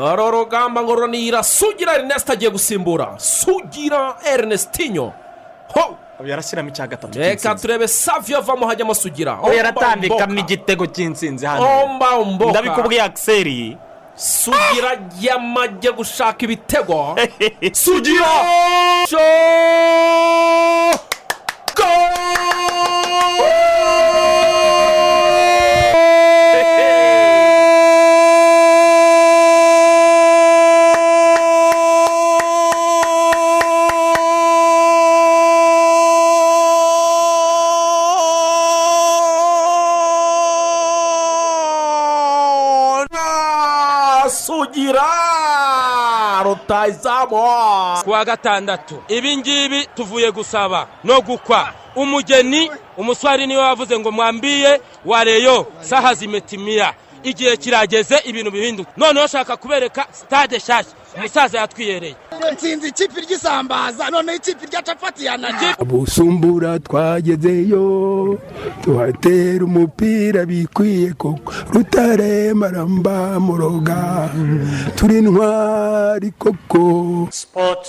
uru rugamba ngo runira sugira erineste agiye gusimbura. Sugira erinestinyo ho! Yarashyiramo icya gatatu reka turebe saviyo avamo hajyamo sugira. Yaratambikamo igitego cy'intsinzi hano. Ndabikubwiye akiseri sugira yamajye gushaka ibitego. Sugira! Sugira! Kuwa gatandatu. Ibi ngibi tuvuye gusaba no gukwa. Umugeni umuswari ni we wavuze ngo mwambiye wareyo saha zimetimiya igihe kirageze ibintu bihinduka. Noneho ushaka kubereka sitade nshyashya. Umusaza yatwiyereye. Nsinzi ikipe ry'isambaza noneho ikipe rya capati yananiye busumbura twagezeyo tuhatera umupira bikwiye koko. Rutare maramba muroga turi intwari koko. Sport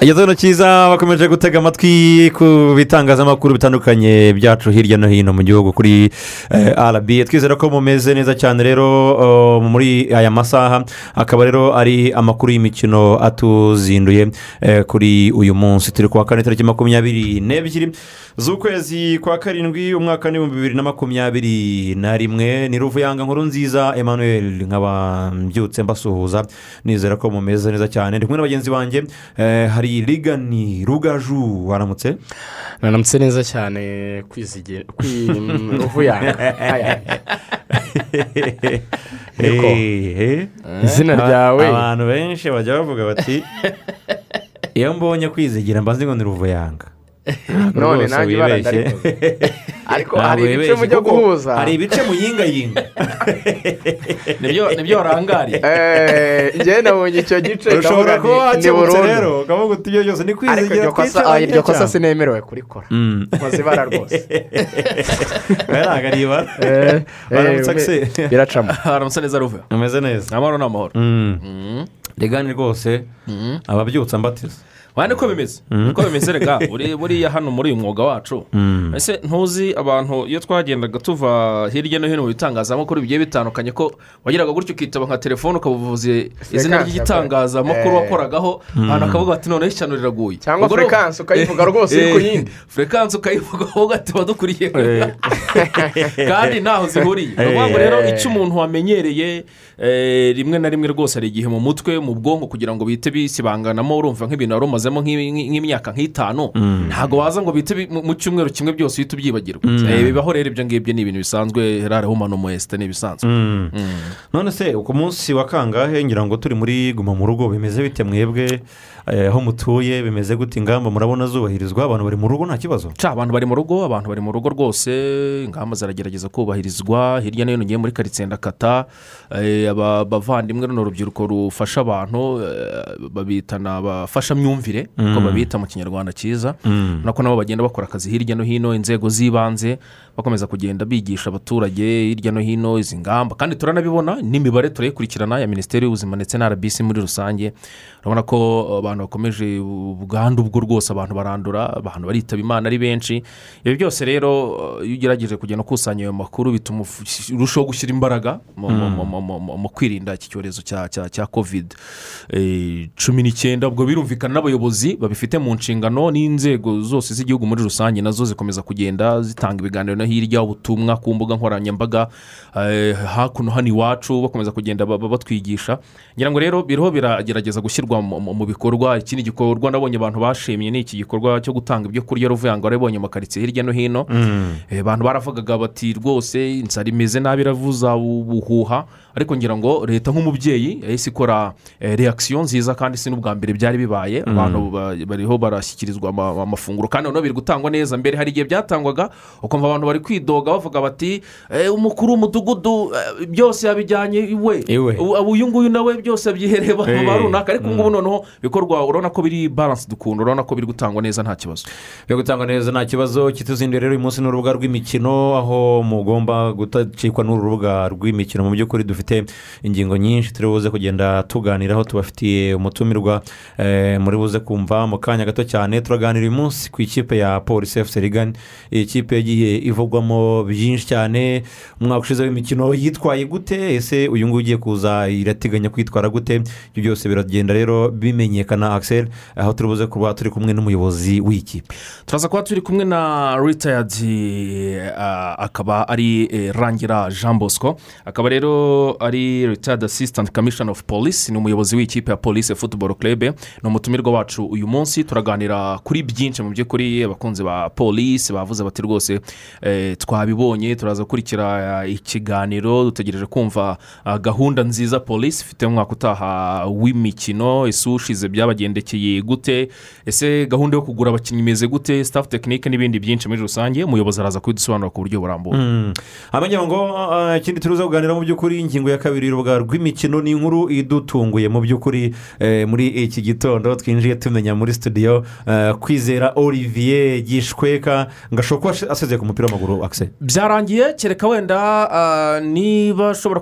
Igitondo cyiza bakomeje gutega amatwi ku bitangazamakuru bitandukanye byacu hirya no hino mu gihugu kuri arabi twizera ko mumeze neza cyane rero muri aya masaha. Akaba rero ari amakuru y'imikino atuzinduye eh, kuri uyu munsi. Turi kuwa kane tariki makumyabiri n'ebyiri z'ukwezi kwa karindwi umwaka n'ibihumbi bibiri na makumyabiri na rimwe. Ni ruvuyanga nkuru nziza emmanuel nkaba mbyutse mbasuhuza. Nizera ko mumeze neza cyane. Ndi kumwe na bagenzi banjye eh, hari rigani rugaju waramutse? Naramutse neza cyane kwizigira Niko. Eh, izina ryawe? abantu benshi bajya bavuga bati iyo mbonye kwizigira mba nzi ngo ni ruvuyanga. none nanjye ibara wibeshye. ndarikoze ariko hari ibice mujya guhuza hari ibice muyingayinga ni byo ni byo warangariye Eh, njyewe nabonye icyo gice ushobora kuba wakemutse rero ukavuga uti ibyo byose ni kwizigira iryo kosa twica ah, iryo kosa sinemerewe kurikora nkoze ibara rwose ntabwo ari ibara Eh, Waramutse eh, Axel. biracamo haramutse neza ruvuye umeze neza amahoro ni amahoro Mm. rigani rwose ababyutsa mbatiza wani ko bimeze uko bimeze rega. Buri- buriya hano muri uyu mwuga wacu. Ese ntuzi abantu iyo twagendaga tuva hirya no hino mu bitangazamakuru bigiye bitandukanye ko wageraga gutyo ukitaba nka telefone ukaba uvuze izina ry'igitangazamakuru Eh. wakoragaho abantu bakavuga bati noneho ishyano riraguye cyangwa furekansi ukayivuga rwose iri ku yindi furekansi ukayivugaho ugahita badukuriye kandi ntaho zihuriye. Ni ukuvuga ngo rero icyo umuntu wamenyereye eh, rimwe na rimwe rwose hari igihe mu mutwe mu bwonko kugira ngo bihite bisibanganamo urumva nk'ibintu wari umazemo nk'i- nk'i- nk'imyaka nk'itanu ntabwo waza ngo bihite bi- mu- cyumweru kimwe byose uhite ubyibagirwa. Eh, bibaho rero ibyo ngibyo ni ibintu bisanzwe rare humano mwesite ni ibisanzwe none se ku munsi wa kangahe ngira ngo turi muri guma mu rugo bimeze bite mwebwe? eh, aho mutuye bimeze gute ingamba murabona zubahirizwa abantu bari mu rugo nta kibazo. Ca abantu bari mu rugo abantu bari mu rugo rwose ingamba ziragerageza kubahirizwa hirya no hino ugiye muri karitsiye ndakata eh, aba- abavandimwe runo rubyiruko rufasha abantu eh, babitana abafashamyumvire uko babita mu kinyarwanda cyiza. Nako nabo bagenda bakora akazi hirya no hino inzego z'ibanze bakomeza kugenda bigisha abaturage hirya no hino izi ngamba. Kandi turanabibona n'imibare turayikurikirana ya minisiteri y'ubuzima ndetse na rbc muri rusange. Urabona ko abantu bakomeje ubwandu bwo rwose abantu barandura abantu baritaba imana ari benshi. Ibi byose rero iyo ugerageje kugenda ukusanya ayo makuru bituma urushaho gushyira imbaraga mu- kwirinda iki cyorezo cya covid. Eh, cumi n'icyenda ubwo birumvikana n'abayobozi babifite mu nshingano n'inzego zose z'igihugu muri rusange na zo zikomeza kugenda zitanga ibiganiro hirya ubutumwa ku mbuga nkoranyambaga eh, hakuno hano iwacu bakomeza kugenda ba- ba- batwigisha. Ngira ngo rero biriho biragerageza gushyirwa mu- bikorwa. Ikindi gikorwa nabonye abantu bashimye ni iki gikorwa cyo gutanga ibyo kurya. Ruvuye ngo warabonye mu makaritsiye hirya no hino. Eh, abantu baravugaga bati rwose inzara imeze nabi iravuza ubuhuha. Ariko ngira ngo leta nk'umubyeyi yahise ikora eh, reakisiyo nziza kandi si n'ubwa mbere byari bibaye. Abantu ba- bariho barashyikirizwa ama- amafunguro kandi noneho biri gutangwa neza. Mbere hari igihe byatangwaga ukumva abantu bari kwidoga bavuga bati "Eh, umukuru w'umudugudu eh, byose yabijyanye iwe. Uyu nguyu nawe byose abyihereye ba Eh. runaka. Ariko ubu ngubu noneho bikorwa urabona ko biri baransi dukunda urabona ko biri gutangwa neza nta kibazo. Byo gutangwa neza nta kibazo. Kituzindi rero uyu munsi ni urubuga rw'imikino aho mugomba gutacikwa n'uru rubuga rw'imikino. Mu by'ukuri dufite ingingo nyinshi turi buze kugenda tuganiraho tubafitiye umutumirwa eh, muri buze kumva mu kanya gato cyane. Turaganira uyu munsi ku ikipe ya polisi efuse rigani iyi kipe yagiye ivugwamo byinshi cyane. Umwaka ushize w'imikino yitwaye gute? Ese uyu nguyu ugiye kuza irateganya kwitwara gute? Ibyo byose biragenda rero bimenyekana akiseri aho turi buze kuba turi kumwe n'umuyobozi w'iyi kipe. Turaza kuba turi kumwe na ritayadi akaba ari eh, rangira jean bosco. Akaba rero ari ritayadi asisitanti kamishani ofu polisi ni umuyobozi w'ikipe ya polisi futuboro kerebe ni umutumirwa wacu uyu munsi. Turaganira kuri byinshi mu by'ukuri. Abakunzi ba polisi bavuze bati rwose eh, twabibonye. Turaza gukurikira eh, ikiganiro. Dutegereje kumva ah, gahunda nziza polisi ifite mu mwaka utaha w'imikino. Ese ushize byabagendekeye gute? Ese gahunda yo kugura abakinnyi imeze gute? Staff tekinike n'ibindi byinshi muri rusange. Umuyobozi araza kubidusobanura ku buryo burambuye ngo uh, ikindi turuza kuganira mu by'ukuri ingingo ya kabiri urubuga rw'imikino ni inkuru idutunguye. Mu by'ukuri eh, muri iki gitondo twinjiye tumenya muri studio eh, kwizera olivier gishweka ngo ashobora kuba asezeye ku mupira w'amaguru akise byarangiye kereka wenda ah, niba ashobora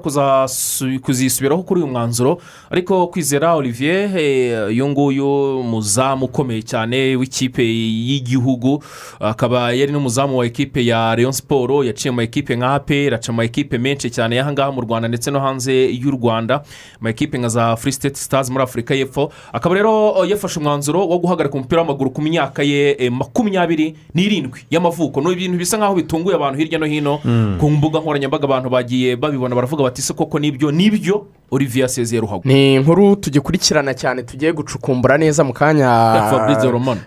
kuzisubiraho kuri uyu mwanzuro. Ariko kwizera olivier eh, uyu nguyu muzamu ukomeye cyane w'ikipe y'igihugu. Akaba yari n'umuzamu wa ekipe ya leon siporo yaciye mu ekipe nka aperi aca mu ekipe menshi cyane y'aha ngaha mu rwanda ndetse no hanze y'u rwanda mu ekipe nka za free state stars muri afurika y'epfo akaba rero eh, yafashe umwanzuro wo guhagarika umupira w'amaguru ku myaka ye eh, makumyabiri n'irindwi y'amavuko. Ni ibintu bisa nkaho bitunguye abantu hirya no hino ku mbuga nkoranyambaga abantu bagiye babibona. Baravuga bati se koko ni byo? Nibyo olivier asezeye ruhago ni inkuru tugikurikirana cyane tugiye gucukumbura neza mu kanya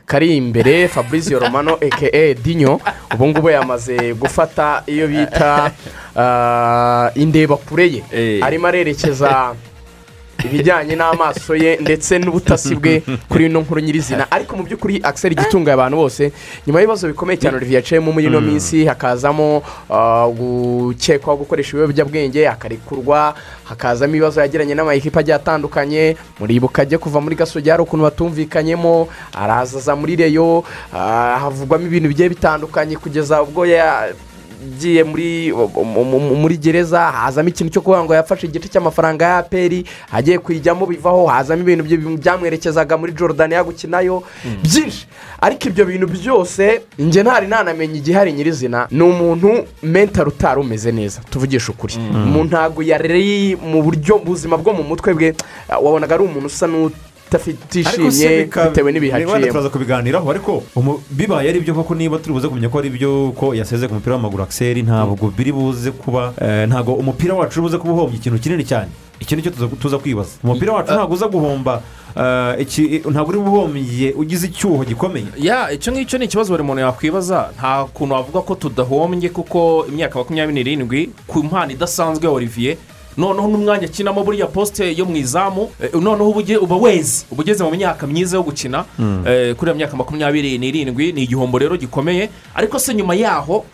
kari imbere fabrizio romano aka dinyo ubu ngubu yamaze gufata iyo bita ah, indebakure ye. Eh. arimo arerekeza ibijyanye n'amaso ye ndetse n'ubutasi bwe kuri ino nkuru nyirizina. Ariko mu by'ukuri akiseri igitunga abantu bose nyuma y'ibibazo bikomeye cyane. Olivier yaciyemo muri ino minsi hakazamo ah, gukekwaho gukoresha ibiyobyabwenge hakarekurwa hakazamo ibibazo yagiranye n'amayikipe agiye atandukanye. Muribuka ajya kuva muri gasogi hari ukuntu batumvikanyemo arazaza muri reyo ah, havugwamo ibintu bigiye bitandukanye kugeza ubwo ya ugiye muri mu- mu- muri gereza hazamo ikintu cyo kuvuga ngo yafashe igice cy'amafaranga ya aperi agiye kuyijyamo bivaho hazamo ibintu byamwerekezaga muri Jordania gukinayo byinshi. Ariko ibyo bintu byose njye ntari nanamenya igihari nyirizina ni umuntu mentari utari umeze neza tuvugisha ukuri. Umuntu ntabwo yari mu buryo buzima bwo mu mutwe bwe wabonaga ari umuntu usa n'utishimye bitewe n'ibihe wenda aciyemo turaza kubiganiraho. Ariko bibaye ari byo koko niba turi buze kumenya ko ari byo ko yaseze ku mupira w'amaguru akiseri ntabwo biri buze kuba eh, ntabwo umupira wacu uri buze kuba uhombye ikintu kinini cyane. Iki ni cyo tuza- tuza kwibaza. Umupira wacu ntabwo uza guhomba eh, ntabwo uri buhombye ugize icyuho gikomeye. Ya icyo ngicyo ni ikibazo buri muntu yakwibaza. Nta kuntu wavuga ko tudahombye kuko imyaka makumyabiri n'irindwi ku mpano idasanzwe ya olivier noneho n'umwanya akinamo buriya posite yo mu izamu eh, noneho uba uge- uba ugeze mu myaka myiza yo gukina eh, kuri iyo myaka makumyabiri n'irindwi ni igihombo rero gikomeye. Ariko se nyuma yaho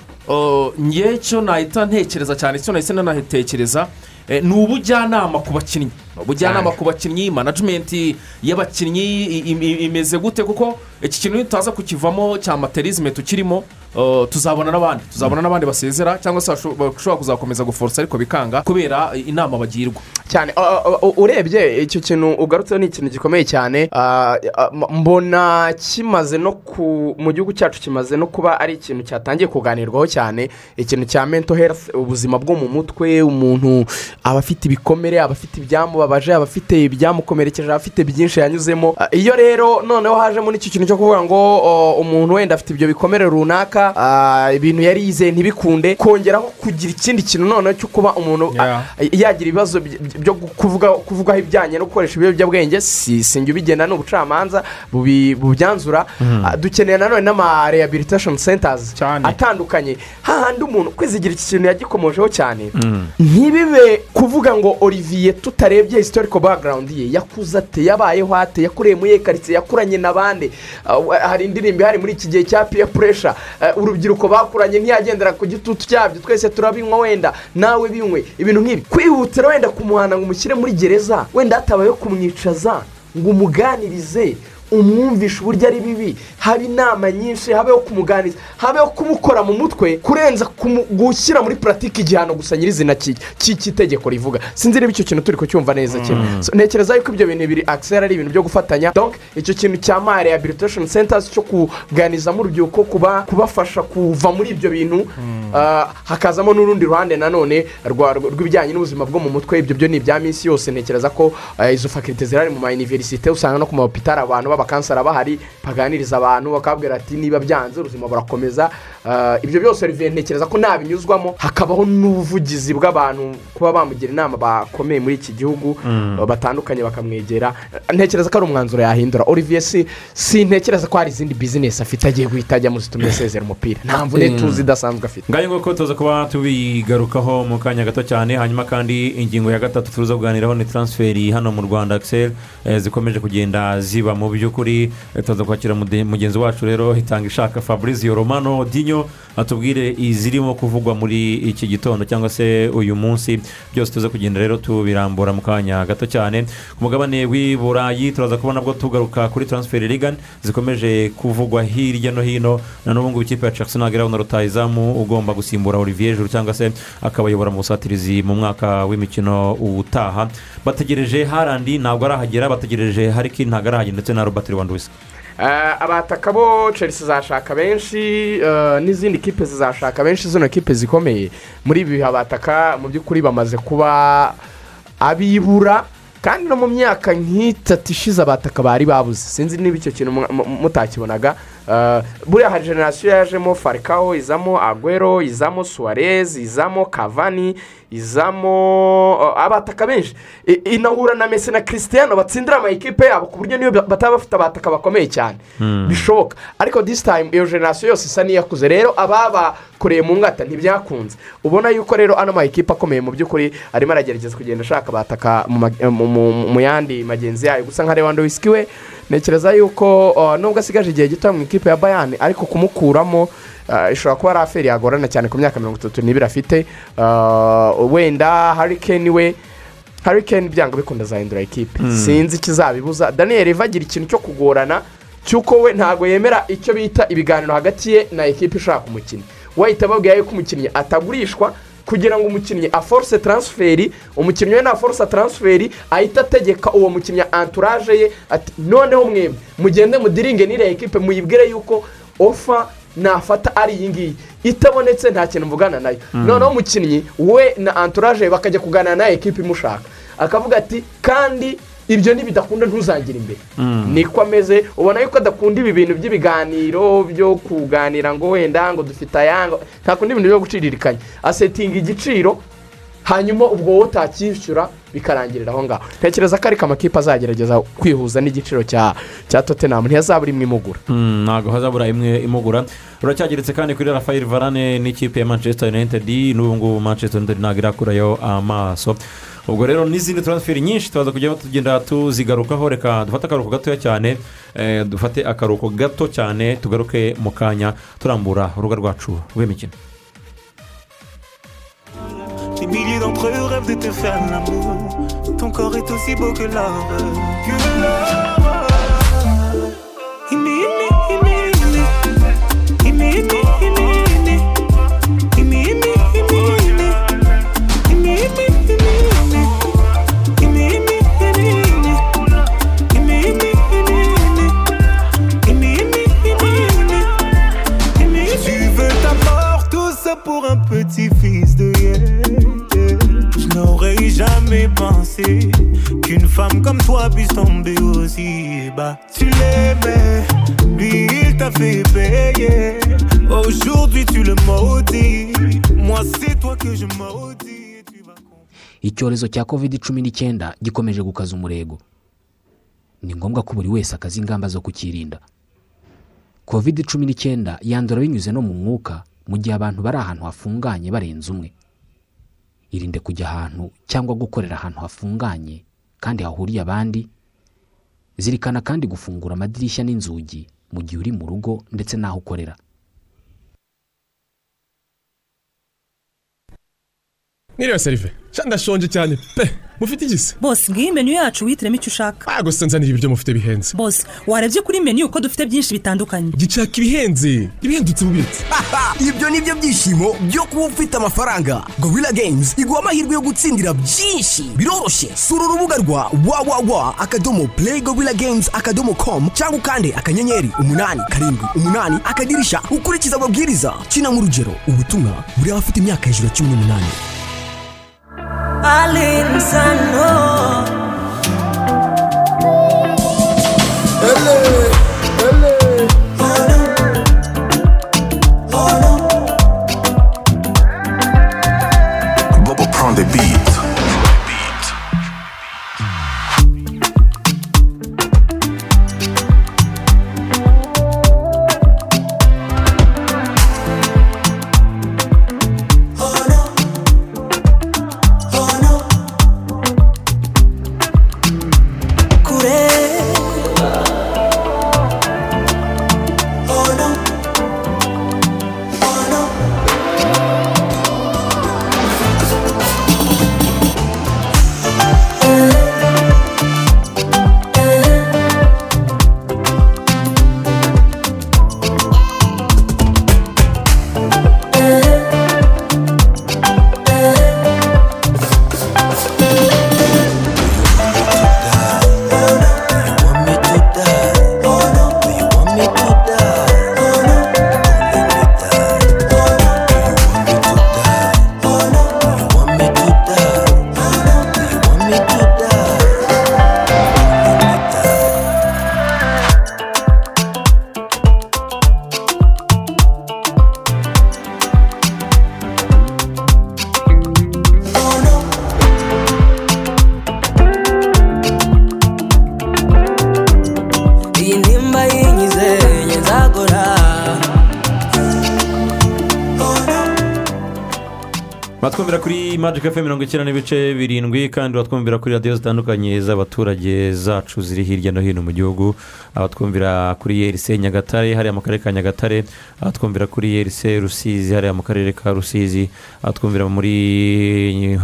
ngewe cyo nahita ntekereza cyane cyo nahise nanatekereza eh, ni ubujyanama ku bakinnyi. Ubujyanama ku bakinnyi manajimenti y'abakinnyi imeze gute? Kuko iki kintu nitaza kukivamo cya materizme tukirimo uh, tuzabona n'abandi tuzabona n'abandi basezera cyangwa se basho- bashobora kuzakomeza guforosa ariko bikanga kubera inama bagirwa. Cyane. Urebye icyo kintu ugarutseho ni ikintu gikomeye cyane. Uh, uh, mbona kimaze no ku mu gihugu cyacu kimaze no kuba ari ikintu cyatangiye kuganirwaho cyane. Ikintu cya mento health ubuzima bwo mu mutwe umuntu aba afite ibikomere aba afite ibyamubabaje aba afite ibyamukomerekeje aba afite byinshi yanyuzemo. Uh, iyo rero noneho hajemo n'icyo kintu cyo kuvuga ngo uh, umuntu wenda afite ibyo bikomere runaka uh, ibintu yari yizeye ntibikunde kongeraho kugira ikindi kintu noneho cyo kuba umuntu Yeah. yagira ibibazo by- byo kuvuga kuvugaho ibijyanye no gukoresha ibiyobyabwenge si si njye ubigenda ni ubucamanza bubyanzura. Ah, dukeneye nanone n'ama rehabilitation centers atandukanye. Hahandi umuntu kwizigira iki kintu yagikomojeho cyane ntibibe kuvuga ngo olivier tutarebye historical background ye yakuze ate yabayeho ate yakureye muri karitsiye yakuranye n'abandi. Uh, hari indirimbo ihari muri iki gihe cya peer pressure. Uh, urubyiruko bakuranye ntiyagendera ku gitutu cyabyo twese turabinywa wenda nawe binywe. Ibintu nk'ibi kwihutira wenda kumuhana ngo umushyire muri gereza wenda hatabayeho kumwicaza ngo umuganirize. Umwumvishe uburyo ari bibi haba inama nyinshi habeho kumuganiza habeho kumukora mu mutwe kurenza gushyira muri puratike igihano gusa nyirizina ki- ki- cy'itegeko rivuga. Sinzi niba icyo kintu turi kucyumva neza kimwe. So, ntekereza yuko ibyo bintu bibiri akisera ari ibintu byo gufatanya. Donc icyo kintu cya ma rehabilitation centers cyo kuganizamo urubyiruko kuba kubafasha kuva muri ibyo bintu ah, hakazamo n'urundi ruhande nanone rw'ibijyanye n'ubuzima bwo mu mutwe. Ibyo byo ni ibya minsi yose. Ntekereza ko ah, izo fakirite zirari mu ma iniverisite usanga no ku mahopitari abantu b'abakansara bahari baganiriza abantu bakabwira ati niba byanze ubuzima burakomeza. Ah, ibyo byose Olivier ntekereza ko nabinyuzwamo. Hakabaho n'ubuvugizi bw'abantu kuba bamugira inama bakomeye muri iki gihugu ah, batandukanye bakamwegera. Ntekereza ko ari umwanzuro yahindura. Olivier si si ntekereza ko hari izindi bizinesi afite agiye guhita ajyamo zitumye asezera umupira. Nta mvune tuzi idasanzwe afite. Ngaho nguko tuza kuba tubigarukaho mu kanya gato cyane hanyuma kandi ingingo ya gatatu tuza kuganiraho ni taransiferi hano mu rwanda akiseri zikomeje kugenda ziba mu by'ukuri tuza kwakira mugenzi wacu rero hitanga ishaka fabrizio romano dinyo atubwire izirimo kuvugwa muri iki gitondo cyangwa se uyu munsi. Byose tuza kugenda rero tubirambura mu kanya gato cyane. Ku mugabane w'i burayi turaza kubona bwo tugaruka kuri taransiferi rigani zikomeje kuvugwa hirya no hino. Na n'ubu ngubu ikipe ya chelsea ntabwo irabona rutayizamu ugomba gusimbura olivier juru cyangwa se akabayobora mu busatirizi mu mwaka w'imikino utaha. Bategereje harandi ntabwo arahagera. Bategereje hariki ntabwo arahagera. Ndetse na robert lewandowski Eh, abataka bo chelsea zashaka benshi eh, n'izindi kipe zizashaka benshi zino kipe zikomeye. Muri ibi bihe abataka mu by'ukuri bamaze kuba abibura kandi no mu myaka nk'itatu ishize abataka bari babuze. Sinzi niba icyo kintu mu- mu- mutakibonaga. Buriya hari generasiyo yajemo farikaho izamo agwero izamo suwarez izamo kavani izamo eh, abataka benshi. Inahura na mesi na christian batsindira amayikipe yabo ku buryo niyo bataba bafite abataka bakomeye cyane. Bishoboka. Ariko this time iyo generasiyo yose isa n'iyakuze rero ababakoreye mu ngata ntibyakunze. Ubona yuko rero ano mayikipe akomeye mu by'ukuri arimo aragerageza kugenda ashaka abataka mu yandi magenzi yayo. Gusa nka lewandowski we ntekereza yuko uh, nubwo asigaje igihe gito mu ikipe ya bayani ariko kumukuramo uh, ishobora kuba ari aferi yagorana cyane ku myaka mirongo itatu n'ibiri afite. Uh, wenda harikeni we harikeni byanga bikunda azahindura ikipe. Sinzi ikizabibuza daniel eva agira ikintu cyo kugorana cy'uko we ntabwo yemera icyo bita ibiganiro hagati ye na ekipe ishaka umukinnyi wahita ababwira yuko umukinnyi atagurishwa kugira ngo umukinnyi aforce taransiferi umukinnyi we na force taransiferi ahita ategeka uwo mukinnyi anturaje ye ati noneho mwembi mugende mudiringe n'iriya ekipe muyibwire yuko ofa nafata ari iyi ngiyi. Itabonetse nta kintu mvugana na yo. Noneho umukinnyi we na anturaje bakajya kuganira na ekipe imushaka. Akavuga ati kandi ibyo nibidakunda ntuzangire imbere. Niko ameze ubona yuko adakunda ibi bintu by'ibiganiro byo kuganira ngo wenda ngo dufite ayanga ntakunda ibintu byo guciririkanya. Asetinga igiciro hanyuma ubwo wowe utacyishyura bikarangirira aho ngaho. Ntekereza ko ariko amakipe azagerageza kwihuza n'igiciro cya cya tottenham. Ntiyazabura imwe imugura. Mm, ntabwo hazabura imwe imugura. Ruracyageretse kandi kuri rafael varane n'ikipe ya manchester united. N'ubu ngubu manchester united ntabwo irakurayo amaso. Ubwo rero n'izindi taransiferi nyinshi tubaza kujya tugenda tuzigarukaho reka dufate akaruhuko gatoya cyane eh, dufate akaruhuko gato cyane tugaruke mu kanya turambura urubuga rwacu rw'imikino. Ton corps est aussi beau que l'or. Femme comme toi puisse tomber aussi bas. Tu l'aimais, lui il t'a fait payer. Aujourd'hui tu le maudis. Moi c'est toi que je maudis. icyorezo cya covid cumi n'icyenda gikomeje gukaza umurego ni ngombwa ko buri wese akaza ingamba zo kukirinda covid cumi n'icyenda yandura binyuze no mu mwuka mu gihe abantu bari ahantu hafunganye barenze umwe irinde kujya ahantu cyangwa gukorera ahantu hafunganye kandi hahuriye abandi zirikana kandi gufungura amadirishya n'inzugi mu gihe uri mu rugo ndetse n'aho ukorera. Mwiriwe serive ndashonje cyane. Pe mufite igise bose ngiyi menu yacu wihitiremo icyo ushaka ah gusa nzanira ibiryo mufite bihenze. Bose warebye kuri menu uko dufite byinshi bitandukanye. Gishaka ibihenze. Ibihendutse mubitse ibyo ni byo byishimo byo kuba ufite amafaranga. Gorilla games iguha amahirwe yo gutsindira byinshi. Biroroshye. Sura urubuga rwa wawawa akadomo play gorilla games akadomo com cyangwa ukande akanyenyeri umunani karindwi umunani akadirisha ukurikiza amabwiriza. Kina nk'urugero ubutumwa buri abafite imyaka hejuru ya cumi n'umunani. Alinsano Bubba batwumvira kuri magic fm mirongo icyenda n'ibice birindwi kandi batwumvira kuri radiyo zitandukanye z'abaturage zacu ziri hirya no hino mu gihugu. Abatwumvira kuri yerise nyagatare hariya mu karere ka nyagatare. Abatwumvira kuri yerise rusizi hariya mu karere ka rusizi. Abatwumvira muri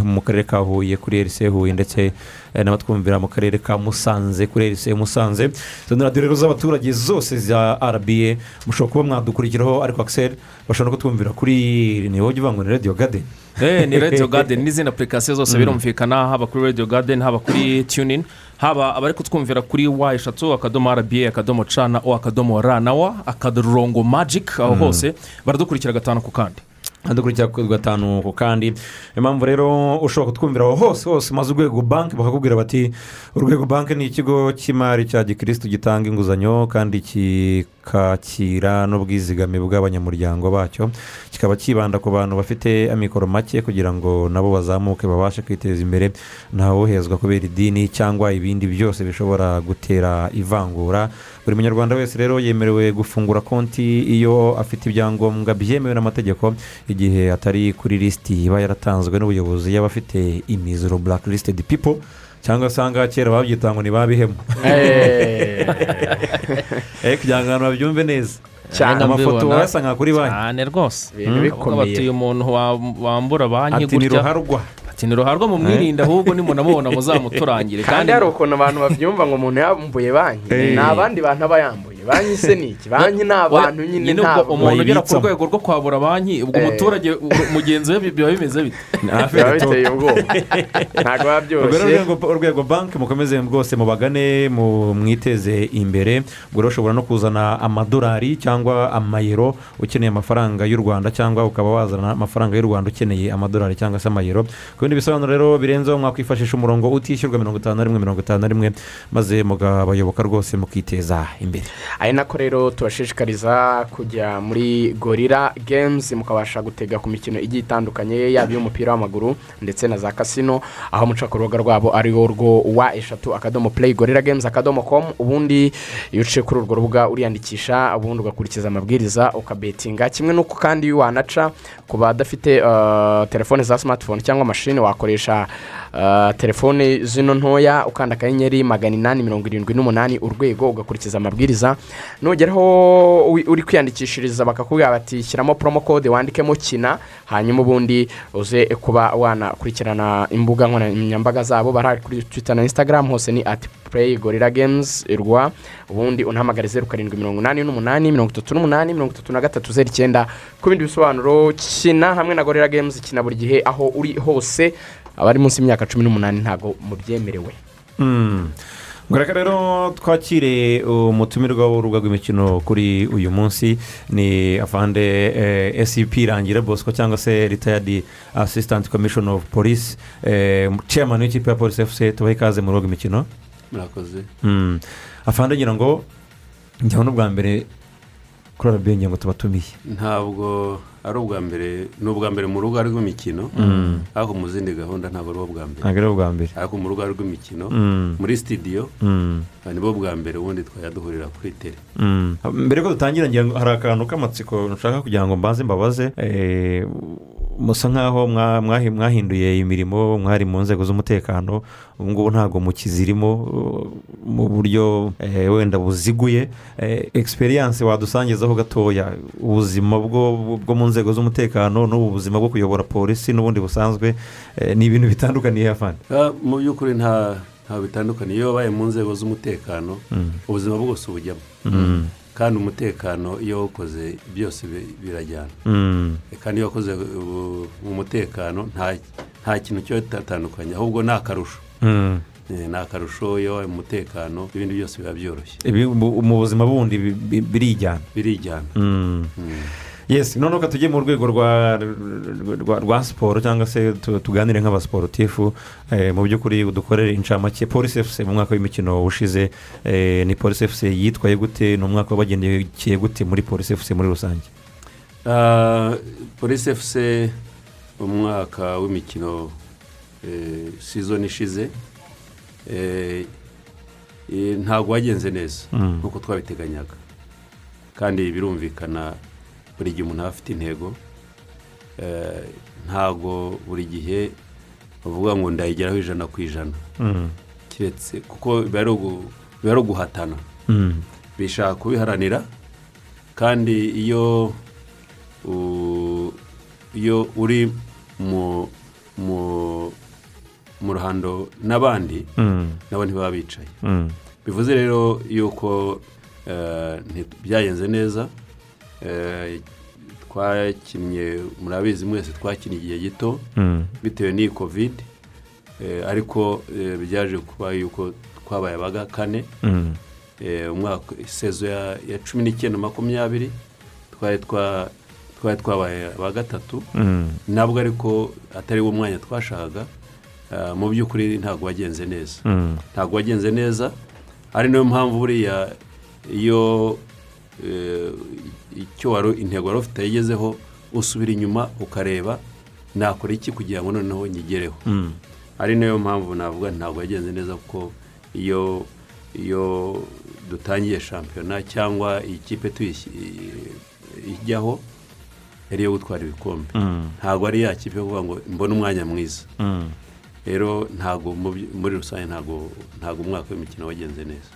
mu karere ka huye kuri yerise huye ndetse n'abatwumvira mu karere ka musanze kuri yerise musanze. Izo ni radiyo rero z'abaturage zose za rba mushobora kuba mwadukurikiraho ariko akiseri bashobora kutwumvira kuri ni wowe uvuga ngo ni radiyo gadeni Eh, ni radiyo gadeni n'izindi apurikasiyo zose birumvikana haba kuri radiyo gadeni haba kuri tunin haba abari kutwumvira kuri wa eshatu akadomo arabiye akadomo ca na o akadomo ra na wa akadorongo magiki aho Mm. hose baradukurikira gatanu ku kandi. Dukurikira ku gatanu ku kandi niyo mpamvu rero ushobora kutwumvira aho hose hose maze urwego banki bakakubwira bati urwego banki ni ikigo cy'imari cya gikirisitu gitanga inguzanyo kandi kikakira n'ubwizigame bw'abanyamuryango bacyo. Kikaba kibanda ku bantu bafite amikoro make kugira ngo nabo bazamuke babashe kwiteza imbere. Ntawohezwa kubera idini cyangwa ibindi byose bishobora gutera ivangura. Buri munyarwanda wese rero yemerewe gufungura konti iyo afite ibyangombwa byemewe n'amategeko. Igihe atari kuri lisiti iba yaratanzwe n'ubuyobozi y'abafite imiziro black listed people. Cyangwa usanga kera babyita ngo ni babihemu Eh, kugira ngo abantu babyumve neza Cyane amafoto mbibona. wayasa nka kuri banki cyane rwose Ibintu Mm. bikomeye. Bavuga bati uyu muntu wa- wambura banki Ati ni gutya ruharwa. ati ni ruharwa mumwirinde ahubwo nimunamubona muzamuturangire kandi hari ukuntu abantu babyumva ngo umuntu yambuye banki Eh. ni abandi bantu aba yambuye banki. Se ni iki? Banki ni abantu nyine nyine nta ubwo umuntu ugera ku rwego rwo kwabura banki ubwo Eh. umuturage mugenzi we biba bimeze bite? Biba biteye ubwoba. Ntabwo biba byoroshye. rwego urwego banki mukomeze rwose mubagane mu- mwiteze imbere. Ubwo rero ushobora no kuzana amadolari cyangwa amayero ukeneye amafaranga y'u rwanda cyangwa ukaba wazana amafaranga y'u rwanda ukeneye amadolari cyangwa se amayero. Ku bindi bisobanuro rero birenzeho mwakwifashisha umurongo utishyurwa mirongo itanu na rimwe mirongo itanu na rimwe maze mukabayoboka rwose mukiteza imbere. Ari nako rero tubashishikariza kujya muri gorira games mukabasha gutega ku mikino igiye itandukanye yaba iy'umupira w'amaguru ndetse na za kasino aho muca ku rubuga rwabo ari wo rwo wa eshatu akadomo play gorira games akadomo com ubundi iyo uciye kuri urwo rubuga uriyandikisha ubundi ugakurikiza amabwiriza ukabetinga. Kimwe n'uko kandi wanaca ku badafite eh, telefone za smartphone cyangwa mashini wakoresha eh, telefone zino ntoya ukanda akanyenyeri magana inani mirongo irindwi n'umunani urwego ugakurikiza amabwiriza nugeraho uri kwiyandikishiriza bakakubwira bati shyiramo promo code wandikemo kina hanyuma ubundi uze kuba wanakurikirana imbuga nkoranyambaga zabo. Bari kuri twitter na instagram hose ni ati play gorira games rwa ubundi unahamagare zeru karindwi mirongo inani n'umunani mirongo itatu n'umunani mirongo itatu na gatatu zeru icyenda ku bindi bisobanuro kina hamwe na gorira games kina buri gihe aho uri hose. Abari munsi y'imyaka cumi n'umunani ntabwo mubyemerewe. Mm. ngo reka rero twakire umutumirwa w'urubuga rw'imikino kuri uyu munsi ni avande eh, sep rangira bosco cyangwa se ritayadi assistant commission of police eh, chairman w'ikipe ya polisi fc tubahe ikaze mu rubuga rw'imikino murakoze Mm. afande ngira ngo njyaho n'ubwa mbere kuri arabiyo ngira ngo tubatumiye ntabwo ari ubwa mbere ni ubwa mbere mu rubuga rw'imikino Mm. ariko mu zindi gahunda ntabwo ari ubwa mbere Ntabwo ari ubwa mbere. ariko mu rubuga rw'imikino Mm. muri sitidiyo Mm. nibo bwa mbere ubundi twajya duhurira kuri tere mbere ko dutangira hari akantu k'amatsiko nshaka kugira ngo mbanze mbabaze eh, musa nk'aho mwa- mwahi- mwahinduye imirimo mwari mu nzego z'umutekano ubu ngubu ntabwo mukizirimo mu buryo eh, wenda buziguye egisperiyanse wadusangizaho gatoya ubuzima bwo mu nzego z'umutekano n'ubu buzima bwo kuyobora polisi n'ubundi busanzwe eh, ni ibintu bitandukaniye afande Ah, mu by'ukuri nta bitandukanye iyo wabaye mu nzego z'umutekano Mm. ubuzima bwose ubujyamo Mm. Kandi umutekano iyo wawukoze byose bi- birajyana Mm. kandi iyo wakoze uh, mu mutekano nta kintu cyo tatandukanye ahubwo ni akarusho Mm. Eh, ni akarusho iyo wabaye mu mutekano ibindi byose biba byoroshye mu buzima bundi bi- bi- birijyana birijyana Mm. Yesi noneho tujye mu rwego rwa siporo cyangwa se tu- tuganire nk'abasiporutifu mu by'ukuri dukorere incamake polisi efuse mu mwaka w'imikino ushize ni polisi efuse yitwaye gute ni umwaka wabagendekeye gute muri polisi efuse muri rusange polisi efuse umwaka w'imikino sizoni ishize ntabwo wagenze neza nk'uko twabiteganyaga kandi birumvikana buri gihe umuntu aba afite intego Eh, ntabwo buri gihe bavuga ngo ndayigeraho ijana ku ijana Mm. keretse kuko biba ari uguhatana Mm. bishaka kubiharanira kandi iyo iyo uri mu mu mu ruhando n'abandi Mm. nabo ntibaba bicaye bivuze rero yuko eh, byagenze neza twakinnye murabizi mwese twakinnye igihe gito Mm. bitewe n'iyi kovide eh, ariko eh, byaje kuba yuko twabaye abaga kane. Mm. Eh, umwaka sezo ya cumi n'icyenda makumyabiri twari twa twari twabaye aba gatatu. Mm. nabwo ariko atari wo mwanya twashakaga. Mu by'ukuri ntabwo wagenze neza. Ntabwo wagenze neza. Ari na yo mpamvu buriya iyo eh, icyo wari intego wari ufite yagezeho usubira inyuma ukareba nakora iki kugira ngo noneho nyigereho Mm. ari na yo mpamvu navuga ntabwo yagenze neza kuko iyo iyo dutangiye shampiyona cyangwa iyi kipe tuyisi- ijyaho yari iyo gutwara ibikombe Mm. ntabwo ari ya kipe yo kuvuga ngo mbone umwanya mwiza Mm. rero ntabwo muri rusange ntabwo ntabwo umwaka w'imikino wagenze neza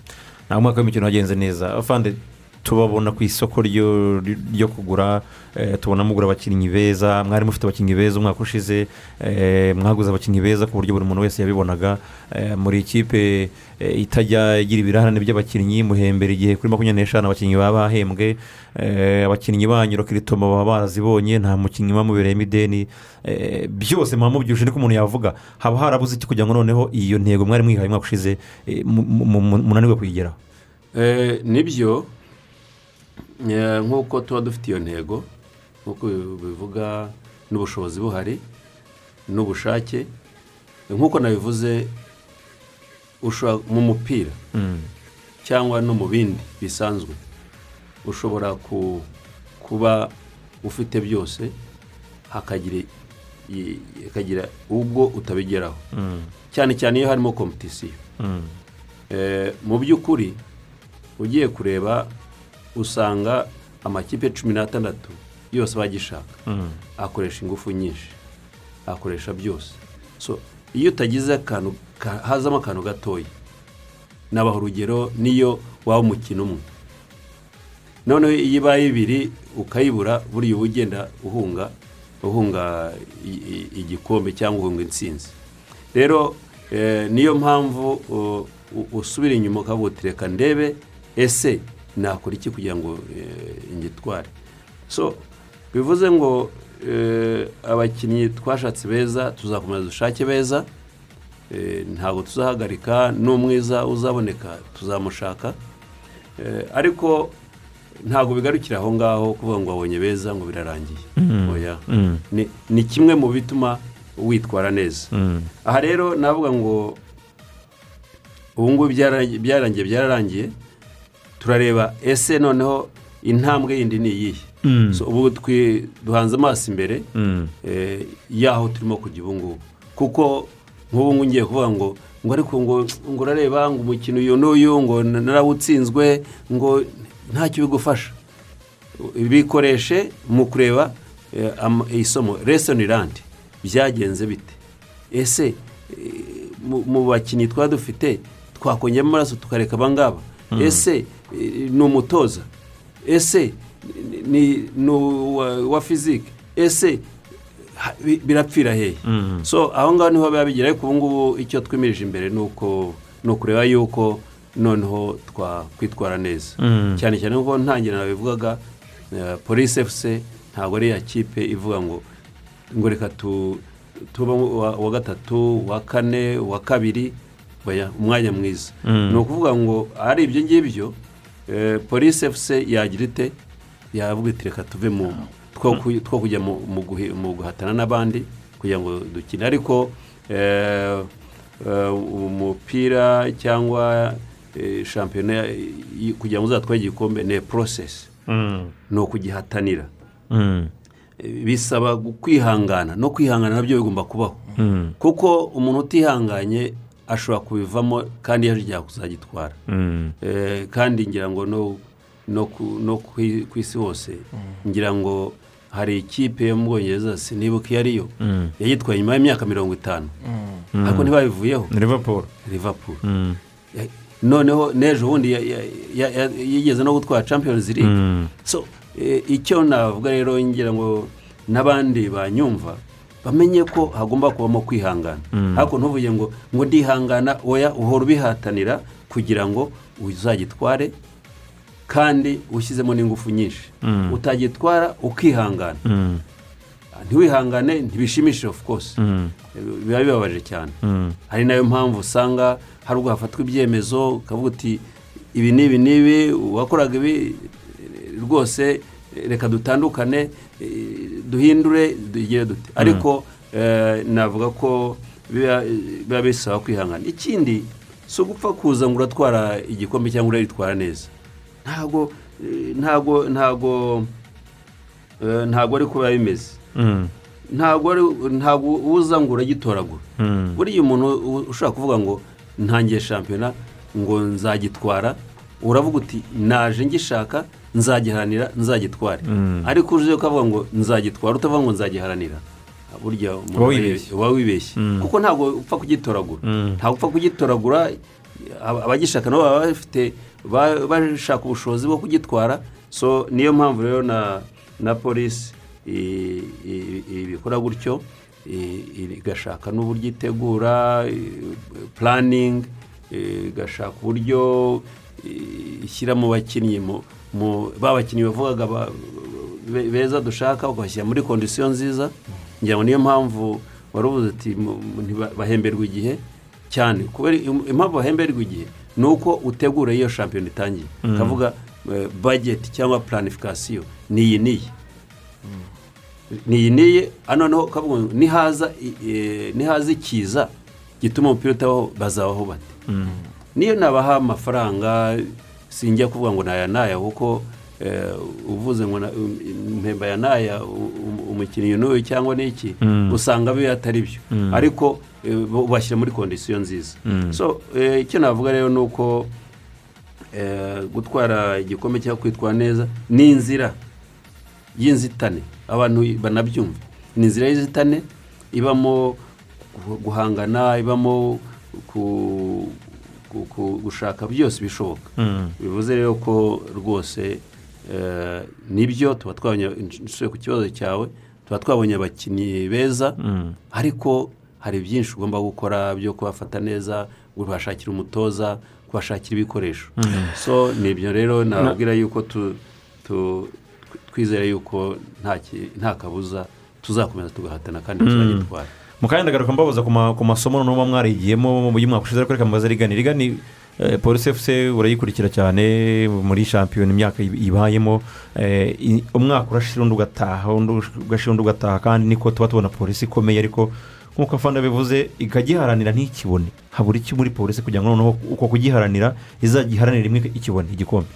nta mwaka w'imikino wagenze neza afande tubabona ku isoko ryo kugura eh, tubona mugura abakinnyi beza mwari mufite abakinnyi beza umwaka ushize eh, mwaguze abakinnyi beza ku buryo buri muntu wese yabibonaga eh, muri ikipe eh, itajya igira ibirarane by'abakinnyi muhembera igihe kuri makumyabiri n'eshanu abakinnyi baba bahembwe eh, abakinnyi banyu rokiritoma baba barazibonye nta mukinnyi uba mubereyemo ideni eh, byose muba mubyujuje niko umuntu yavuga haba harabuze iki kugira ngo noneho iyo ntego mwari mwihaye umwaka ushize eh, mu- mu- mu- munanirwe kuyigeraho Eh, ni byo eh, nk'uko tuba dufite iyo ntego nk'uko bivuga n'ubushobozi buhari n'ubushake nk'uko nabivuze mu mupira Mm. cyangwa no mu bindi bisanzwe ushobora ku- kuba ufite byose hakagira ubwo utabigeraho Mm. cyane cyane iyo harimo kompetisiyo Mm. Eh, mu by'ukuri ugiye kureba usanga amakipe cumi n'atandatu yose bagishaka. Akoresha ingufu nyinshi akoresha byose. So iyo utagize akantu ka- hazamo akantu gatoya nabaha urugero niyo waba umukino umwe. Noneho iyo ibaye ibiri ukayibura buriya uba ugenda uhunga uhunga igikombe cyangwa uhunga intsinzi. Rero eh, niyo mpamvu usubira inyuma ukavuga uti reka ndebe ese nakora iki kugira ngo eh, ngitware so bivuze ngo eh, abakinnyi twashatse beza tuzakomeza dushake beza Eh, ntabwo tuzahagarika n'umwiza uzaboneka tuzamushaka ariko ntabwo bigarukira aho ngaho kuvuga ngo wabonye beza ngo birarangiye Mm. Mm. Ni- kimwe mu bituma witwara neza Mm. aha rero navuga ngo ubu ngubu byara- byarangiye byararangiye turareba ese noneho intambwe yindi ni iyihe? Mm. Ubu duhanze amaso imbere Mm. eh, y'aho turimo kujya ubu ngubu. Kuko nk'ubu ngubu ngiye kuvuga ngo ngo ariko ngo ngo urareba ngo umukino uyu n'uyu ngo na- narawutsinzwe ngo ntacyo bigufasha. Bikoreshe mu kureba eh, isomo. Lesoni randi byagenze bite? Ese eh, mu- bakinnyi twaba dufite twakongeramo amaraso tukareka abangaba? Mm. ese ni umutoza ese ni uwa wa fizike ese birapfira hehe Mm. so aho ngaho ni ho biba bigira ariko ubu ngubu icyo twimirije imbere ni uko ni ukureba yuko noneho twakwitwara neza Mm. cyane cyane nk'uko ntangira nabivugaga eh, polisi efuse ntabwo ari iya kipe ivuga ngo ngo reka tu tuba uwa gatatu uwa kane uwa kabiri umwanya mwiza Mm. ni ukuvuga ngo ari ibyo ngibyo polisi efuse yagira ite yavuga iti reka tuve mu two ku- two kujya mu guhatana n'abandi kugira ngo dukine ariko eh, eh, umupira cyangwa eh, shampiyona kugira ngo uzatware igikombe ni porosesi Mm. ni ukugihatanira Mm. Eh, bisaba kwihangana no kwihangana na byo bigomba kubaho Mm. kuko umuntu utihanganye ashobora kubivamo kandi yajya kuzagitwara Mm. Eh, kandi ngira ngo no no ku isi hose ngira ngo hari ikipe yo mu bwongereza sinibuka iyo ariyo Mm. yayitwaye nyuma y'imyaka mirongo itanu Mm. ariko ntibabivuyeho Ni Liverpool. liverpool Mm. Ya- noneho n'ejo bundi yigeze no gutwara champions league Mm. so eh, icyo navuga rero ngira ngo n'abandi banyumva bamenye ko hagomba kubamo kwihangana Mm. ariko ntuvuge ngo ngo ndihangana oya uhora ubihatanira kugira ngo uzagitware kandi ushyizemo n'ingufu nyinshi Mm. utagitwara ukihangana Mm. ntiwihangane ntibishimishije of course Mm. biba bibabaje cyane hari na yo mpamvu usanga hari ubwo hafatwa ibyemezo ukavuga uti ibi n'ibi n'ibi uwakoraga ibi rwose reka dutandukane duhindure dugire dute. Ariko eh, navuga ko biba bisaba kwihangana. Ikindi si ugupfa kuza ngo uratwara igikombe cyangwa uraritwara neza. Ntabwo eh, ntabwo ntabwo eh, ntabwo ari kuba bimeze. Mm. ntabwo uza ngo uragitoragura. Mm. buriya umuntu ushobora kuvuga ngo ntangiye shampiyona ngo nzagitwara uravuga uti naje ngishaka nzagiharanira nzagitware Mm. ariko uje ukavuga ngo nzagitwara utavuga ngo nzagiharanira burya Uba wibeshye. Mm. kuko ntabwo upfa kugitoragura Mm. ntabwo upfa kugitoragura aba- abagishaka nabo baba bafite ba- bashaka ubushobozi bwo kugitwara so niyo mpamvu rero na na polisi i- i- ibikora gutyo igashaka n'uburyo itegura puraningi igashaka uburyo ishyira mu bakinnyi mu- mu ba bakinnyi bavugaga ba- be- beza dushaka ukabashyira muri kondisiyo nziza. Ngira ngo niyo mpamvu wari uvuze uti bahemberwa igihe cyane. Kubera im- impamvu bahemberwa igihe ni uko utegura iyo shampiyona itangiye. Mm. ukavuga bageti cyangwa planifikasiyo ni iyi n'iyi ni iyi n'iyi hano noneho ukavuga ngo nihaza e, nihaza ikiza gituma umupira utabaho bazabaho bate Mm. niyo nabaha amafaranga sinjya kuvuga ngo naya naya kuko eh, uvuze ngo mpemba ya naya um- umukinnyi n'uyu cyangwa n'iki Mm. usanga biba atari byo Mm. ariko eh, bo- bashyira muri kondisiyo nziza Mm. so eh, icyo navuga rero ni uko eh, gutwara igikombe cyangwa kwitwara neza ni inzira y'inzitane abantu banabyumva ni inzira y'inzitane ibamo gu- guhangana ibamo gushaka byose bishoboka Mm. bivuze rero ko rwose eh, ni byo tuba twabonye nsubiye ku kibazo cyawe tuba twabonye abakinnyi beza Mm. ariko hari byinshi ugomba gukora byo kubafata neza kubashakira umutoza kubashakira ibikoresho Mm. so ni ibyo rero nababwira yuko twizere yuko nta kabuza tuzakomeza tugahatana kandi tuzagitwara mu kanya ndagaruka mbabuza ku ma- ku masomo noneho muba mwarigiyemo mu mwaka ushize ariko reka mbaze rigani rigani eh, polisi efuse urayikurikira cyane muri shampiyona imyaka ibayemo eh, umwaka urashira undi ugataha ugashira undi ugataha kandi niko tuba tubona polisi ikomeye ariko nk'uko afana bivuze ikagiharanira ntikibone. Habura iki muri polisi kugira ngo noneho uko kugiharanira izagiharanira rimwe ikibone igikombe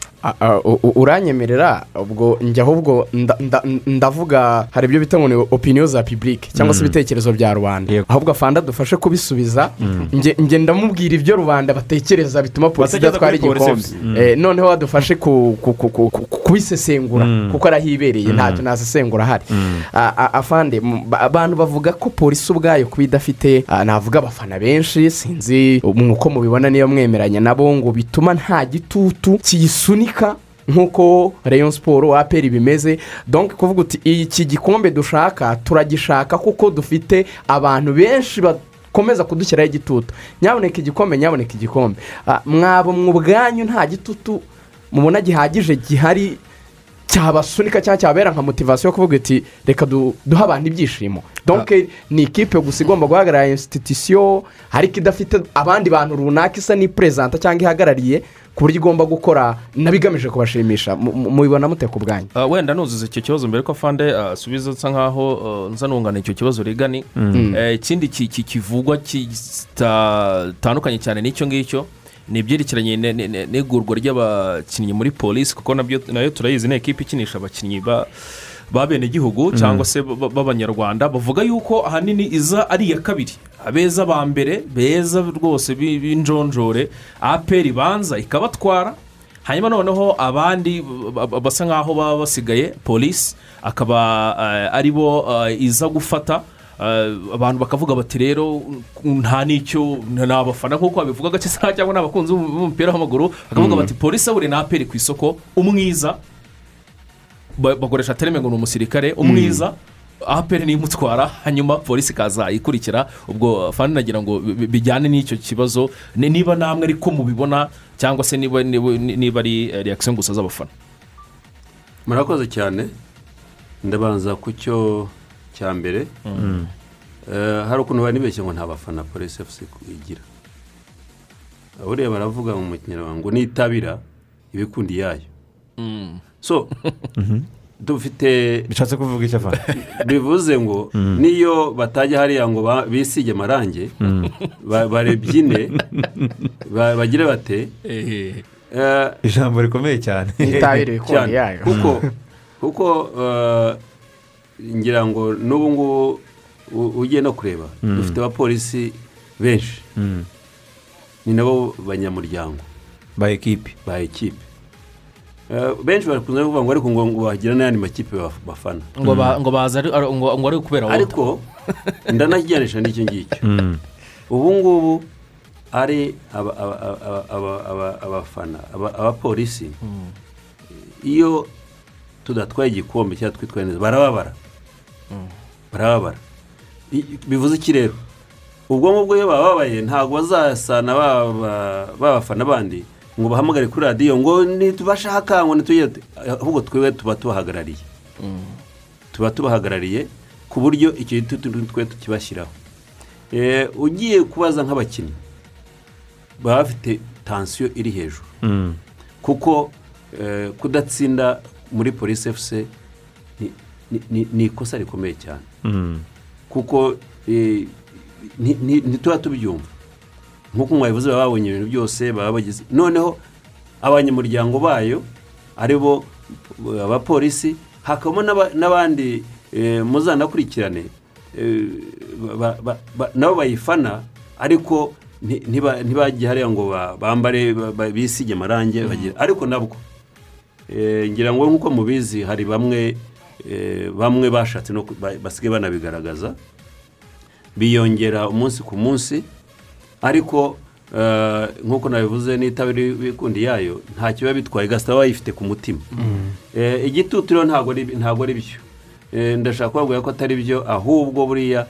uranyemerera ubwo njya ahubwo nda- nda- ndavuga hari ibyo bita ngo ni opiniyo za pibulike cyangwa se Mm. ibitekerezo bya rubanda ahubwo afanda dufashe kubisubiza Mm. nge nge ndamubwira ibyo rubanda batekereza bituma polisi idatwara igikombe. Mm. Eh, noneho ku- kubisesengura kuko arahibereye ntacyo nasesengura ahari afande abantu bavuga ko polisi ubwayo kuba idafite navuga abafana benshi sinzi uko mubibona niyo mwemeranya nabo ngo bituma nta gitutu kiyisunika nk'uko rayon siporo aperi bimeze. Donke kuvuga uti iki gikombe dushaka turagishaka kuko dufite abantu benshi bakomeza kudushyiraho igitutu. Nyaboneka igikombe nyaboneka igikombe. Ah, mwaba mu bwanyu nta gitutu mubona gihagije gihari. Cyabasunika cyangwa cyabera nka motivasiyo yo kuvuga iti reka du- duhe abantu ibyishimo. Donke ni ikipe gusa igomba guhagarara insititisiyo ariko idafite abandi bantu runaka isa n'iperezanta cyangwa ihagarariye ku buryo igomba gukora nabigamije kubashimisha. Mu- mu- mubibona mute ku bwanyu? Ah, wenda nuzuza icyo kibazo mbere ko fande asubiza nsa nkaho ah, nza nungana icyo kibazo rigani. Mm. Eh, ikindi ki- ki- kivugwa kitandukanye cyane n'icyo ngicyo ni ibyerekeranye n'igurwa ry'abakinnyi muri polisi kuko na byo na yo turayizi ni ekipa ikinisha abakinnyi ba b'abenegihugu cyangwa se b'abanyarwanda bavuga yuko ahanini iza ari iya kabiri. Abeza ba mbere beza rwose bi- b'injonjore aperi ibanza ikabatwara hanyuma noneho abandi ba- ba- basa nkaho baba basigaye polisi akaba eh, ari bo eh, iza gufata abantu bakavuga bati rero nta n'icyo ni abafana nk'uko babivuga gake cyangwa ni abakunzi b'um- b'umupira w'amaguru bakavuga Mm. bati polisi na aperi ku isoko umwiza. Ba- bakoresha terime ngo ni umusirikare umwiza aperi niyo imutwara hanyuma polisi ikaza ikurikira. Ubwo fani nagira ngo bi- bi- bijyane n'icyo kibazo ni- niba namwe ariko mubibona cyangwa se niba niba- niba ari eh, reakisiyo gusa z'abafana. Murakoze cyane. Ndabanza ku cyo cya mbere Eh, hari ukuntu banibeshye ngo nta bafana polisi efuse igira. Buriya baravuga mu kinyarwanda ngo nitabira ibikundi yayo. So dufite bishatse kuvuga icyo afana bivuze ngo Mm. niyo batajya hariya ngo bisige amarangi Mm. ba- barebyine ba- bagire bate? Eh, ijambo rikomeye cyane. Nitabire ibikundi yayo. kuko kuko eh, ngira ngo n'ubu ngubu ugiye no kureba. Mm. dufite abapolisi benshi. Mm. ni nabo banyamuryango. Ba ekipi ba ekipe. Eh, benshi bakunze kuvuga ngo ariko ngo bagira n'ayandi makipe baf- bafana. Ngo ba- ngo baza ngo ngo ari ukubera wowe ariko ndanajyanisha n'icyo ngicyo. Mm. ubu ngubu ari aba- aba- aba- aba- aba- abafana aba- abapolisi. Iyo tudatwaye igikombe cyangwa twitwaye neza barababara. Barababara. Bivuze iki rero? Ubwo ngubwo iyo bababaye ntabwo bazasana ba- ba- babafana bandi ngo bahamagare kuri radiyo ngo ntitubashaka ngo ntitujye ahubwo twebwe tuba tubahagarariye. Tuba tubahagarariye ku buryo icyo twe tukibashyiraho. Eh, ugiye kubaza nk'abakinnyi baba bafite tansiyo iri hejuru. Mm. kuko eh, kudatsinda muri polisi efuse ni- ikosa rikomeye cyane. Mm. kuko eh, nti- nti- ntituba tubyumva. Nk'uko mwabivuze baba babonye ibintu byose baba bagize. Noneho abanyamuryango bayo ari bo eh, abapolisi hakabamo n'aba- n'abandi eh, muzanakurikirane nabo bayifana ariko nti- ntiba- ntibajye hariya ngo ba- bambare ba- ba- bisige amarangi bagire- ariko nabwo ngira ngo nk'uko mubizi hari bamwe bamwe bashatse no basigaye banabigaragaza biyongera umunsi ku munsi ariko eh, nk'uko nabivuze n'itabiri bikundi yayo nta kiba bitwaye gasita baba bayifite ku mutima. Eh, igitutu rero ntabwo ari byo. Eh, ndashaka kubabwira ko atari byo ahubwo buriya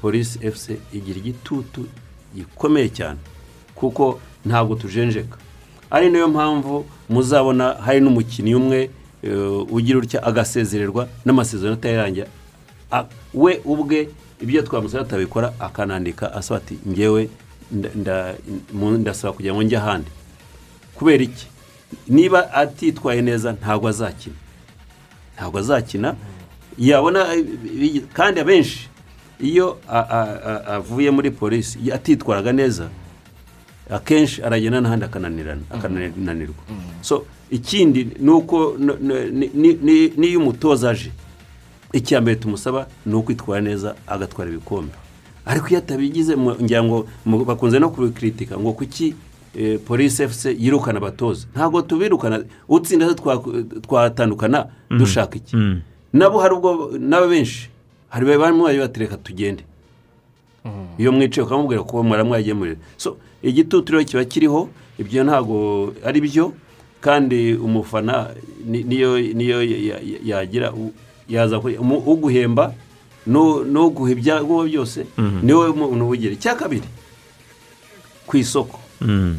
polisi efuse igira igitutu gikomeye cyane kuko ntabwo tujenjeka. Ari na yo mpamvu muzabona hari n'umukinnyi umwe eh, ugira utya agasezererwa n'amasezerano atayarangira. A- we ubwe ibyo twamusaba atabikora akanandika asaba ati ngewe ndasaba kugira ngo njye ahandi. Kubera iki? Niba atitwaye neza ntabwo azakina. Ntabwo azakina yabona eh, kandi abenshi iyo avuye muri polisi atitwaraga neza akenshi aragenda n'ahandi akananirana akananirwa. So ikindi ni uko n'iyo umutoza aje icya mbere tumusaba ni ukwitwara neza agatwara ibikombe. Ariko iyo atabigize ngo bakunze no kubikritika ngo kuki eh, polisi efuse yirukana abatoza? Ntabwo tubirukana utsinda twatandukana Mhm. dushaka iki? Nabo hari ubwo nabo benshi hari bamwe batereka tugende. Iyo mwicaye ukamubwira ko mwaramwagemurira so igitutu rero kiba kiriho ibyo ntabwo ari byo kandi umufana ni- niyo niyo ya- ya- yagira yaza uguhemba nu- n'uguha ibyago byose Mhm. ni we muntu ubugira icya kabiri ku isoko Mhm.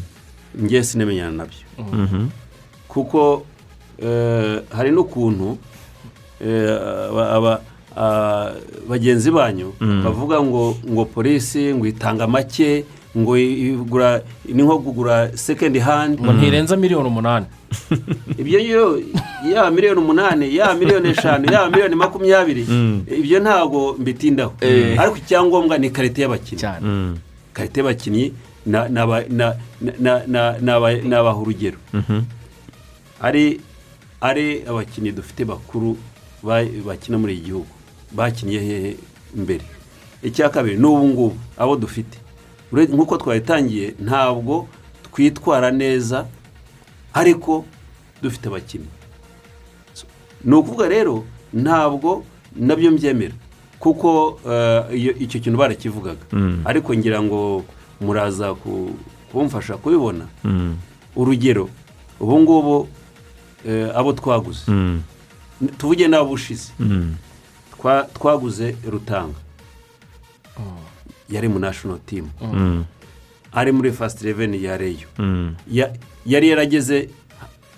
ngiye sinemenyana na byo Mhm. kuko eh, hari n'ukuntu eh, ah, bagenzi banyu bavuga ngo ngo polisi ngo itanga make ngo igura ni nko kugura sekendi handi ngo ntirenza miliyoni umunani. Ibyo rero yaba miliyoni umunani yaba miliyoni eshanu yaba miliyoni makumyabiri Mm. ibyo ntabwo mbitindaho. Eh. ariko icyangombwa ni karite y'abakinnyi. Mhm. karite y'abakinnyi na- n'aba- na- na- na- n'aba- n'abaha urugero ari ari abakinnyi dufite bakuru ba- bakina muri iki gihugu. Bakiniye hehe mbere. Icya kabiri n'ubu ngubu abo dufite. Nk'uko twabitangiye ntabwo twitwara neza ariko dufite abakinnyi ni ukuvuga rero ntabwo na byo mbyemera kuko eh, icyo kintu barakivugaga Mm. ariko ngira ngo muraza ku- kumfasha kubibona Mhm. urugero ubu ngubu eh, abo twaguze. N- tuvuge n'abo ushize. Twa- twaguze rutanga yari mu national team. Mhm. ari muri fasiti reveni ya reyo. Ya- yari yarageze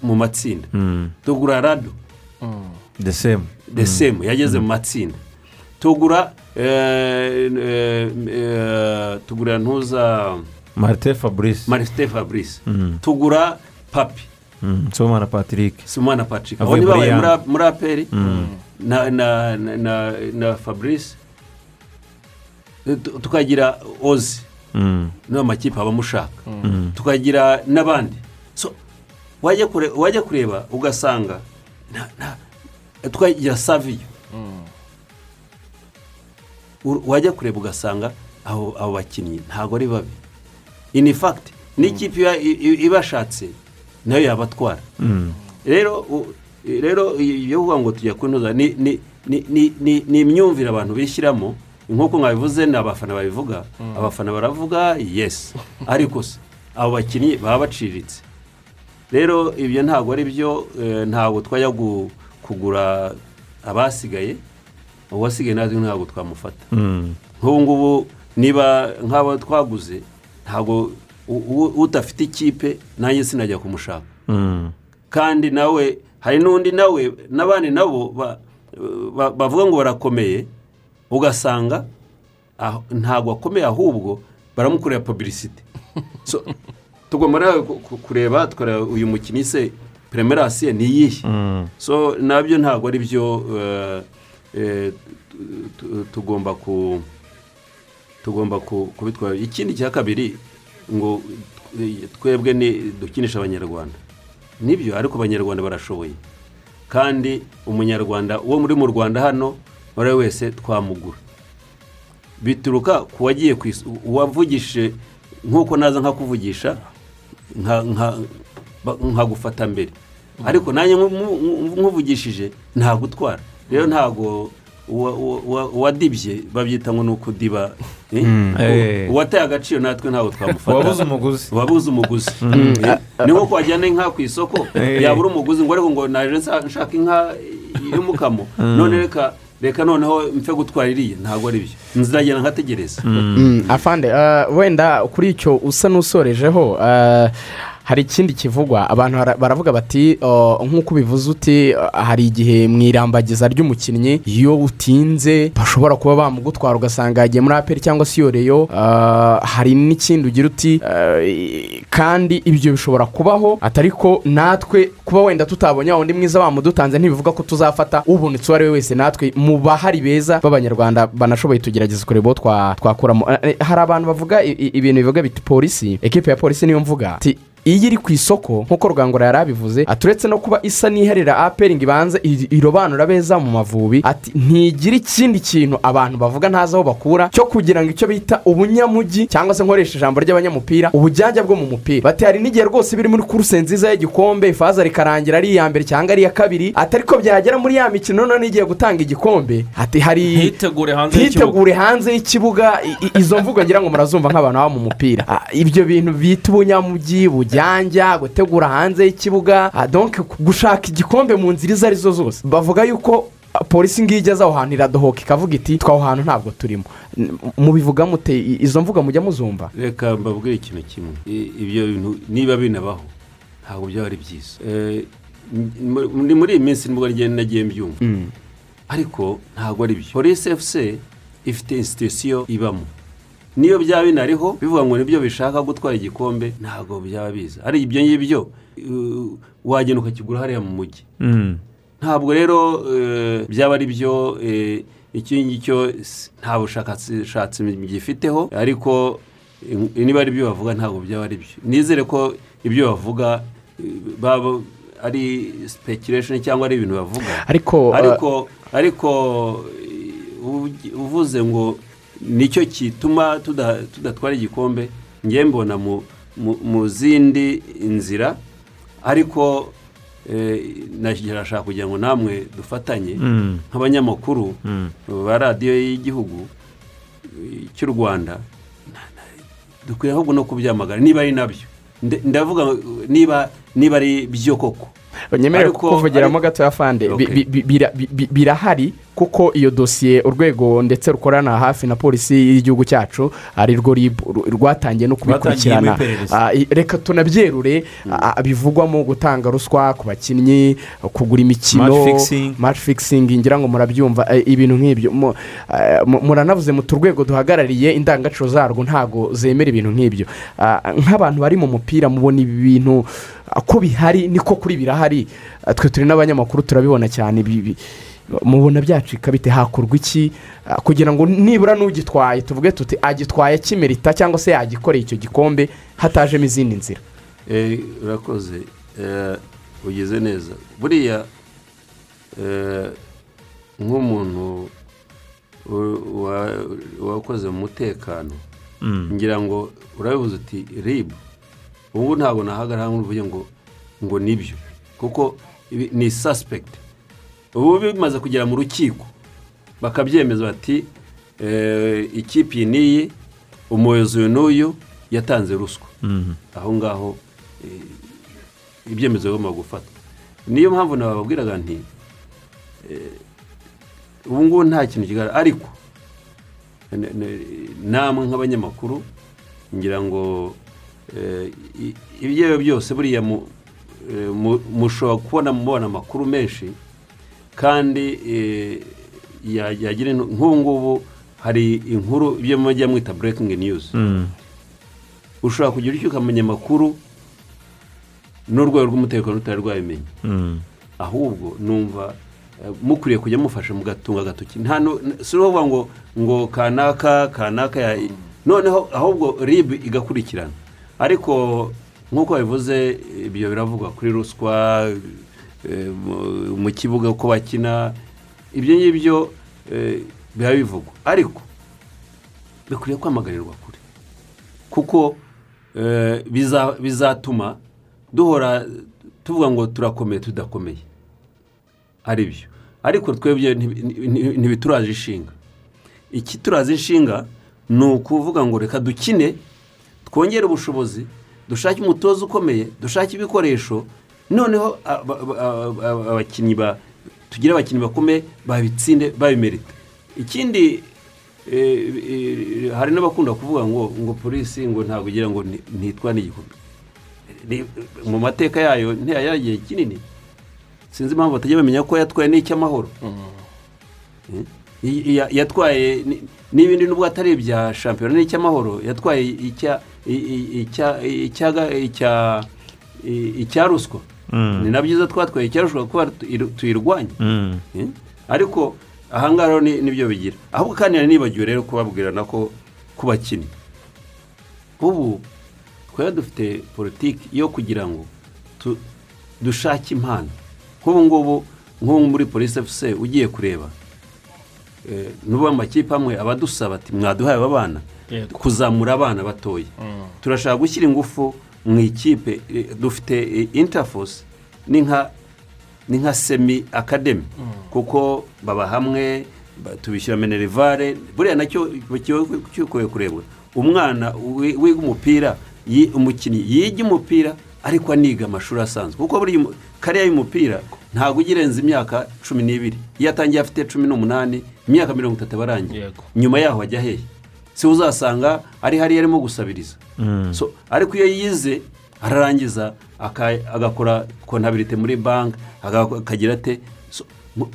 mu matsinda. Mhm. tugura rado. The same. The same yageze mu matsinda. Tugura eh, eh, eh, tugura ntuza marite fabrice. Marite fabrice. Tugura papi. Nsomana patrick. Simona patrick. Abo Avuye ni muri aperi na na na na na fabrice. Tukagira ozi Mhm. niyo makipe aba amushaka Mhm. tukagira n'abandi. So wajya kure wajya kureba ugasanga na- na- tukagira saviyo wajya kureba ugasanga abo bakinnyi ntabwo ari babi. Ini fagiti n'ikipe ibashatse na yo yabatwara. Rero rero iyo uvuga ngo tujya kunoza ni ni ni ni ni ni imyumvire abantu bishyiramo nk'uko mwabivuze ni abafana babivuga Mm. abafana baravuga yesi ariko se abo bakinnyi baba baciriritse rero ibyo ntabwo ari byo eh, ntabwo twajya gu- kugura abasigaye uwasigaye natwe ntabwo twamufata Mhm. nk'ubu ngubu niba nk'abo twaguze ntabwo udafite ikipe nanjye sinajya kumushaka Mhm. kandi nawe hari n'undi nawe n'abandi nabo ba- ba- bavuga ngo barakomeye ugasanga aho- ntabwo akomeye ahubwo baramukorera publicity. So tugomba ku- kureba tukareba uyu mukinnyi se premerasiye ni iyihe? Mhm. so na byo ntabwo ari byo eh, eh, tu- tu- tugomba ku tugomba ku- kubitwara. Ikindi cya kabiri ngo twebwe ni dukinisha abanyarwanda. Nibyo ariko abanyarwanda barashoboye. Kandi umunyarwanda uwo muri mu rwanda hano uwo ari we wese twamugura bituruka ku wagiye ku isi uwavugishije nk'uko naza nkakuvugisha nka- nka- ba- nkagufata mbere ariko nanjye nku- nku- nkuvugishije ntagutwara rero ntabwo uwa- uwadibye babyita ngo ni ukudiba eh? Mm. U- Eh. uwateye agaciro natwe ntabwo twamufata Uwabuze umuguzi. wabuze umuguzi Mm. Eh, ni nko wajyana inka ku isoko yabura umuguzi ngo ariko ngo naje nshaka inka y'umukamo Mm. none reka reka noneho mfe gutwara iriya. Ntabwo ari byo. Nziragenda nkategereza. Mm, afande eh, wenda kuri icyo usa n'usorejeho eh, hari ikindi kivugwa. Abantu bara- baravuga bati oh, nk'uko ubivuze uti hari igihe mu irambagiza ry'umukinnyi iyo utinze bashobora kuba bamugutwara ugasanga yagiye muri aperi cyangwa se yoreyo eh, hari n'ikindi ugira uti eh, kandi ibyo bishobora kubaho atari ko natwe kuba wenda tutabonye wa wundi mwiza bamudutanze ntibivuga ko tuzafata ubonetse uwo ari we wese natwe mu bahari beza b'abanyarwanda banashoboye tugerageza kureba uwo twa- twakuramo. Eh, eh, hari abantu bavuga ibintu bivuga biti polisi. Ekipe ya polisi niyo mvuga iyo iri ku isoko nk'uko rugangura yari abivuze aturetse no kuba isa n'iherera aperi ngo ibanze i- irobanura beza mu mavubi ati ntigira ikindi kintu abantu bavuga ntazi aho bakura cyo kugira ngo icyo bita ubunyamujyi cyangwa se nkoresha ijambo ry'abanyamupira ubujyajya bwo mu mupira. Bati hari n'igihe rwose biri muri kuruse nziza y'igikombe ifaza rikarangira ari iya mbere cyangwa ari iya kabiri ati ariko byagera muri ya mikino none igiye gutanga igikombe. Ati hari ntitegure hanze y'ikibuga. Izo mvugo ngira ngo murazumva nk'abantu baba mu mupira. Ah, ibyo bintu bita ubunyamujyi bujyanja gutegura hanze y'ikibuga ah, donc gushaka igikombe mu nzira izo ari zo zose. Bavuga yuko polisi ngiyo igeze aho hantu iradohoka ikavuga iti twaho hantu ntabwo turimo. Mubivuga mute izo mvuga mujya muzumva? Reka mbabwire ikintu kimwe. Ibyo bintu niba binabaho ntabwo byaba ari byiza. Eh, ni muri iyi minsi ni bwo ngenda nagiye mbyumva. Ariko ntabwo ari byo. Polisi efuse ifite insitisiyo ibamo. Niyo byaba binariho bivuga ngo ni byo bishaka gutwara igikombe ntabwo byaba biza. Ari ibyo ngibyo uh, wagenda ukakigura hariya mu mujyi. Ntabwo rero eh, byaba ari byo eh, icyo ngicyo nta bushakashatsi gifiteho ariko eh, niba ari byo bavuga ntabwo byaba ari byo. Nizere ko ibyo bavuga baba ari speculation cyangwa ari ibintu bavuga. Ariko, uh, ariko uv- uvuze ngo ni cyo kituma tuda- tudatwara igikombe ngewe mbona mu- zindi nzira ariko eh, nashaka kugira ngo namwe dufatanye Mm. nk'abanyamakuru Mm. ba radiyo y'igihugu eh, cy'u rwanda dukwiye ahubwo no kubyamagana niba ari na byo ndavuga niba ari byo koko nyemerere Ariko- kukuvugiramo gatoya fande birahari kuko iyo dosiye urwego ndetse rukorana hafi na polisi y'igihugu cyacu ari rwo rwatangiye no kubikurikirana. Ah, reka tunabyerure ah, bivugwamo gutanga ruswa ku bakinnyi kugura imikino Match fixing. match fixing ngira ngo murabyumva eh, ibintu nk'ibyo. Eh, mu- muranavuze mu turwego duhagarariye indangagaciro zarwo ntabwo zemera ibintu nk'ibyo. Ah, nk'abantu bari mu mupira mubona ibi bintu ko bihari niko kuri birahari. Ah, twe turi n'abanyamakuru turabibona cyane. Ibi- ibi- mubona byacika bite hakorwa iki? Ah, kugira ngo nibura n'ugitwaye tuvuge tuti agitwaye akimerita cyangwa se yagikoreye icyo gikombe hatajemo izindi nzira. Eh, urakoze. Eh, ugeze neza. Buriya eh, nk'umuntu wakoze mu mutekano Mm. ngira ngo urabibuze uti ribu ubu ntabwo nahagarara uvuge ngo ngo ni byo. Kuko ni suspect. Ubu bimaze kugera mu rukiko bakabyemeza bati eh, ikipe iyi n'iyi umuyobozi uyu n'uyu yatanze ruswa. Mhm. aho ngaho eh, ibyemezo bigomba gufatwa niyo mpamvu nababwiraga nti eh, ubu ngubu nta kintu kigaragara ariko namwe nk'abanyamakuru ngira ngo ibyo ari byo byose buriya mu- eh, mu- mushobora kubona mubona amakuru menshi kandi eh, ya- yagira nk'ubu ngubu hari inkuru ibyo mujya mwita burekingi niyuzi Mm. ushobora kugira icyo ukamenya amakuru n'urwego rw'umutekano rutari rwabimenye Mm. ahubwo numva eh, mukwiriye kujya mufasha mugatunga agatoki si ukuvuga ngo ngo kanaka kanaka noneho ahubwo rib igakurikirana ariko nk'uko bivuze ibyo biravugwa kuri ruswa eh, mu- kibuga uko bakina ibyo ngibyo eh, biba bivugwa. Ariko bikwiriye kwamagarirwa kure. Kuko eh, biza- bizatuma duhora tuvuga ngo turakomeye tudakomeye. Ari byo. Ariko twebwe ntibi- ntibi- ntibituraje inshinga ikituraza inshinga ni ukuvuga ngo reka dukine twongere ubushobozi dushake umutoza ukomeye dushake ibikoresho. Noneho aba- aba- aba- abakinnyi ba tugire abakinnyi bakomeye babitsinde babimerite. Ikindi eh, eh, hari n'abakunda kuvuga ngo ngo polisi ngo ntabwo ugira ngo ntitwa n'igikombe Ni- mu mateka yayo ntiyari igihe kinini. Sinzi impamvu batajya bamenya ko yatwaye n'icy'amahoro Eh, i- i- yatwaye ni- n'ibindi nubwo atari ibya shampiyona n'icy'amahoro yatwaye icya i- icya ruswa Mm. ni na byiza twatwaye icya ruswa kuba tuyi- tuyirwanya Mm. Ariko ahangaha ni byo bigira ahubwo kandi nibagiwe rero kubabwirana ko ku bakinnyi ubu twari dufite politiki yo kugira ngo dushake impano nk'ubu ngubu nk'ubu muri polisi efuse ugiye kureba n'ubu amakipe amwe aba adusaba ati mwaduhaye aba bana kuzamura abana batoya. Mm. turashaka gushyira ingufu mu ikipe eh, dufite interforce ni nka ni nka semi akademi kuko baba hamwe tubishyura minerivare buriya na cyo cyukuye kurebwa umwana wi- wiga umupira yi- umukinnyi yiga umupira ariko aniga amashuri asanzwe. Kuko buriya kariya y'umupira ntabwo ujya irenza imyaka cumi n'ibiri. Iyo atangiye afite cumi n'umunani imyaka mirongo itatu aba arangiye nyuma yaho ajya hehe si uzasanga ari hariya arimo gusabiriza. Mm. So, ariko iyo yize ararangiza agakora kontabirite muri banki akagira ate?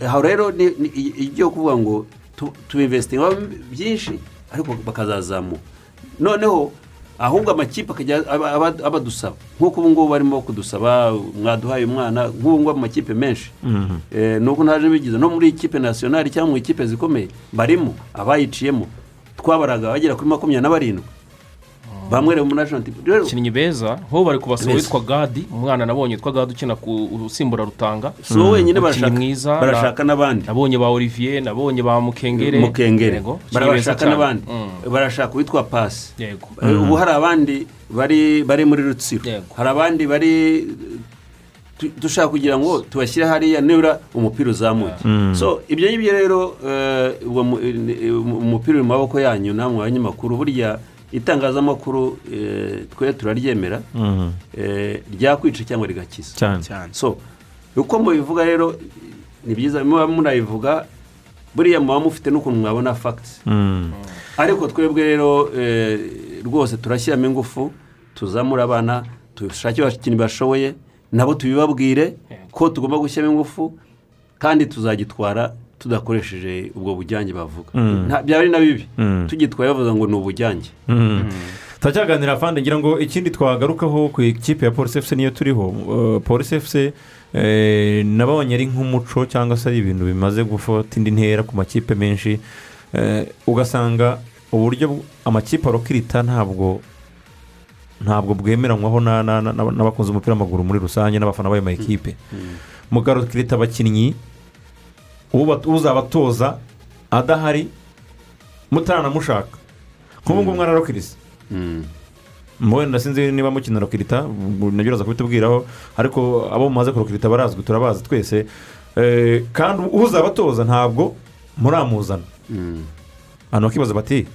Aho rero ibyo kuvuga ngo tu- tubinvesitinga byinshi? Ariko bakazazamuka noneho ahubwo amakipe akajya aba- aba- abadusaba. Nk'uko ubu ngubu barimo kudusaba mwaduhaye umwana nk'ubu ngubu amakipe menshi. Mhm. Eh, nuko ntaje bigize. No muri ikipe nasiyonari cyangwa mu ikipe zikomeye barimo abayiciyemo. Twabaraga bagera kuri makumyabiri na barindwi. Bamwe rero mu national team rero abakinnyi beza nk'ubu bari kubasaba witwa gadi umwana nabonye witwa gadi ukina ku urusimbura rutanga Si wowe wenyine barashaka- barashaka n'abandi. nabonye ba olivier nabonye ba mukengere mukengere cyane. n'abandi Mm. barashaka uwitwa pasi Yego. Eh, ubu hari abandi bari bari muri rutsiro hari abandi bari tu- dushaka kugira ngo tubashyire hariya nibura umupira uzamuke Mm. so ibyo ngibyo rero eh, eh, umupira uri mu maboko yanyu namwe abanyamakuru burya itangazamakuru eh, twe turaryemera Mhm. eh, ryakwica cyangwa rigakiza Cyane. so uko mubivuga rero ni byiza muba munabivuga buriya muba mufite n'ukuntu mwabona fagiti Mm. ariko twebwe rero eh, rwose turashyiramo ingufu tuzamura abana dushake abakinnyi bashoboye nabo tubibabwire ko tugomba gushyiramo ingufu kandi tuzagitwara tudakoresheje ubwo bujyange bavuga. Mm. Nta- byaba ari na bibi. Mm. tugitwaye bavuga ngo ni ubujyange. Mm. turacyaganira afande ngira ngo ikindi twagarukaho ku ikipe ya polisi efuse niyo turiho. Uh, polisi efuse eh, nabonye ari nk'umuco cyangwa se ari ibintu bimaze gufata indi ntera ku makipe menshi. Eh, ugasanga uburyo amakipe arokirita ntabwo ntabwo bwemeranywaho na- na- na- n'abakunze umupira w'amaguru muri rusange n'abafana b'ayo makipe. Mugarukirita abakinnyi uzabatoza adahari mutaranamushaka nk'ubu ngubu mwararokirisa wenda sinzi niba mukina rokirita na byo uraza kubitubwiraho ariko abo mumaze kurokirita barazwi turabazi twese. Eh, kandi uzabatoza ntabwo muramuzana. Abantu bakibaza bati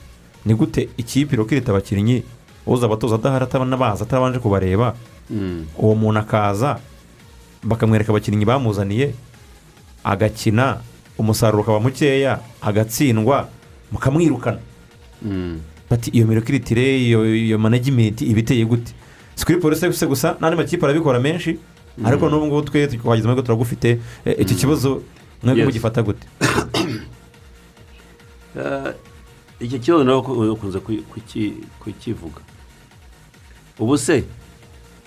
ni gute ikipe irokirita abakinnyi uzabatoza adahari atanabazi atabanje kubareba? Uwo muntu akaza bakamwereka abakinnyi bamuzaniye agakina umusaruro ukaba mukeya agatsindwa mukamwirukana. Bati iyo mirokiritire iyo iyo managimenti iba iteye gute? Si kuri polisi gusa n'andi makipe arabikora menshi ariko n'ubu ngubu twe twageze amahirwe turagufite Eh, iki kibazo mwebwe mugifata gute? Eh, iki kibazo nawe ukunze kuki- kuki- kukivuga ubu se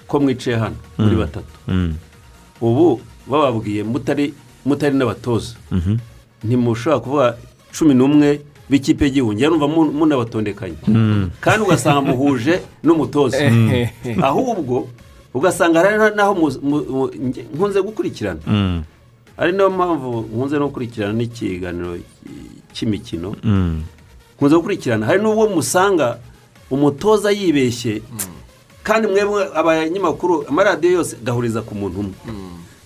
ko mwicaye hano muri Mm. batatu. Mm. ubu bababwiye mutari mutari n'abatoza. Mhm. ntimushobora kuvuga cumi n'umwe b'ikipe y'igihugu. Njya numva mu- munabatondekanye. Mm. kandi ugasanga muhuje n'umutoza. Mm. ahubwo ugasanga hari n'aho nkunze gukurikirana. Mm. ari na yo mpamvu nkunze no gukurikirana n'ikiganiro cy'imikino. Mm. nkunze gukurikirana. Hari n'ubwo musanga umutoza yibeshye. Kandi mwebwe abanyamakuru amaradiyo yose gahuriza ku muntu umwe.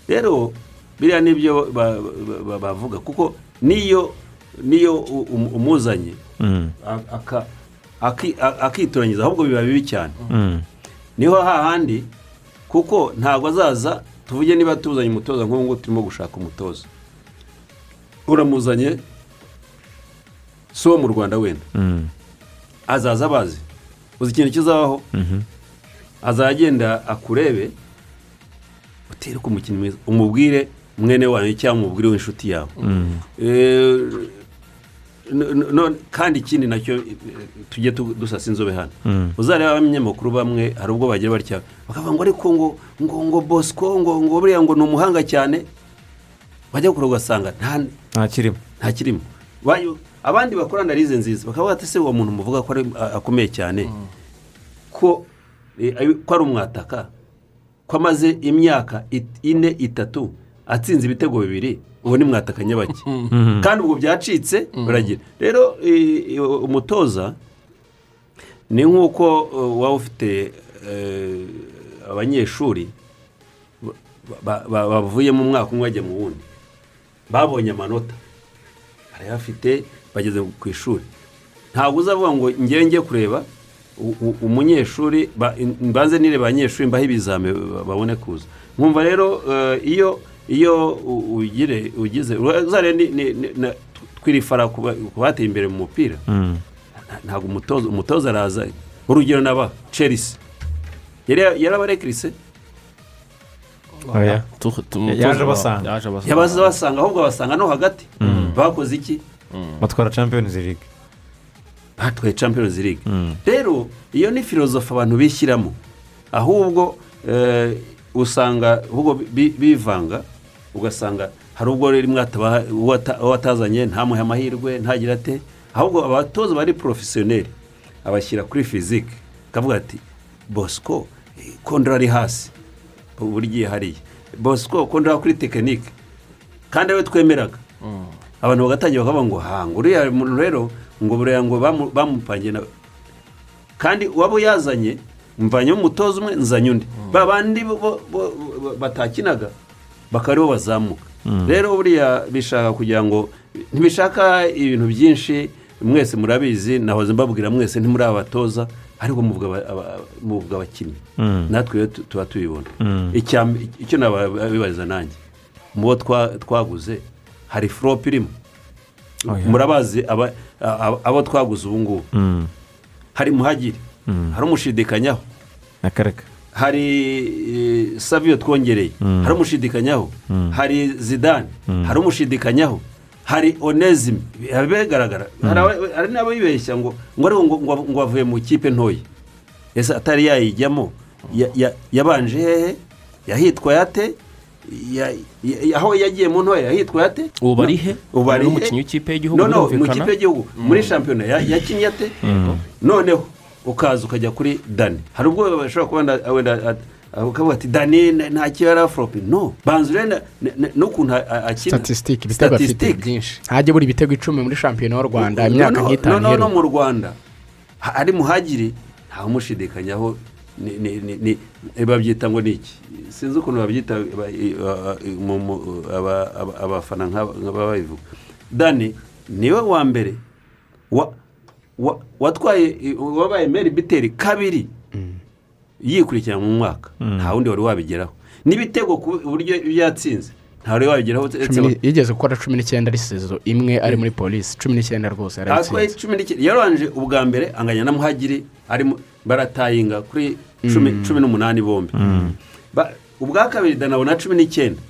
Rero biriya ni byo ba- ba- ba- bavuga kuko niyo niyo um- umuzanye Mm. a- aka- aki- a- akitoranyiriza ahubwo biba bibi cyane Mm. ni ho hahandi kuko ntabwo azaza tuvuge niba tuzanye umutoza nk'ubu ngubu turimo gushaka umutoza uramuzanye si uwo mu rwanda wenda Mm. azaza abazi uzi ikintu kizabaho Mhm. azagenda akurebe utere ku mwiza umubwire mwene wanyu cyangwa umubwire w'inshuti yawe. Mm. Eh, kandi ikindi na cyo eh, tujye tu- dusasa inzobe hano. Mm. uzareba abanyamakuru bamwe hari ubwo bagira batya bakavuga ngo ariko ngo ngo ngo bosco ngo ngo buriya ngo ni umuhanga cyane. Bajya kure ugasanga nta kirimo. nta kirimo. Abandi bakora analize nziza. Bakavuga ati se uwo muntu muvuga ko akomeye cyane? Ko eh, ari- ko ari umwataka. Ko amaze imyaka ine itatu atsinze ibitego bibiri uwo ni mwataka nyabake Mhm. kandi ubwo byacitse baragira rero eh, eh, umutoza ni nk'uko eh, waba ufite eh, abanyeshuri ba- ba- bavuye mu mwaka umwe bajya mu wundi babonye amanota. Barayafite bageze ku ishuri. Ntabwo uzavuga ngo ngewe njye kureba umunyeshuri ba- mbanze nireba abanyeshuri mbaho ibizame ba- babone kuza. Nkumva rero eh, iyo iyo u- ugire ugize uzare ni- ni- ni- na- twirifara ku ba- ku bateye imbere mu mupira Mm. ntabwo umutoza umutoza araza urugero naba chelsea yari yarabarekirise Oya. Tu- tu- Yaje abasanga. yaje abasanga. ahubwo abasanga no hagati Mm. bakoze iki batwara champions league batwaye champions league Mm. rero iyo ni filozofi abantu bishyiramo ahubwo eh, usanga ahubwo bi- bivanga ugasanga hari ubwo rimwe atabaha- uwo ata- uwo atazanye ntamuhe amahirwe ntagira ate? Ahubwo abatoza bari porofesiyoneri abashyira kuri fizike akavuga ati bosco eh, kondora ari hasi. Gihe hariya. Bosco kondora kuri tekinike kandi ari we twemeraga. Abantu bagatangira bakavuga ngo hanga uriya muntu rero ngo buriya ngo bamu- bamupangiye na kandi waba uyazanye mvanye umutoza umwe nzanye undi. Ba bandi batakinaga. Bakaba ari bo bazamuka Mm. rero buriya bishaka kugira ngo ntibishaka ibintu byinshi mwese murabizi nahoze mbabwira mwese ntimuri abatoza ariko muvuga aba- aba- muvuga abakinnyi Mm. natwe tuba tubibona Mm. Mbe- icyo nabibariza nanjye mu bo twa- twaguze hari forope irimo Oya. murabazi aba- aba- abo twaguze ubu ngubu hari muhagiri Mm. hari umushidikanyaho akareka hari eh, saviyo twongereye. Mm. hari umushidikanyaho. Mm. hari zidane. Mm. hari umushidikanyaho. Hari onezime bigaragara hari aba- hari n'abayibeshya ngo ngo avuye mu kipe ntoya. Ese atari yayijyamo? Ya- ya- yabanje hehe? Yahitwaye ate Ya- ya- aho yagiye mu ntoya yahitwaye ate ubu ari he? Ubu ari umukinnyi w'ikipe y'igihugu no no mu y'igihugu. Muri shampiyona ya- yakinnye ate Mm. noneho. Ukaza ukajya kuri dani. Hari ubwo bashobora kuba wenda- ukavuga ati dani nta kiba yari aforope no. Banza urebe n'ukuntu akina. Statisitike ibitego afite byinshi. Ntajya buri ibitego icumi muri shampiyona y'u rwanda imyaka nk'itanu no, no, mu rwanda. Ari muhagiri ni- babyita ngo ni iki? Sinzi ukuntu babyita abafana nk'aba nk'aba babivuga. Dani ni we wa mbere watwaye wabaye meri biteri kabiri yikurikirana mu mwaka. Nta wundi wari wabigeraho. N'ibitego ku buryo yatsinze nta wari wabigeraho. Yigeze gukora cumi n'icyenda ari sezo imwe ari muri polisi cumi n'icyenda rwose yarayitsinze cumi n'icyenda yarabanje ubwa mbere anganya na muhagiri arimo baratayinga kuri cumi Mm. cumi n'umunani bombi. Ba- ubwa kabiri danabona cumi n'icyenda.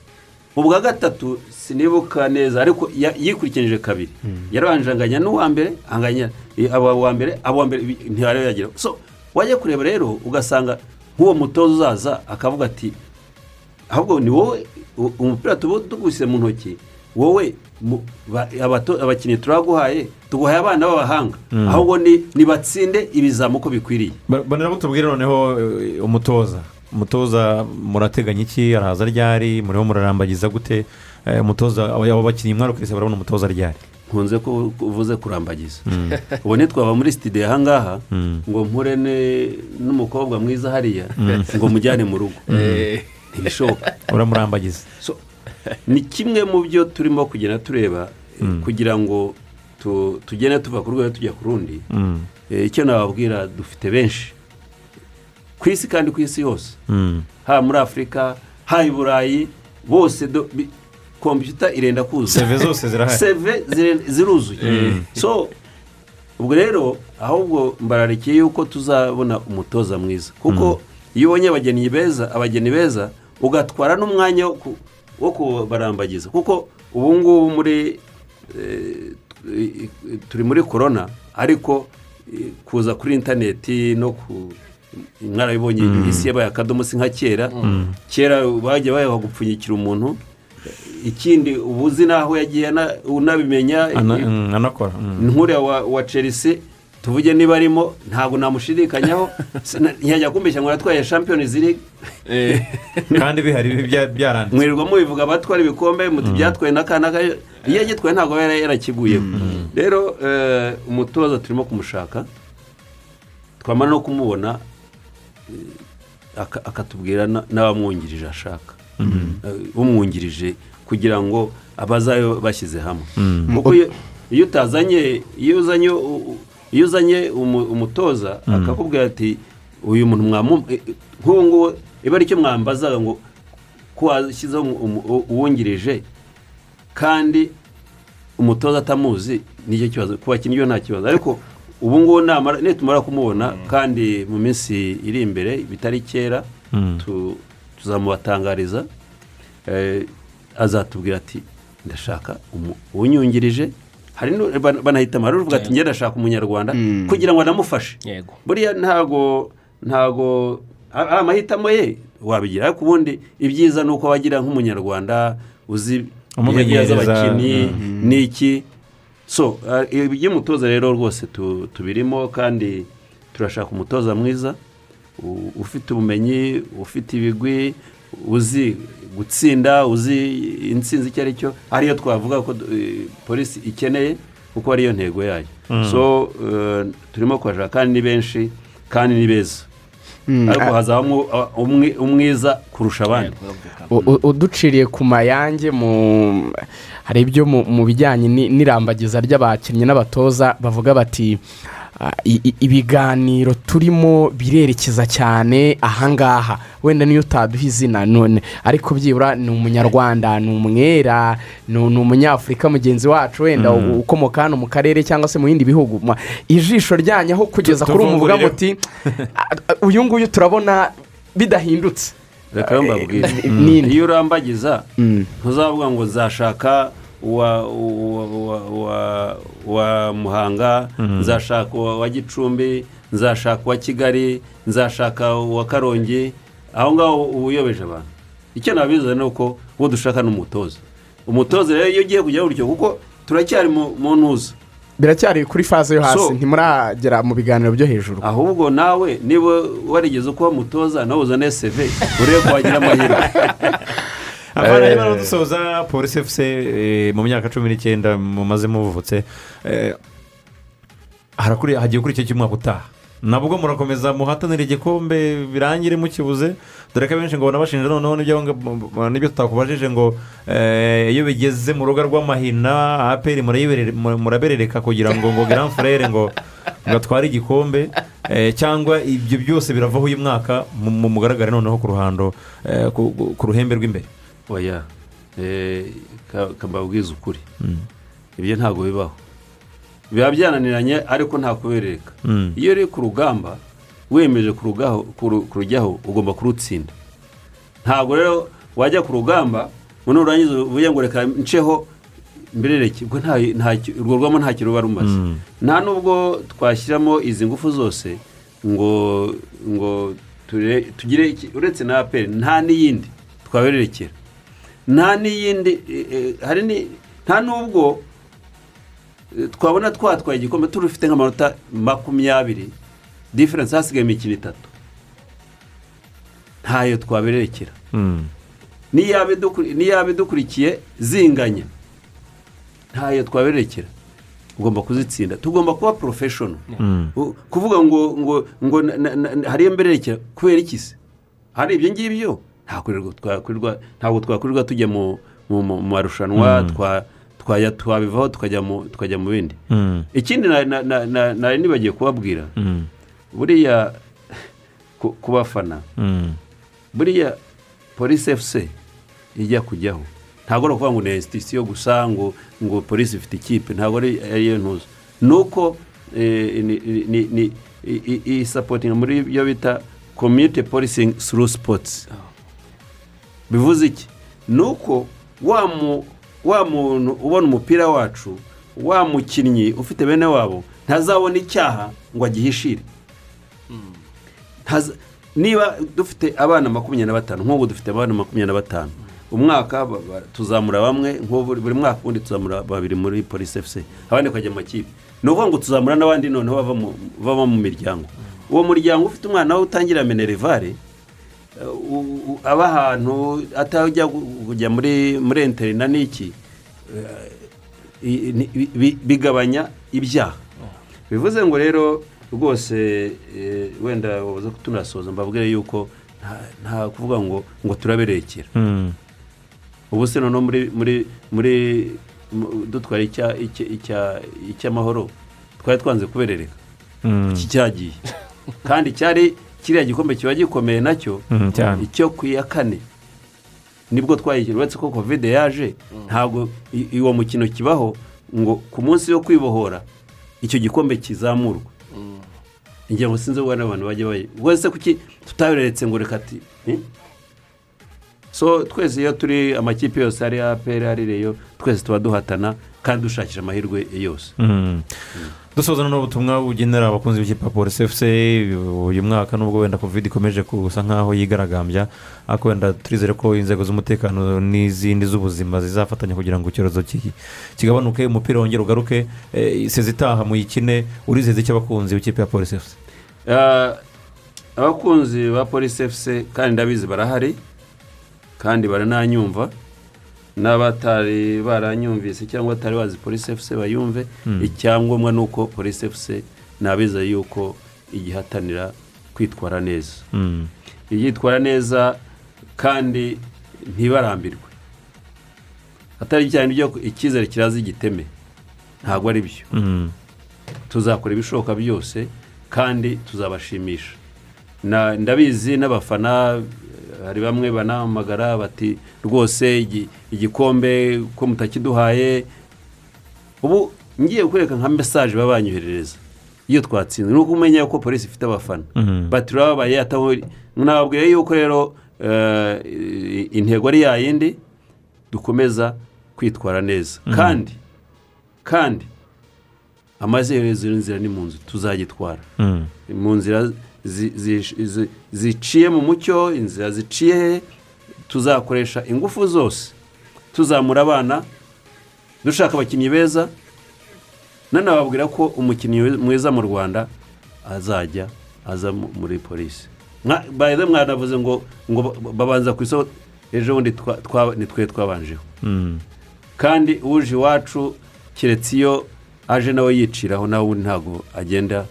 Ubwa gatatu sinibuka neza ariko yikurikiranyije kabiri. Yarabanje anganya n'uwa mbere anganya eh, aba wa mbere abo wa mbere ntiyari yageraho so wajya kureba rero ugasanga nk'uwo mutoza uzaza akavuga ati ahubwo ni wowe umupira tuba tugushyize mu ntoki wowe mu- abakinnyi turaguhaye tuguhaye abana b'abahanga. Mm. ahubwo ni nibatsinde ibizamu uko bikwiriye. Ba- bonera tubwire noneho eh, umutoza. Umutoza murateganya iki? Araza ryari? Muriho murarambagiza gute? Eh, umutoza abo bakinnyi mwarukirisi barabona umutoza ryari? Nkunze ko uvuze kurambagiza. Mm. ubu ntitwava muri sitidiyo ahangaha Mm. ngo mpure n'umukobwa mwiza hariya Mm. ngo mujyane mu rugo. Eh. ntibishoboka. Uramurambagiza. So, ni kimwe mu byo turimo kugenda tureba kugira ngo tu- tugende tuva ku rwego tujya ku rundi. Eh, icyo nababwira dufite benshi. Ku isi kandi ku isi yose Mm. haba muri afurika haba i burayi bose kompiyuta irenda kuzuza Seve zose zirahari. seve ziruzuye Mm. so ubwo rero ahubwo mbararikiye yuko tuzabona umutoza mwiza kuko iyo ubonye abageni beza abageni beza ugatwara n'umwanya wo ku- wo kubarambagiza kuko ubu ngubu muri eh, turi muri korona ariko eh, kuza kuri interineti no ku mwarabibonye Mm. isi yabaye akadomo si nka kera. Mm. kera bajya bayaha gupfunyikira umuntu. Ikindi uba uzi n'aho yagiye unabimenya. Mm, anakora nk'uriya wa, chelsea tuvuge niba arimo ntabwo namushidikanyaho ntiyajya kumbeshya ngo yatwaye champions league. Kandi bihari byaranditse mwirirwa mubivuga abatwara ibikombe muti byatwaye n'akanaka iyo agitwaye ntabwo aba yara- yarakiguyeho rero eh, umutoza turimo kumushaka twamara no kumubona eh, akatubwira na- n'abamwungirije ashaka Eh, umwungirije kugira ngo abazayo bashyize hamwe Mm. kuko iyo- utazanye iyo uzanye iyo uzanye umu- umutoza Mm. akakubwira ati uyu muntu eh, eh, nk'ubu ngubu iba ari cyo mwambazaga ngo ko washyizeho uwungirije kandi umutoza atamuzi ni cyo kibazo ku bakinnyi nta kibazo ariko ubu ngubu nitumara kumubona kandi mu minsi iri imbere bitari kera Mm. tu- tuzamubatangariza eh, azatubwira ati ndashaka umu- uwunyungirije hari nu- ban- banahitamo hari uvuga ati njye ndashaka umunyarwanda kugira ngo anamufashe buriya ntago ntago ari amahitamo ye wabigira. Ariko ubundi ibyiza ni uko wagira nk'umunyarwanda uzi Umumenyereza, abakinnyi mm. n'iki so uh, iby'umutoza rero rwose tu- tubirimo kandi turashaka umutoza mwiza ufite ubumenyi ufite ibigwi uzi gutsinda uzi intsinzi icyo ari cyo ariyo twavuga ko eh, polisi ikeneye kuko ariyo ntego yayo. Mm. so eh, turimo kubashaka kandi ni benshi kandi ni beza. Mm, ariko hazabamo umwi- umwiza kurusha abandi. Uduciriye ku mayange mu hari ibyo mu bijyanye ni- n'irambagiza ry'abakinnyi n'abatoza bavuga bati ah, ibiganiro turimo birerekeza cyane ahangaha wenda niyo utaduha izina none. Ariko byibura ni umunyarwanda ni umwera ni umunyafurika mugenzi wacu wenda Mm. ukomoka hano mu karere cyangwa se mu bindi bihugu. Ma- ijisho ryanyu aho kugeza kuri umuvuga muti "Ah, ah, uyu nguyu turabona bidahindutse. Reka mbabwire. Eh, nini? iyo urambagiza ntuzavuga ngo nzashaka uwa muhanga Mhm. nzashaka uwa wa gicumbi nzashaka uwa kigali nzashaka uwa karongi. Aho ngaho uba uyobeje abantu? Icyo nabiza ni uko uwo dushaka ni umutoza. Umutoza rero iyo ugiye kujya gutyo kuko turacyari mu ntuza. Biracyari kuri faze yo hasi ntimuragera mu biganiro byo hejuru. Ahubwo nawe niba warigeze kuba mutoza nawe uzane seve urebe ko wagira amahirwe. abana rero baradusoza polisi efuse eh, mu myaka cumi n'icyenda mumaze muvutse eh, hagiye kuri icyo cy'umwaka utaha nabwo murakomeza muhatanire igikombe birangire mukibuze dore ko abenshi ngo banabashinja noneho n'ibyo ngo- n'ibyo tutakubajije ngo eh, iyo bigeze mu rugo rw'amahina aperi muraberereka kugira ngo ngo grand frere ngo. Ngo atware igikombe eh, cyangwa ibyo byose biravaho uyu mwaka mu- mu- mugaragare noneho ku ruhando eh, ku ruhembe rw'imbere oya. Eh, ka- kambabwiza ukuri Mm. ibyo ntabwo bibaho. Biba byananiranye ariko nta kubereka Mm. iyo uri ku rugamba wemeje kurujyaho ugomba kurutsinda. Ntabwo rero wajya ku rugamba ngo nurangiza uvuge ngo reka nceho mbirereke. Ubwo urwo rugamba nta kintu ruba rumaze. Mm. nta nubwo twashyiramo izi ngufu zose ngo ngo tugire uretse na aperi nta n'iyindi twabererekera. Nta n'iyindi eh, eh, hari ni nta nubwo eh, twabona twatwaye igikombe turufite nk'amanota makumyabiri diferense hasigaye imikino itatu. Ntayo niyaba idukuri- niyaba idukurikiye zinganya. Ntayo twabererekera ugomba kuzitsinda. Tugomba kuba porofeshono U- kuvuga ngo ngo ngo hariyo mbererekera kubera iki se? Hari ibyo ngibyo? Ntabwo twakwirirwa tujya mu marushanwa Mm. twa- twajya twabivaho tukajya mu tukajya mu bindi Mm. ikindi na- na- na- na- nari nibagiye kubabwira Mm. buriya ku- ku bafana Mm. buriya polisi efuse ijya kujyaho ntabwo ari ukuvuga ngo ni institusiyo gusa ngo ngo polisi ifite ikipe ntabwo ari ariyo ntuzo ni uko eh, iyi sapotingi muri byo bita komyunite polisingi suru sipotsi bivuze iki? Ni uko wa mu- wa muntu ubona umupira wacu wa mukinnyi ufite bene wabo ntazabona icyaha ngo agihishire. Niba dufite abana makumyabiri na batanu nk'ubu dufite abana makumyabiri na batanu umwaka tuzamura bamwe nk'ubu buri- mwaka ubundi tuzamura babiri muri polisi efuse abandi bakajya mu makipe. Ni ukuvuga ngo tuzamura n'abandi noneho bava mu- miryango. Uwo muryango ufite umwana we utangira u- aba ahantu atajya kujya muri muri interina n'iki eh, bigabanya ibyaha. Bivuze ngo rero rwose eh, wenda wabuze tunasoza mbabwire yuko nta- kuvuga ngo ngo turaberekera. Mm. ubu se noneho muri muri muri mu- dutwara icya- icya- icya- icy'amahoro twari twanze kuberereka. Mm. iki cyagiye. Kandi cyari kiriya gikombe kiba gikomeye na cyo Mm, cyane. icyo ku ya kane. Nibwo twayikira uretse ko kovide yaje ntabwo i- uwo mukino kibaho ngo ku munsi wo kwibohora icyo gikombe kizamurwa ngira ngo sinzi ubwo n'abantu bajya bayi wese kuki tutaberetse ngo reka ati "Eh?" so twese iyo turi amakipe yose ari aperi ari reyo twese tuba duhatana kandi dushakisha amahirwe yose. Dusoza n'ubutumwa bugenera abakunzi b'ikipe ya polisi efuse uyu mwaka nubwo wenda covid ikomeje gusa nk'aho yigaragambya ariko wenda turizere ko inzego z'umutekano n'izindi z'ubuzima zizafatanya kugira ngo icyorezo ki- kigabanuke umupira wongere ugaruke isezi itaha muyikine urizeze icyo abakunzi b'ikipe ya polisi efuse abakunzi ba polisi efuse kandi ndabizi barahari kandi barananyumva n'abatari baranyumvise cyangwa batari bazi polisi efuse bayumve Hmm. icyangombwa ni uko polisi efuse nabiza yuko igihatanira kwitwara neza Mm. yitwara neza kandi ntibarambirwe atari cyane ibyo icyizere kiraza igiteme ntabwo ari byo Mm. tuzakora ibishoboka byose kandi tuzabashimisha ndabizi n'abafana hari bamwe banahamagara bati rwose igi- igikombe ko mutakiduhaye ubu ngiye kwereka nka mesaje baba banyoherereza iyo twatsinze ni uko umenya ko polisi ifite abafana Mhm. bati turababaye nababwira yuko rero eh, intego ari yayindi dukomeza kwitwara neza Mhm. kandi kandi amazerezo y'inzira ni mu nzu tuzagitwara Mm. mu nzira zi- zi- zi- ziciye mu mucyo inzira ziciye he tuzakoresha ingufu zose. Tuzamura abana dushaka abakinnyi beza nanababwira ko umukinnyi mwiza mu rwanda azajya aza mu- muri polisi Mwa- baze mwanavuze ngo ngo ba- babanza ku isoko ejo bundi twe twabanjeho. Mm. kandi uje iwacu keretse iyo aje nawe yiciraho nawe ntabwo agenda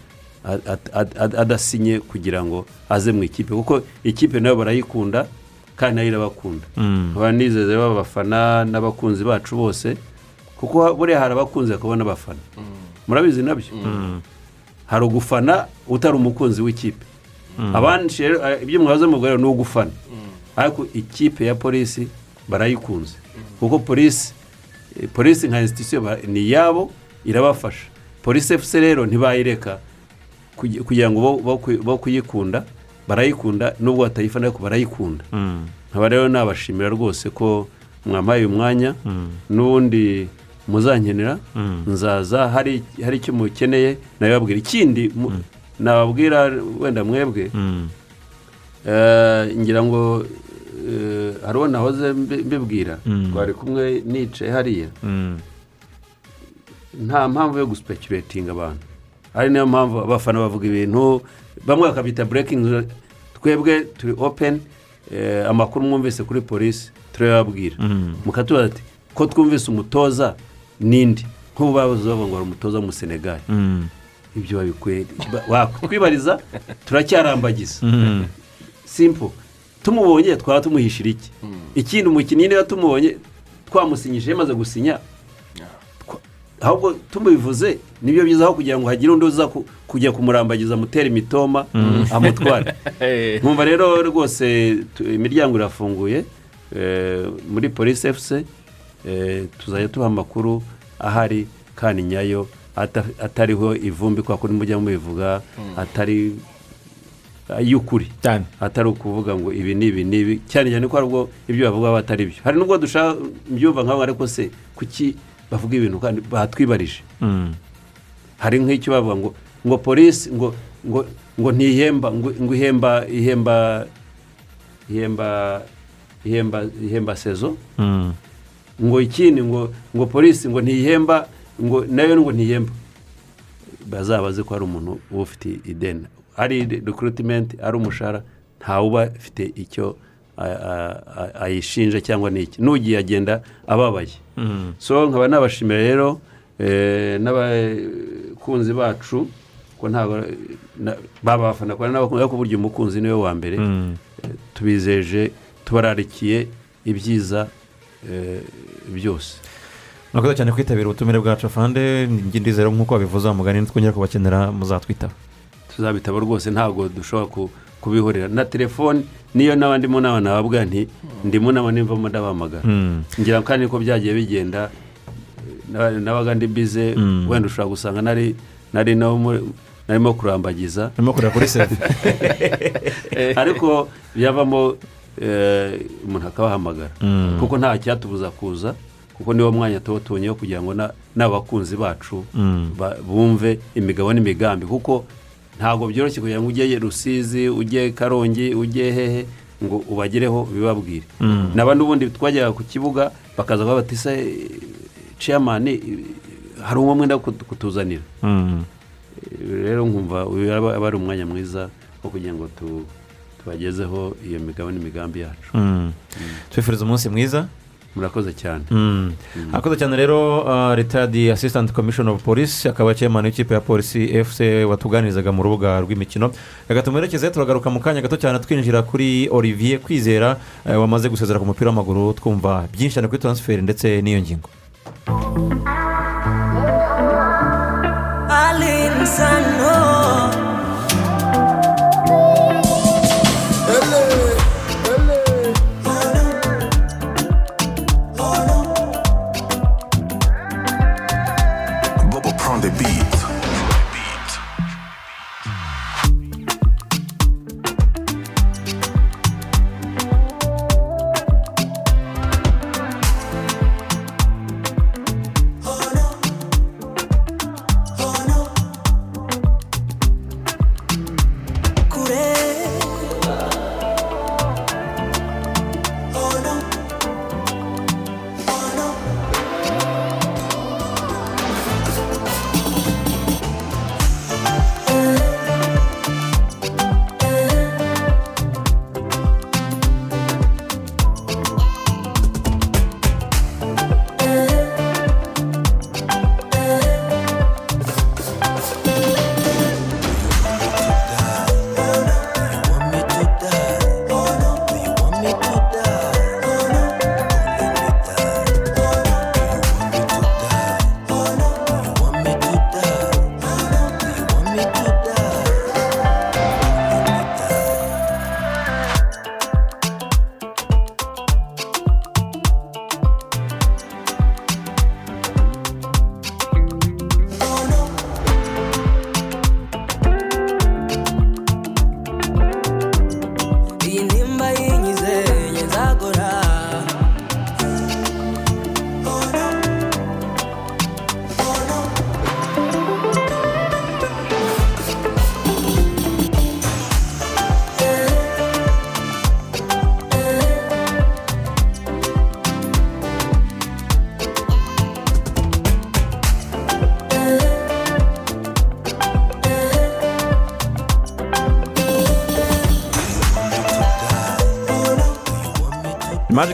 adasinye kugira ngo aze mu ikipe. Kuko ikipe na yo barayikunda kandi na yo irabakunda. Mm. nkaba nizeze abafana n'abakunzi bacu bose kuko buriya hari abakunzi hakaba n'abafana. Murabizi na byo hari ugufana utari umukunzi w'ikipe. Mm. abandi rero eh, ibyo mwahoze mubwira ni ugufana. Ariko ikipe ya polisi barayikunze. Kuko polisi eh, polisi nka institusiyo ni iyabo irabafasha. Polisi efuse rero ntibayireka. Kugira ngo bo- bo kuyi- bo kuyikunda barayikunda nubwo batayifana ariko barayikunda. Mm. nkaba rero nabashimira rwose ko mwampaye uyu mwanya Mm. n'ubundi muzankenera Mm. nzaza hari icyo mukeneye nabibabwira. Ikindi nababwira wenda mwebwe eh, ngira ngo eh, hari uwo nahoze mbi- mbibwira twari kumwe nicaye hariya. Nta mpamvu yo gusipekiretinga abantu. Ari na yo mpamvu abafana bavuga ibintu bamwe bakabyita burekingi twebwe turi openi amakuru mwumvise kuri polisi turayababwira. Mukatubaza ati ko twumvise umutoza n'indi? Nk'ubu babuze bavuga ngo hari umutoza mu senegali ibyo babikwiye wakwibariza turacyarambagiza. Simpo tumubonye twaba tumuhishira iki? Ikindi umukinnyi niba tumubonye twamusinyije yamaze gusinya ahubwo tumubivuze ni byo byiza aho kugira ngo hagire undi uza ku- kujya kumurambagiza amutera imitoma amutware. Nkumva rero rwose imiryango irafunguye eh, muri polisi efuse tuzajya tuha amakuru ahari kandi nyayo ata- atariho ivumbi kwa kuri mujya mubivuga atari y'ukuri atari ukuvuga ngo ibi ni ibi ni ibi. Cyane cyane ko hari ubwo ibyo bavuga aba atari byo. Hari n'ubwo dushaka mbyumva nk'aho ariko se kuki bavuga ibintu kandi batwibarije. Hari nk'icyo bavuga ngo ngo polisi ngo ngo ngo ntihemba ngo ihemba ihemba ihemba ihemba ihemba sezo. Ngo ikindi ngo ngo polisi ngo ntihemba ngo na yo ngo ntihemba. Bazabaze ko hari umuntu uba ufite ideni. Ari rekuritimenti ari umushahara ntawe uba afite icyo a- a- a- ayishinja cyangwa n'iki n'ugiye agenda ababaye. So nkaba nabashimira rero eh, n'abakunzi bacu ko ntabwo baba abafana kubera n'abakunzi ariko burya umukunzi ni we wa mbere. Eh, tubizeje tubararikiye ibyiza eh, byose. Murakoze cyane kwitabira ubutumire bwacu afande. Ndizera nk'uko wabivuze mugani nitwongera kubakenera muzatwitaba tuzabitaba rwose ntabwo dushobora ku- kubihorera na telefoni niyo n'abandi mu nama nababwira nti ndimo nama nimvamo ndabahamagara Mm. ngira ngo kandi niko byagiye bigenda na- nabaga ndi bize Mm. wenda ushobora gusanga nari nari muri- narimo kurambagiza Urimo kureba kuri save. ariko byavamo eh, umuntu akabahamagara Mm. kuko nta cyatubuza kuza kuko niwo mwanya tuba tubonyeho kugira ngo na- n'abakunzi bacu ba- bumve imigabo n'imigambi kuko ntabwo byoroshye kugira ngo ujye rusizi ujye karongi ujye hehe ngo ubagereho bibabwire Mm. naba n'ubundi twajyaga ku kibuga bakaza kuba bati se ciyamani hari umwe mwenda kut- kutuzanira Mm. rero nkumva uyu aba ari umwanya mwiza wo kugira ngo tu- tubagezeho iyo migabo n'imigambi yacu Mm. twifuriza umunsi mwiza murakoze cyane Mm. akoze cyane rero uh, retired assistant commission of police akaba chairman w'ikipe ya polisi fc watuganirizaga mu rubuga rw'imikino reka tumuherekeze turagaruka mu kanya gato cyane twinjira kuri olivier kwizera eh, wamaze gusezera ku mupira w'amaguru twumva byinshi cyane kuri transfer ndetse n'iyo ngingo. Bubba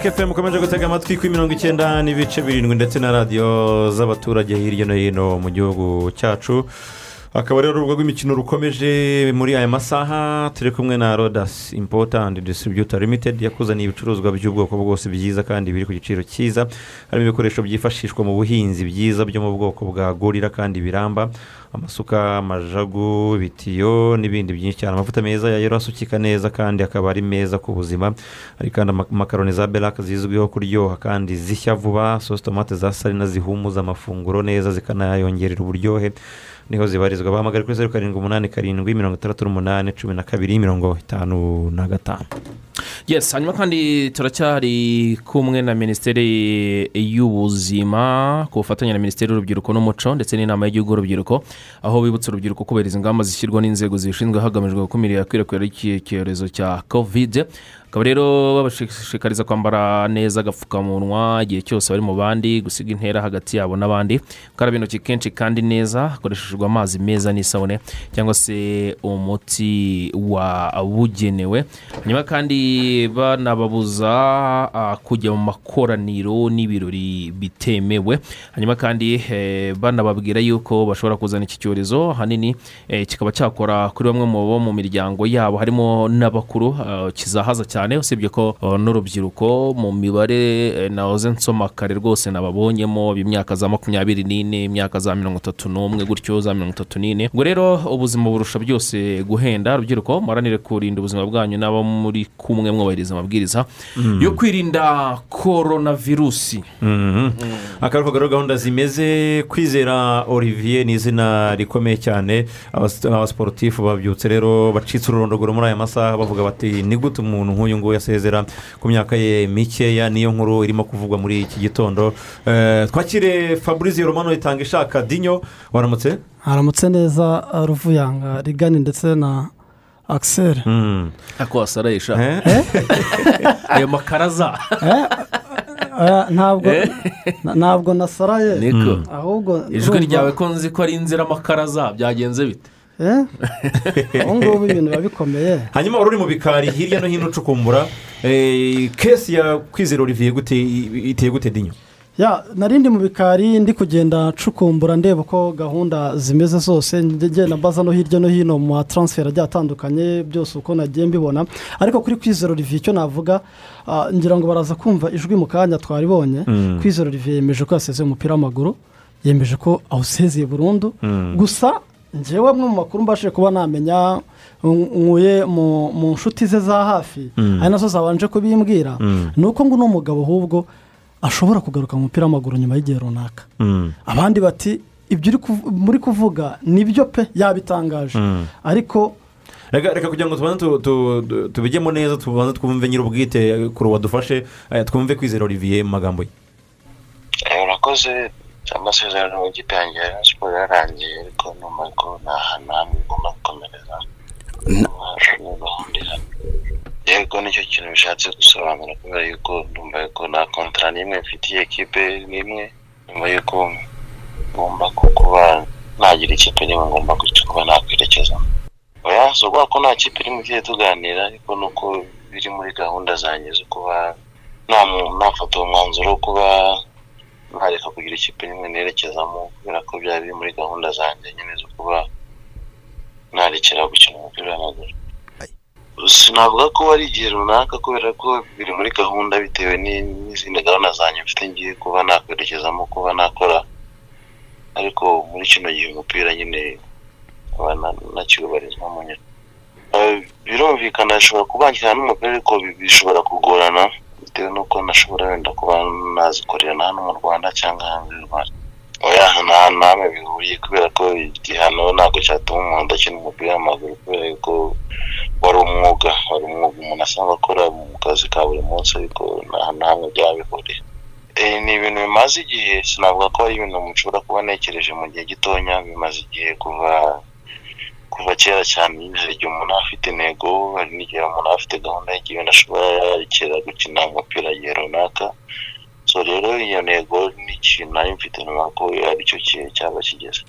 magike fm mukomeje gutega amatwi kuri mirongo icyenda n'ibice birindwi ndetse na radiyo z'abaturage hirya no hino mu gihugu cyacu akaba rero urubuga rw'imikino rukomeje muri aya masaha turi kumwe na rodasi impotandi disibuta limitedi yakuzaniye ibicuruzwa by'ubwoko bwose byiza kandi biri ku giciro cyiza. Harimo ibikoresho byifashishwa mu buhinzi byiza byo mu bwoko bwa gorira kandi biramba. Amasuka amajagu ibitiyo n'ibindi byinshi cyane. Amavuta meza ya yero asukika neza kandi akaba ari meza ku buzima. Hari kandi ama- makaroni za berake zizwiho kuryoha kandi zishya vuba. Sosi tomate za sarina zihumuza amafunguro neza zikanayongerera uburyohe. Ni ho zibarizwa bahamagara kuri zeru karindwi umunani karindwi mirongo itandatu n'umunani cumi na kabiri mirongo itanu na gatanu. Yes hanyuma kandi turacyari kumwe na minisiteri y'ubuzima ku bufatanye na minisiteri y'urubyiruko n'umuco ndetse n'inama y'igihugu y'urubyiruko aho bibutsa urubyiruko kubahiriza ingamba zishyirwa n'inzego zibishinzwe hagamijwe gukumira ikwirakwira ry'iki cyorezo cya kovide bakaba rero babashishikariza kwambara neza agapfukamunwa igihe cyose bari mu bandi gusiga intera hagati yabo n'abandi gukaraba intoki kenshi kandi neza hakoreshejwe amazi meza n'isabune cyangwa se umuti wabugenewe. Hanyuma kandi banababuza ah, kujya mu makoraniro n'ibirori bitemewe. Hanyuma kandi eh, banababwira yuko bashobora kuzana iki cyorezo ahanini eh, kikaba cyakora kuri bamwe mu bo mu miryango yabo. Harimo n'abakuru ah, kizahaza cyane. Usibye ko ah, n'urubyiruko mu mibare eh, nahoze nsoma kare rwose nababonyemo imyaka za makumyabiri n'ine imyaka za mirongo itatu n'umwe gutyo za mirongo itatu n'ine. Ubwo rero ubuzima burusha byose guhenda. Rubyiruko muharanire kurinda ubuzima bwanyu n'abo muri kumwe mwubahiriza amabwiriza Mm. yo kwirinda korona virusi akaruhuko rero gahunda zimeze kwizera olivier ni izina rikomeye cyane. Abas- abasiporutifu babyutse rero bacitse ururondogoro muri aya masaha bavuga bati ni gute umuntu nk'uyu nguyu asezera ku myaka ye mikeya niyo nkuru irimo kuvugwa muri iki gitondo. Eh, twakire fabrice romano itanga ishaka dinyo waramutse? Haramutse neza ruvuyanga rigani ndetse na akiseri ako wasarayisha ayo makaraza. Aya, ntabwo Eh? na- ntabwo nasaraye niko. Ahubwo ijwi ryawe ko nzi ko ari inziramakaraza byagenze bite? Eh? Ubu ngubu ibintu biba bikomeye hanyuma wari uri mu bikari hirya no hino ucukumbura kesi ya kwizera olivier gute iteye gute dinyo ya narindi mu bikari ndi kugenda ncukumbura ndeba uko gahunda zimeze zose ngenda mbaza no hirya no hino mu mataransiferi agiye atandukanye byose uko nagiye mbibona ariko kuri kwizera olivier icyo navuga ngira ngo baraza kumva ijwi mu kanya twaribonye kwizera olivier yemeje ko yasezeye umupira w'amaguru yemeje ko awusezeye burundu gusa ngewe amwe mu makuru mbashije kuba namenya nkuye mu nshuti ze za hafi Mm. ari na zo zabanje kubimbwira Mm. ni uko ngo uno mugabo ahubwo ashobora kugaruka mu mupira w'amaguru nyuma y'igihe runaka abandi bati ibyo muri kuvuga ni byo pe yabitangaje Mm. ariko reka reka kugira ngo tubanze tu- tu- tu- tubijyemo neza tubanze twumve nyir'ubwite kuri wadufashe twumve kwizera olivier mu magambo ye Eh, urakoze amasezerano Rayon siporo yararangiye ariko numva ko nta hantu hamwe igomba gukomereza yego ni cyo kintu bishatse gusobanura kubera yuko ndumva yuko nta kontara n'imwe mfitiye ekipe n'imwe nyuma yuko ngomba ku- kuba nagira ikipe n'imwe ngomba kuba nakwerekezamo oya si ukuvuga ko nta kipe irimo igiye tuganira ariko nuko biri muri gahunda zanjye zo kuba namu- nafata uwo mwanzuro wo kuba ntareka kugira ikipe n'imwe nerekezamo kubera ko byari biri muri gahunda zanjye nyine zo kuba narekera gukina umupira w'amaguru. Sinavuga ko ari igihe runaka kubera ko biri muri gahunda bitewe ni- n'izindi gahunda zanjye mfite ngiye kuba nakwerekezamo kuba nakora. Ariko muri kino gihe umupira nyine nkaba na- nakiwubarizwamo nyine. Birumvikana ashobora kubangikana n'umupira ariko bi- bishobora kugorana. Bitewe n'uko nashobora wenda kuba nazikorera na hano mu rwanda cyangwa hanze y'u rwanda oya nta hamwe bihuriye kubera ko igihano ntabwo cyatuma umuntu adakina umupira w'amaguru kubera yuko wari umwuga wari umwuga umuntu asanzwe akora mu kazi ka buri munsi ariko nta hantu na hamwe byaba bihuriye Eh, ni ibintu bimaze igihe sinavuga ko ari ibintu mushobora kuba ntekereje mu gihe gitonya bimaze igihe kuva kuva kera cyane igihe umuntu afite intego hari n'igihe umuntu afite gahunda y'igihe ashobora yarekera gukina umupira igihe runaka. So rero iyo ntego ni ikintu nari mfite nyuma ko ari cyo gihe cyaba kigeze.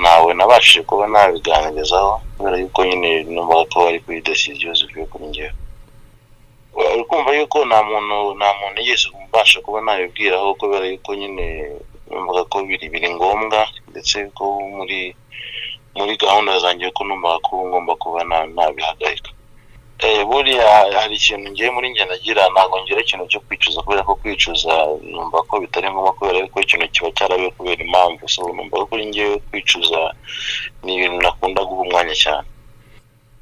Ntawe nabashije kuba nabiganirizaho kubera yuko nyine numvaga ko ari kuri desiziyo zivuye kuri ngewe uri kumva yuko nta muntu nta muntu yigeze ubasha kuba nabibwiraho kubera yuko nyine numvaga ko biri biri ngombwa ndetse ko muri muri gahunda zanjye ko numvaga ko ngomba kuba na- nabihagarika Eh, buriya hari ikintu ngiye muri njye nagira ntabwo ngira ikintu cyo kwicuza kubera ko kwicuza numva ko bitari ngombwa kubera yuko ikintu kiba cyarabaye kubera impamvu. So numva ko kuri ngewe kwicuza ni ibintu nakunda guha umwanya cyane.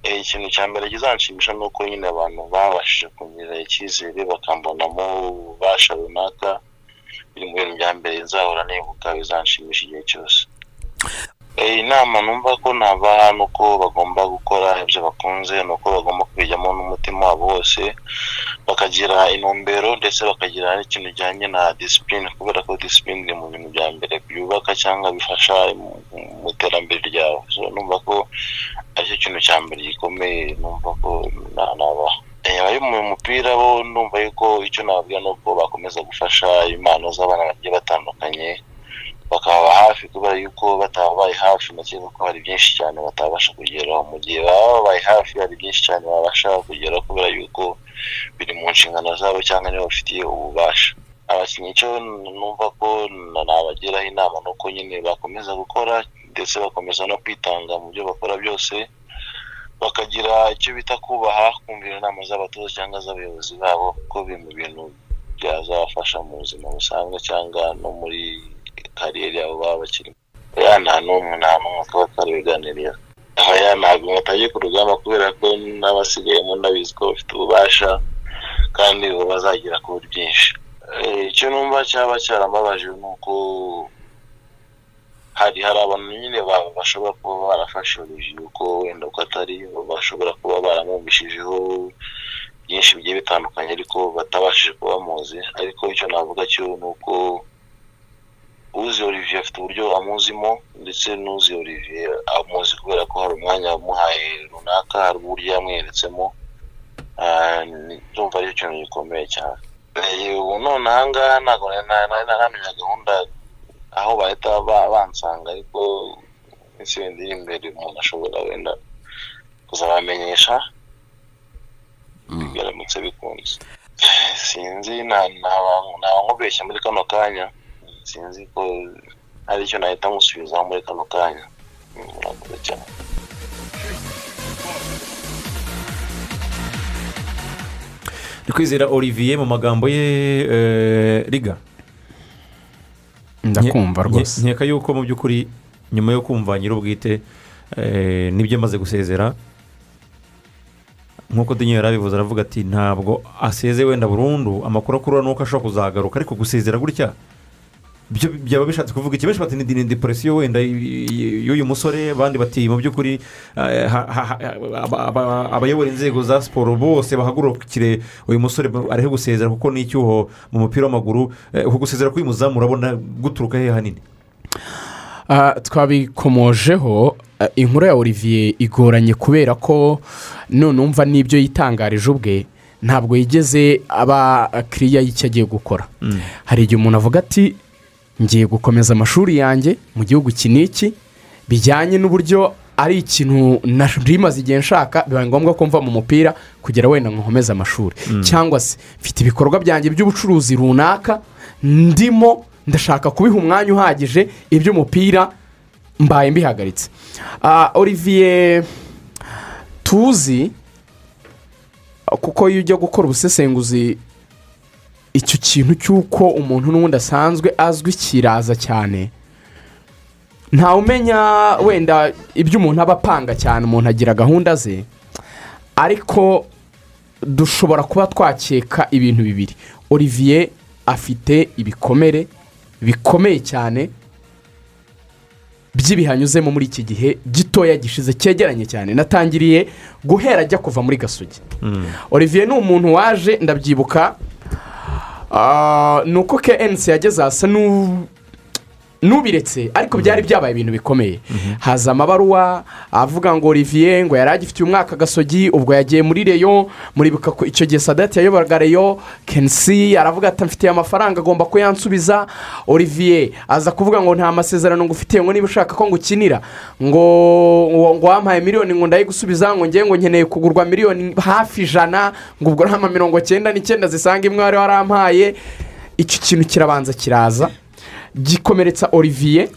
Eh, ikintu cya mbere kizanshimisha ni uko nyine abantu babashije kongera icyizere bakambonamo ububasha runaka biri mu bintu bya mbere nzahora nibuka bizanshimisha igihe cyose. Inama numva ko nabaha ni uko bagomba gukora ibyo bakunze ni uko bagomba kubijyamo n'umutima wabo wose bakagira intumbero ndetse bakagira n'ikintu kijyanye na disipurine kubera ko disipurine iri mu bintu bya mbere byubaka cyangwa bifasha mu- iterambere ryawe. Numva ko ari cyo kintu cya mbere gikomeye numva ko na- nabaha Eh, abari mu mupira bo numva yuko icyo nababwira ni uko bakomeza gufasha impano z'abana bagiye batandukanye bakaba hafi kubera yuko batababaye hafi ndakeka ko hari byinshi cyane batabasha kugeraho. Mu gihe baba babaye hafi hari byinshi cyane babasha kugeraho kubera yuko biri mu nshingano zabo cyangwa nibo bafitiye ububasha. Abakinnyi icyo numva ko na- nabagiraho inama ni uko nyine bakomeza gukora ndetse bakomeza no kwitanga mu byo bakora byose bakagira icyo bita kubaha kumvira inama z'abatoza cyangwa z'abayobozi babo kuko biri mu bintu byazabafasha mu buzima busanzwe cyangwa no muri kariyeri yabo baba bakirimo ya nta n'umwe nta n'umwe kaba karabiganiriye aha ya ntabwo batagiye ku rugamba kubera ko n'abasigayemo ndabizi ko bafite ububasha kandi ubu bazagera kuri byinshi. Eh, icyo numva cyaba cyarambabaje ni uko hari hari abantu nyine ba- bashobora kuba barafashe urugero ko wenda uko atari bashobora kuba baramwumvishijeho byinshi bigiye bitandukanye ariko batabashije kuba bamuzi. Ariko icyo navuga cyo ni uko uzi olivier afite uburyo amuzimo ndetse n'uzi olivier amuzi kubera ko hari umwanya wamuhaye runaka hari uburyo yamweretsemo Ah, ndumva ari cyo kintu gikomeye cyane. Eh, ubu none ahangaha ntabwo nari nari- nari naramenya gahunda aho bahita ba- bansanga ariko iminsi wenda iri imbere umuntu ashobora wenda kuzabamenyesha bigaramutse bikunze. Eh, sinzi nta- ntaba ntaba nkubeshya muri kano kanya. Sinzi ko hari icyo nahita musubizaho muri kano kanya murakoze cyane ni kwizera olivier mu magambo ye eh, riga. Ndakumva rwose. nkeka yuko mu by'ukuri nyuma yo kumva nyir'ubwite eh, ni byo amaze gusezera nk'uko dinyo yari abivuze aravuga ati ntabwo aseze wenda burundu amakuru akurura ni uko ashobora kuzagaruka ariko gusezera gutya byaba bishatse kuvuga iki? Benshi bati ni deporesiyo wenda y'uyu musore. Abandi bati mu by'ukuri eh, abayobora inzego za siporo bose bahagurukire uyu musore ariho gusezera kuko ni icyuho mu mupira w'amaguru. Eh, uku gusezera k'uyu muzamu urabona guturuka he hanini? Ah, twabikomojeho ah, inkuru ya olivier igoranye kubera ko none umva n'ibyo yitangarije ubwe ntabwo yigeze aba kiriya y'icyo agiye gukora. Hari igihe umuntu avuga ati ngiye gukomeza amashuri yanjye mu gihugu iki n'iki bijyanye n'uburyo ari ikintu rimaze igihe nshaka bibaye ngombwa ko mva mu mupira kugira wenda nkomeze amashuri. Cyangwa se mfite ibikorwa byanjye by'ubucuruzi runaka ndimo ndashaka kubiha umwanya uhagije iby'umupira mbaye mbihagaritse. Ah, olivier tuzi kuko iyo ujya gukora ubusesenguzi icyo kintu cy'uko umuntu n'ubundi asanzwe azwi kiraza cyane. Ntawe umenya wenda ibyo umuntu aba apanga cyane umuntu agira gahunda ze. Ariko dushobora kuba twakeka ibintu bibiri. Olivier afite ibikomere bikomeye cyane by'ibihanyuzemo muri iki gihe gitoya gishize cyegeranye cyane. Natangiriye guhera ajya kuva muri gasogi olivier ni umuntu waje ndabyibuka ni uko kensi yageze hasa n'u- n'ubiretse ariko byari byabaye ibintu bikomeye. Haza amabaruwa avuga ngo olivier ngo yari agifitiye umwaka gasogi ubwo yagiye muri reyo muribuka ko icyo gihe sadati yayoboraga reyo kensi aravuga ati mfitiye amafaranga agomba kuyansubiza. Olivier aza kuvuga ngo nta masezerano ngufitiye ngo niba ushaka ko ngo ngo ngo wampaye miliyoni ngo ndayigusubiza ngo ngewe ngo nkeneye kugurwa miliyoni hafi ijana ngo ubwo nta mirongo cyenda n'icyenda zisanga imwe wari warampaye icyo kintu kirabanza kiraza. Gikomeretsa olivier.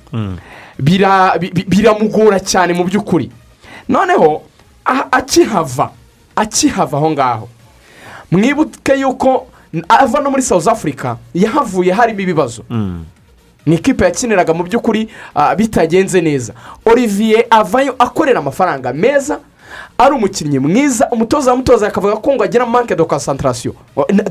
Bi- biramugora cyane mu by'ukuri. Noneho aha- akihava akihava aho ngaho. Mwibuke yuko ava no muri south africa yahavuye harimo ibibazo. Ni ikipe yakiniraga mu by'ukuri ah, bitagenze neza. Olivier avayo akorera amafaranga meza ari umukinnyi mwiza umutoza wamutoza akavuga ko ngo agira manke de concentration.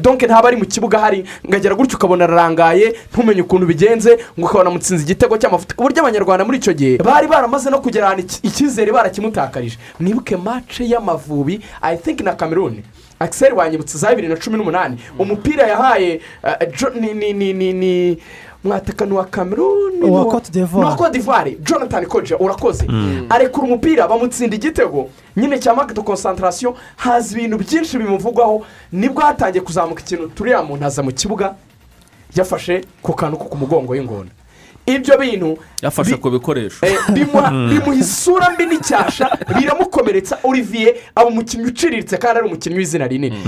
Donke ntaba ari mu kibuga hari ngo agera gutyo ukabona ararangaye ntumenye ukuntu bigenze ngo ukabona amutsinze igitego cy'amafuti ku buryo abanyarwanda muri icyo gihe bari baramaze no kugera ahantu icyizere barakimutakarije mwibuke mace y'amavubi i think na cameroon. Akiseri wanyibutse za bibiri na cumi n'umunani. Umupira yahaye eh, ni ni ni ni ni mwataka ni uwa cameroon ni Uwa Cote d'Ivoire. ni uwa Cote d'ivoire. Jonathan koja urakoze. Mm. arekura umupira bamutsinda igitego. Nyine cya de concentration haza ibintu byinshi bimuvugwaho. Nibwo hatangiye kuzamuka ikintu turiya muntu aza mu kibuga yafashe ku kantu ko ku mugongo w'ingona ibyo bintu yafashe ku bikoresho. Eh, bimuha bimuha isura mbi n'icyasha biramukomeretsa. Olivier aba umukinnyi uciriritse kandi ari umukinnyi w'izina rinini.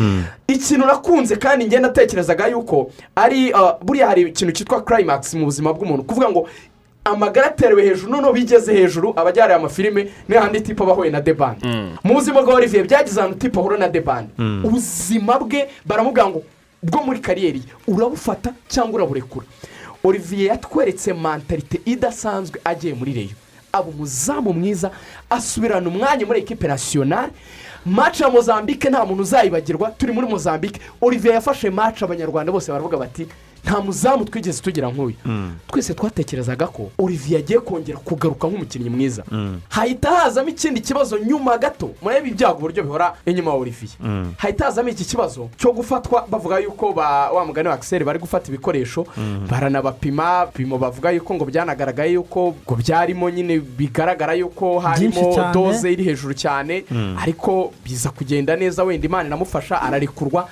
Ikintu nakunze kandi ngenda natekerezaga yuko ari uh, buriya hari ikintu cyitwa climax mu buzima bw'umuntu. Kuvuga ngo amagara aterewe hejuru noneho bigeze hejuru abajyariye amafilime ni handi tipe aba ahuye na debande mu buzima bwa olivier byagize ahantu tipe ahura na debande ubuzima bwe baramubwira ngo bwo muri kariyeri ye urabufata cyangwa uraburekura? Olivier yatweretse mentalite idasanzwe agiye muri reyo aba umuzamu mwiza asubirana umwanya muri ekipe nasiyonari maci ya mozambique nta muntu uzayibagirwa turi muri mozambique. Olivier yafashe maci abanyarwanda bose baravuga bati nta muzamu twigeze tugira nk'uyu. Twese twatekerezaga ko olivier agiye kongera kugaruka nk'umukinnyi mwiza. Hahita hazamo ikindi kibazo nyuma gato. Murebe ibyago uburyo bihora inyuma ya olivier. Hahita hazamo iki kibazo cyo gufatwa bavuga yuko ba wa mugani wa akiseri bari gufata ibikoresho baranabapima bimo bavuga yuko ngo byanagaragaye yuko ngo byarimo nyine bigaragara yuko harimo doze iri hejuru cyane. Mm. ariko biza kugenda neza wenda imana inamufasha ararekurwa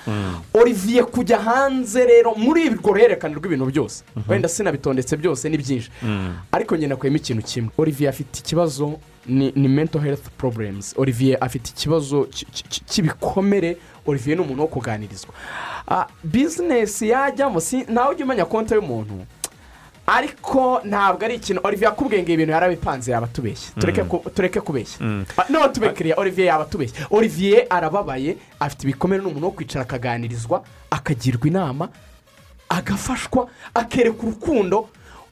olivier kujya hanze rero muri urwo ruhererekane rw'ibintu byose. Wenda sinabitondetse byose ni byinshi. Ariko njye nakuyemo ikintu kimwe. Olivier afite ikibazo ni ni mental health problems. Olivier afite ikibazo cy- cy- cy'ibikomere. Olivier ni umuntu wo kuganirizwa. Ah, bizinesi yajyamo si ntawe ujya umenya konti y'umuntu. Ariko ntabwo ari ikintu olivier akubwiye ngo ibintu yarabipanze yaba atubeshye tureke ku- tureke kubeshya. Ah, no tubekiriya olivier yaba atubeshye olivier arababaye afite ibikomere ni umuntu wo kwicara akaganirizwa akagirwa inama agafashwa akereka urukundo.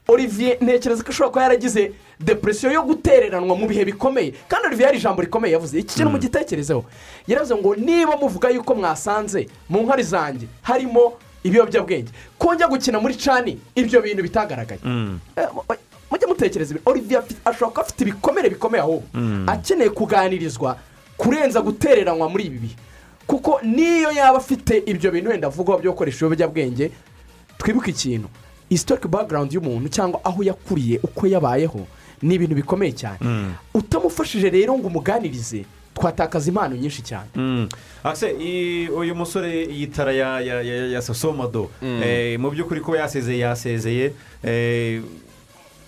Olivier ntekereza ko ashobora kuba yaragize depresiyo yo gutereranwa mu bihe bikomeye. Kandi olivier hari ijambo rikomeye yavuze. Iki kintu mugitekerezeho. Yaravuze ngo niba muvuga yuko mwasanze mu nkari zanjye harimo ibiyobyabwenge ko njya gukina muri cani ibyo bintu bitagaragaye. Eh, mu- mujye mutekereza ibi. Olivier ashobora kuba afite ibikomere bikomeye ahubwo akeneye kuganirizwa kurenza gutereranwa muri ibi bihe. Kuko niyo yaba afite ibyo bintu wenda avugwaho byo gukoresha ibiyobyabwenge twibuke ikintu. Isitorike bagarawundi y'umuntu cyangwa aho yakuriye uko yabayeho ni ibintu bikomeye cyane. Utamufashije rero ngo umuganirize twatakaza impano nyinshi cyane. Ase i- uyu musore yitara ya sosomodo Mm. Eh, mu by'ukuri kuba yasezeye yasezeye. Eh,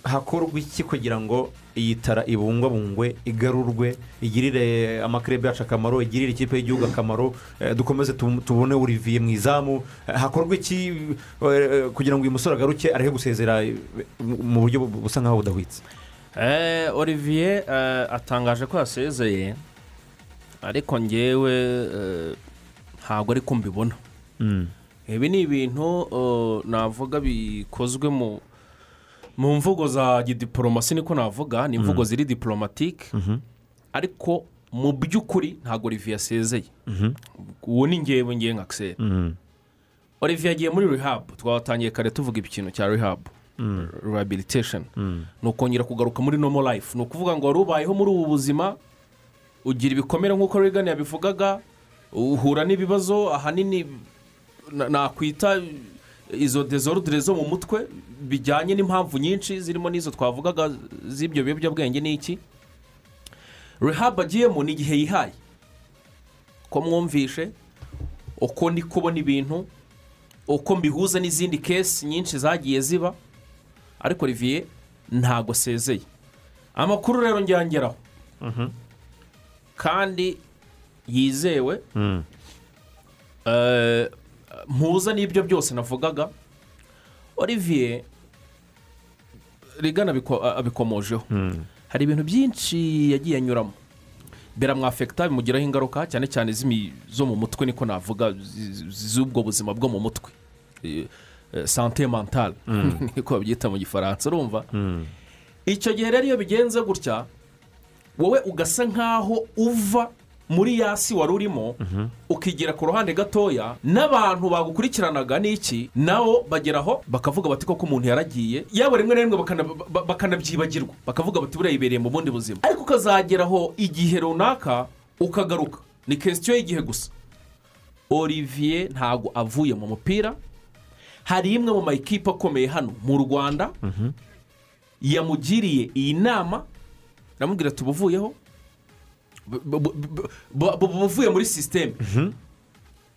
hakorwa iki kugira ngo iyi tara ibungwabungwe igarurwe igirire amakirebe yacu akamaro igirire ikipe y'igihugu akamaro eh, dukomeze tu- tubone olivier mu izamu. Eh, hakorwa iki eh, kugira ngo uyu musore agaruke areke gusezera mu buryo bu- busa nkaho budahwitse? Olivier atangaje ko yasezeye ariko ngewe ntabwo ariko mbibona ibi ni ibintu eh, navuga bikozwe mu mu mvugo za gidiporomasi niko navuga ni imvugo Mm. ziri diporomatike ariko mu by'ukuri ntabwo olivier yasezeye uwo ni ngewe ngewe nka kiseri olivier yagiye muri rihabu twatangiye kare tuvuga ikintu cya rihabu rehabilitation. Ni ukongera kugaruka muri nomo life. Ni ukuvuga ngo wari ubayeho muri ubu buzima ugira ibikomere nk'uko rigani yabivugaga uhura n'ibibazo ahanini na- nakwita izo dezorudire zo mu mutwe bijyanye n'impamvu nyinshi zirimo n'izo twavugaga z'ibyo biyobyabwenge ni iki rehabu agiyemo ni igihe yihaye. Ko mwumvishe? Uko ndi kubona ibintu uko mbihuza n'izindi kesi nyinshi zagiye ziba. Ariko riviye ntago asezeye. Amakuru rero njyangeraho. Kandi yizewe. Eh, mpuza n'ibyo byose navugaga olivier rigana abiko- abikomojeho. Hari ibintu byinshi yagiye anyuramo. Biramwafekita bimugiraho ingaruka cyane cyane zo mu mutwe niko navuga z'ubwo buzima bwo mu mutwe. Eh, eh, sante mentale. Niko babyita mu gifaransa urumva? Icyo gihe rero iyo bigenze gutya wowe ugasa nk'aho uva muri ya si wari urimo ukigira ku ruhande gatoya n'abantu bagukurikiranaga n'iki? Nabo bageraho bakavuga bati koko umuntu yaragiye? Yaba rimwe na rimwe bakana- ba- bakanabyibagirwa. Bakavuga bati buriya yibereye mu bundi buzima. Ariko ukazageraho igihe runaka ukagaruka. Ni kesitiyo y'igihe gusa. Olivier ntabwo avuye mu mupira. Hari imwe mu mayikipe akomeye hano mu rwanda. Yamugiriye iyi nama. Aramubwira ati ubuvuyeho buvuye muri sisiteme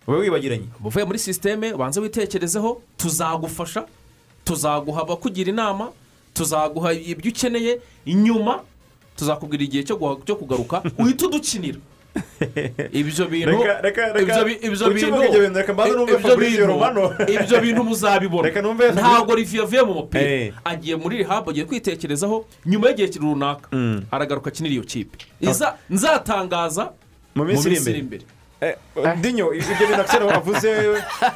wowe wibagiranye. Buvuye muri sisiteme ubanza witekerezeho tuzagufasha tuzaguha abakugira inama tuzaguha ibyo ukeneye inyuma tuzakubwira igihe cyo kugaruka uhita udukinira. Ibyo bintu ibyo bintu muzabibona ntabwo riviye avuye mu mupira agiye muri rihabu agiye kwitekerezaho nyuma y'igihe runaka aragaruka akinira iyo kipe nzatangaza mu minsi iri imbere dinyo ibyo bintu akisera wavuze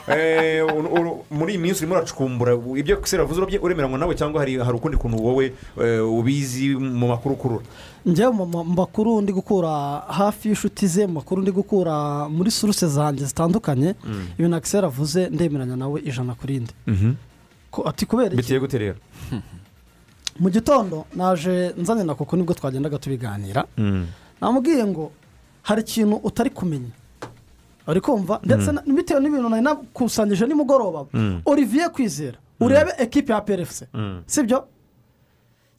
eh, muri iyi minsi urimo uracukumbura. Ibyo akisera wavuze urabye- uremeranywa nawe cyangwa hari ukundi kuntu wowe eh, ubizi mu makuru ukurura njyewe mu ma- mu makuru ndi gukura hafi y'inshuti ze mu makuru ndi gukura muri suruse zanjye zitandukanye. Ibintu akisera avuze ndemeranya nawe ijana ku rindi Ko- ati kubera iki? Bitiye gute rero? Mu gitondo naje nzanye na koko ni bwo twagendaga tubiganira. Namubwiye ngo hari ikintu utari kumenya. Uri kumva ndetse na- bitewe n'ibintu nari nakusanyije nimugoroba Mm. olivier kwizera urebe ekipe ya plfc sibyo?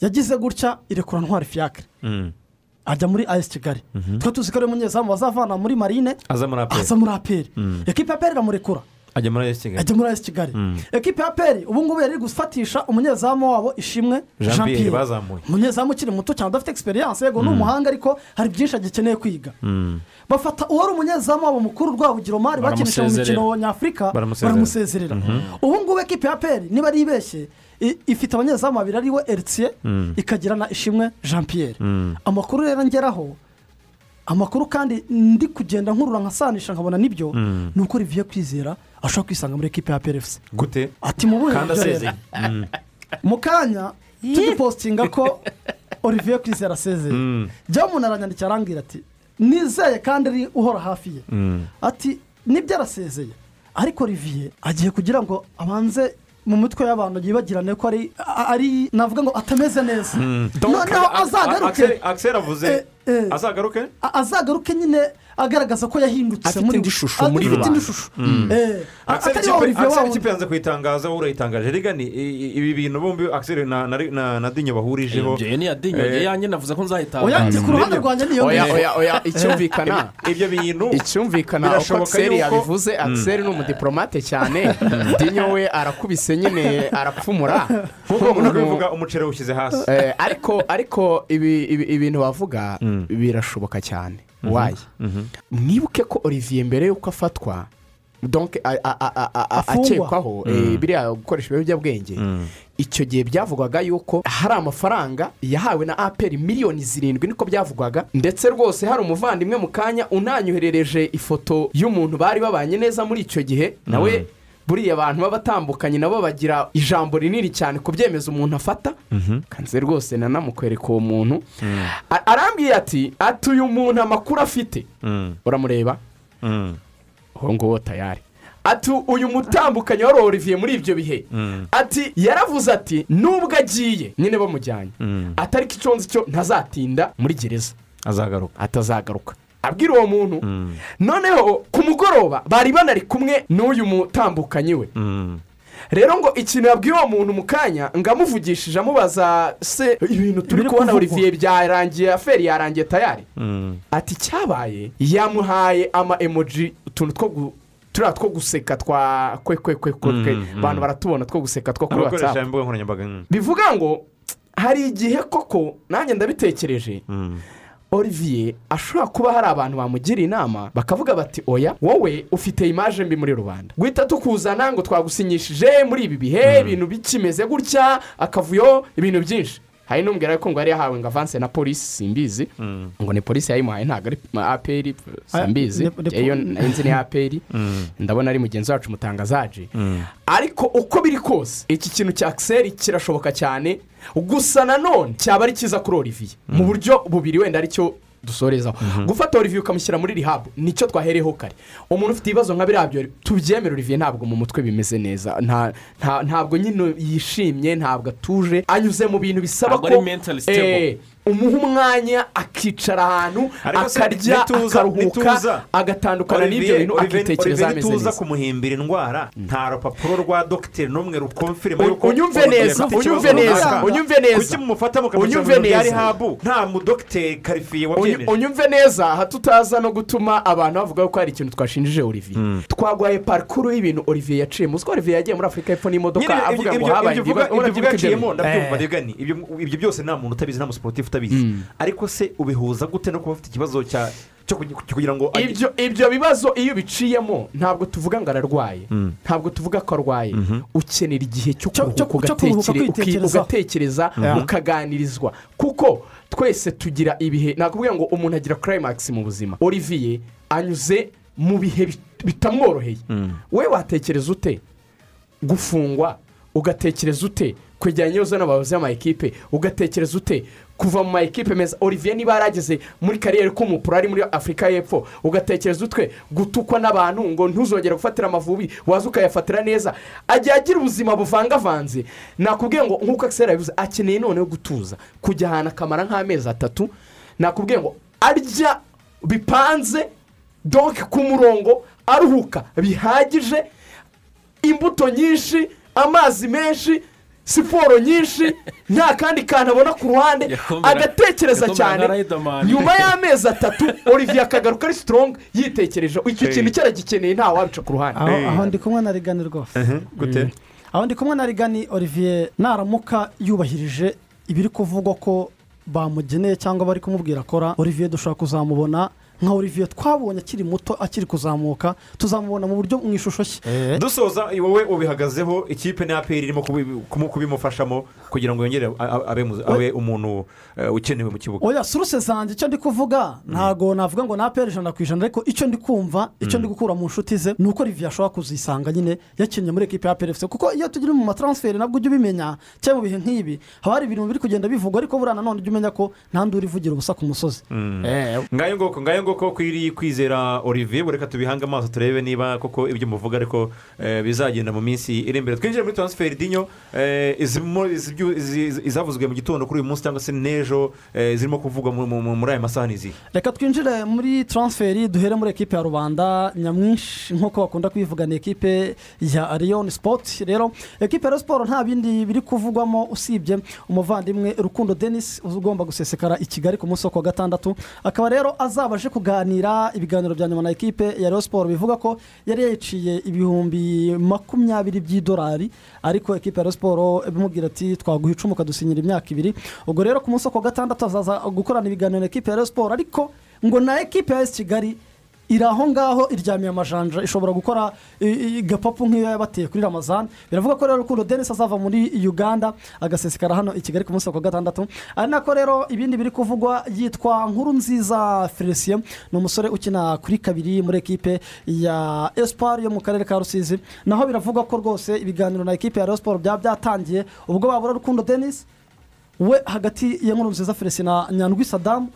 Yagize gutya irekura ntwari fiyakire ajya muri ayesi kigali. Twe tuzi ko ari umunyezamu bazavana muri marine aza muri aperi ekipe ya aperi iramurekura ajya muri ayesi kigali. Ajya muri ayesi kigali ekipe ya aperi ubu ngubu yari gufatisha umunyezamu wabo ishimwe Jean Pierre bazamuye umunyezamu ukiri muto cyane udafite egisperiyanse yego ni Mm. umuhanga ariko hari byinshi agikeneye kwiga. Bafata uwari umunyezamu wabo mukuru rwabugiro mari bakinisha mu Baramusezerera. mikino nyafurika Baramusezerera. Mhm. ubu ngubu ekipe ya aperi niba ari ibeshye ifite abanyezamu babiri ari we eritiye Mm. ikagira na ishimwe jean pierre amakuru rero ngeraho amakuru kandi ndi kugenda nkurura nkasanisha nkabona ni byo ni uko riviye kwizera ashobora kwisanga muri ekipe ya plfc gute. Ati mu buhe? Kandi asezeye. Mm. mu kanya tugipositinga ko olivier kwizera asezeye. Mm. jya umuntu aranyandikira arambwira ati nizeye kandi ari uhora hafi ye. Mm. ati ni byo arasezeye. Ariko olivier agiye kugira ngo abanze mu mitwe y'abantu yibagirane ko ari ari navuga ngo atameze neza. Noneho azagaruke. Eh, eh. azagaruke? Azagaruke nyine agaragaza ko yahindutse Afite muri indi shusho muri rubanda. shusho Mm. Eh, olivier Axel wa ikipe yanze kuyitangaza wowe urayitangaje rega ni ibi bintu bombi akiseri na na- na- na dinyo bahurijeho. Ibyo ni iya dinyo. Eh, yanjye navuze ko oya nzayitangaza ku ruhande rwanjye niyo oya ngiyo. oya oya icyumvikana. Ibyo bintu icyumvikana uko akiseri yabivuze Mm. akiseri ni umudipolomate cyane. Dinyo we arakubise nyine arapfumura. Nk'uko umuntu kubivuga umuceri ushyize hasi. Eh, ariko ariko ibi- ibi- ibintu bavuga Mm. birashoboka cyane. Wayi Mhm. mwibuke ko olivier mbere y'uko afatwa donc a- a- a- a- a- Afungwa. akekwaho eh, Mm. biriya gukoresha ibiyobyabwenge Mm. icyo gihe byavugwaga yuko hari amafaranga yahawe na aperi miliyoni zirindwi niko byavugwaga ndetse rwose hari umuvandimwe mu kanya unanyoherereje ifoto y'umuntu bari babanye neza muri icyo gihe nawe Mm. Buriya abantu b'abatandukanye nabo bagira ijambo rinini cyane ku byemezo umuntu afata. Mhm. kanze rwose nanamukwereka uwo muntu. A- arambwiye ati ati uyu muntu amakuru afite? Mm. uramureba. Mm. uwo nguwo tayari. Ati uyu mutambukanyi wari olivier muri ibyo bihe? Mm. ati yaravuze ati nubwo agiye nyine bamujyanye. Mm. atari ko icyo nzi cyo ntazatinda muri gereza. Azagaruka. Atazagaruka. Abwira uwo muntu Mm. noneho ku mugoroba bari banari kumwe n'uyu mutambukanyi we Mm. rero ngo ikintu yabwiye uwo muntu mu kanya ngo amuvugishije amubaza se ibintu turi kubona olivier byarangiye aferi yarangiye tayari ati cyabaye yamuhaye ama emoji utuntu two gu- turiya two guseka twa kwe kwe kwe kwe kwe Mm, mm. abantu baratubona two guseka two kuri watsapu mm. bivuga ngo hari igihe koko nanjye ndabitekereje olivier ashobora kuba hari abantu bamugira inama bakavuga bati oya wowe ufite imaje mbi muri rubanda. Guhita tukuzana ngo twagusinyishije muri ibi bihe ibintu bikimeze gutya akavuyo ibintu byinshi. Hari n'umbwira ko ngo yari yahawe ngo avanse na polisi simbizi ngo ni polisi yayimuhaye ntabwo ari aperi simbizi Ah, iyo nzi ni aperi ndabona ari mugenzi wacu mutangazaje ariko uko biri kose iki kintu cya akiseri kirashoboka cyane. Gusa nanone cyaba ari cyiza kuri olivier. Mu buryo bubiri wenda ari cyo dusorezaho. Gufata olivier ukamushyira muri rihabu ni cyo twahereyeho kare. Umuntu ufite ibibazo nka biriya byo tubyemere olivier ntabwo mu mutwe bimeze neza. Nta- nta- ntabwo nyine yishimye ntabwo atuje anyuze mu bintu bisaba ko umuha umwanya akicara ahantu akarya akaruhuka agatandukana n'ibyo bintu akitekereza ameze neza. kumuhimbira indwara. Nta rupapuro rwa dogiteri n'umwe rukomfirima yuko unyumve neza, unyumve neza, unyumve neza. kuki mumufata mukamushyira mu Unyumve bintu bya neza. rihabu nta mudogiteri karifiye wabyemeje unyumve neza aha tutaza no gutuma abantu bavuga ko hari ikintu twashinjije olivier. Twaguhaye parikuru y'ibintu olivier yaciye muzi ko olivier yagiye muri afurika y'epfo n'imodoka avuga ngo habaye yaciyemo Eh. ibyo byose nta muntu utabizi nta musiporutifu utabizi. Ariko se ubihuza gute no kuba ufite ikibazo cya kugira ngo ibyo ibyo bibazo iyo ubiciyemo ntabwo tuvuga ngo ararwaye. Mm. ntabwo tuvuga ko arwaye. Mhm. ukenera igihe cyo ugatekereza Yeah. mukaganirizwa kuko twese tugira ibihe nakubwira ngo umuntu agira climax mu buzima. Olivier anyuze mu bihe bit- bitamworoheye. We watekereza ute? Gufungwa ugatekereza ute kwegeranya neza n'abayobozi b'amayikipe ugatekereza ute kuva mu mayikipe meza? Olivier niba yarageze muri kariyeri k'umupuro ari muri afurika y'epfo ugatekereza utwe gutukwa n'abantu ngo ntuzongere gufatira amavubi waza ukayafatira neza? Ajya agira ubuzima buvangavanze. Nakubwiye ngo nk'uko akisera yabivuze akeneye noneho gutuza. Kujya ahantu akamara nk'amezi atatu nakubwiye ngo arya bipanze donke ku murongo aruhuka. Bihagije imbuto nyinshi amazi menshi siporo nyinshi nta kandi kantu abona ku ruhande agatekereza cyane. nyuma y'amezi atatu olivier akagaruka ari sitorongi yitekereje icyo kintu cyaragikeneye nta wabica ku ruhande. Aho ndi kumwe na rigani rwose gute? Aho ndi kumwe na rigani olivier naramuka yubahirije ibiri kuvugwa ko bamugeneye cyangwa bari kumubwira akora olivier dushobora kuzamubona nka olivier twabonye akiri muto akiri kuzamuka tuzamubona mu buryo mu ishusho ye dusoza wowe ubihagazeho ikipe na aperi irimo kubimufashamo kugira ngo yongere abe mu- abe umuntu eh, ukenewe mu kibuga. Oya suruse zanjye icyo ndi kuvuga ntabwo navuga ngo napere ijana ku ijana ariko icyo ndi kumva icyo ndi gukura mu nshuti ze ni uko olivier ashobora kuzisanga nyine yakinnye muri ekipi ya perefuse kuko iyo tugiri mu mataransiferi nabwo ujya ubimenya cyangwa mu bihe nk'ibi haba hari ibintu biri kugenda bivugwa ariko buriya nanone ujya umenya ko nta nduri ivugira ubusa ku musozi. Eh, ngayo ngoko ngayo ngoko kwiri kwizera olivier reka tubihange amaso turebe niba koko ibyo muvuga ariko eh, bizagenda mu minsi iri imbere. Twinjire muri taransiferi dinyo eh, izi- izavuzwe mu gitondo kuri uyu munsi cyangwa se n'ejo eh, zirimo kuvugwa mu- mu- mu- muri aya masaha n'izihe? Reka twinjire muri taransiferi duhere muri ekipe ya rubanda. Nyamwinshi nk'uko bakunda kubivuga ni ekipe ya ariyoni sipoti rero ekipe ya siporo nta bindi biri kuvugwamo usibye umuvandimwe rukundo denis ugomba gusesekara i kigali ku munsi wo ku wa gatandatu. Akaba rero azaba aje kuganira ibiganiro bya nyuma na ekipe ya Rayon siporo bivuga ko yari yayiciye ibihumbi makumyabiri by'idolari ariko ekipe ya Rayon siporo imubwira ati twaguha icumu ukadusinyira imyaka ibiri. Ubwo rero ku munsi wa gatandatu azaza gukorana ibiganiro na ekipe ya Rayon siporo ariko ngo na ekipe ya esi kigali iri aho ngaho iryamiye amajanja ishobora gukora i- i- gapapu nk'iyo yabateye kuri ramazani biravuga ko rero rukundo denise azava muri uganda agasesekara hano i kigali ku munsi wa gatandatu. Ari nako rero ibindi biri kuvugwa yitwa nkuru nziza felicien ni umusore ukina kuri kabiri muri ekipe ya esipari yo mu karere ka rusizi. Naho biravugwa ko rwose ibiganiro na ekipe ya Rayon byaba byatangiye ubwo babura rukundo denise we hagati ya nkuru nziza felicien na nyandwi sadamu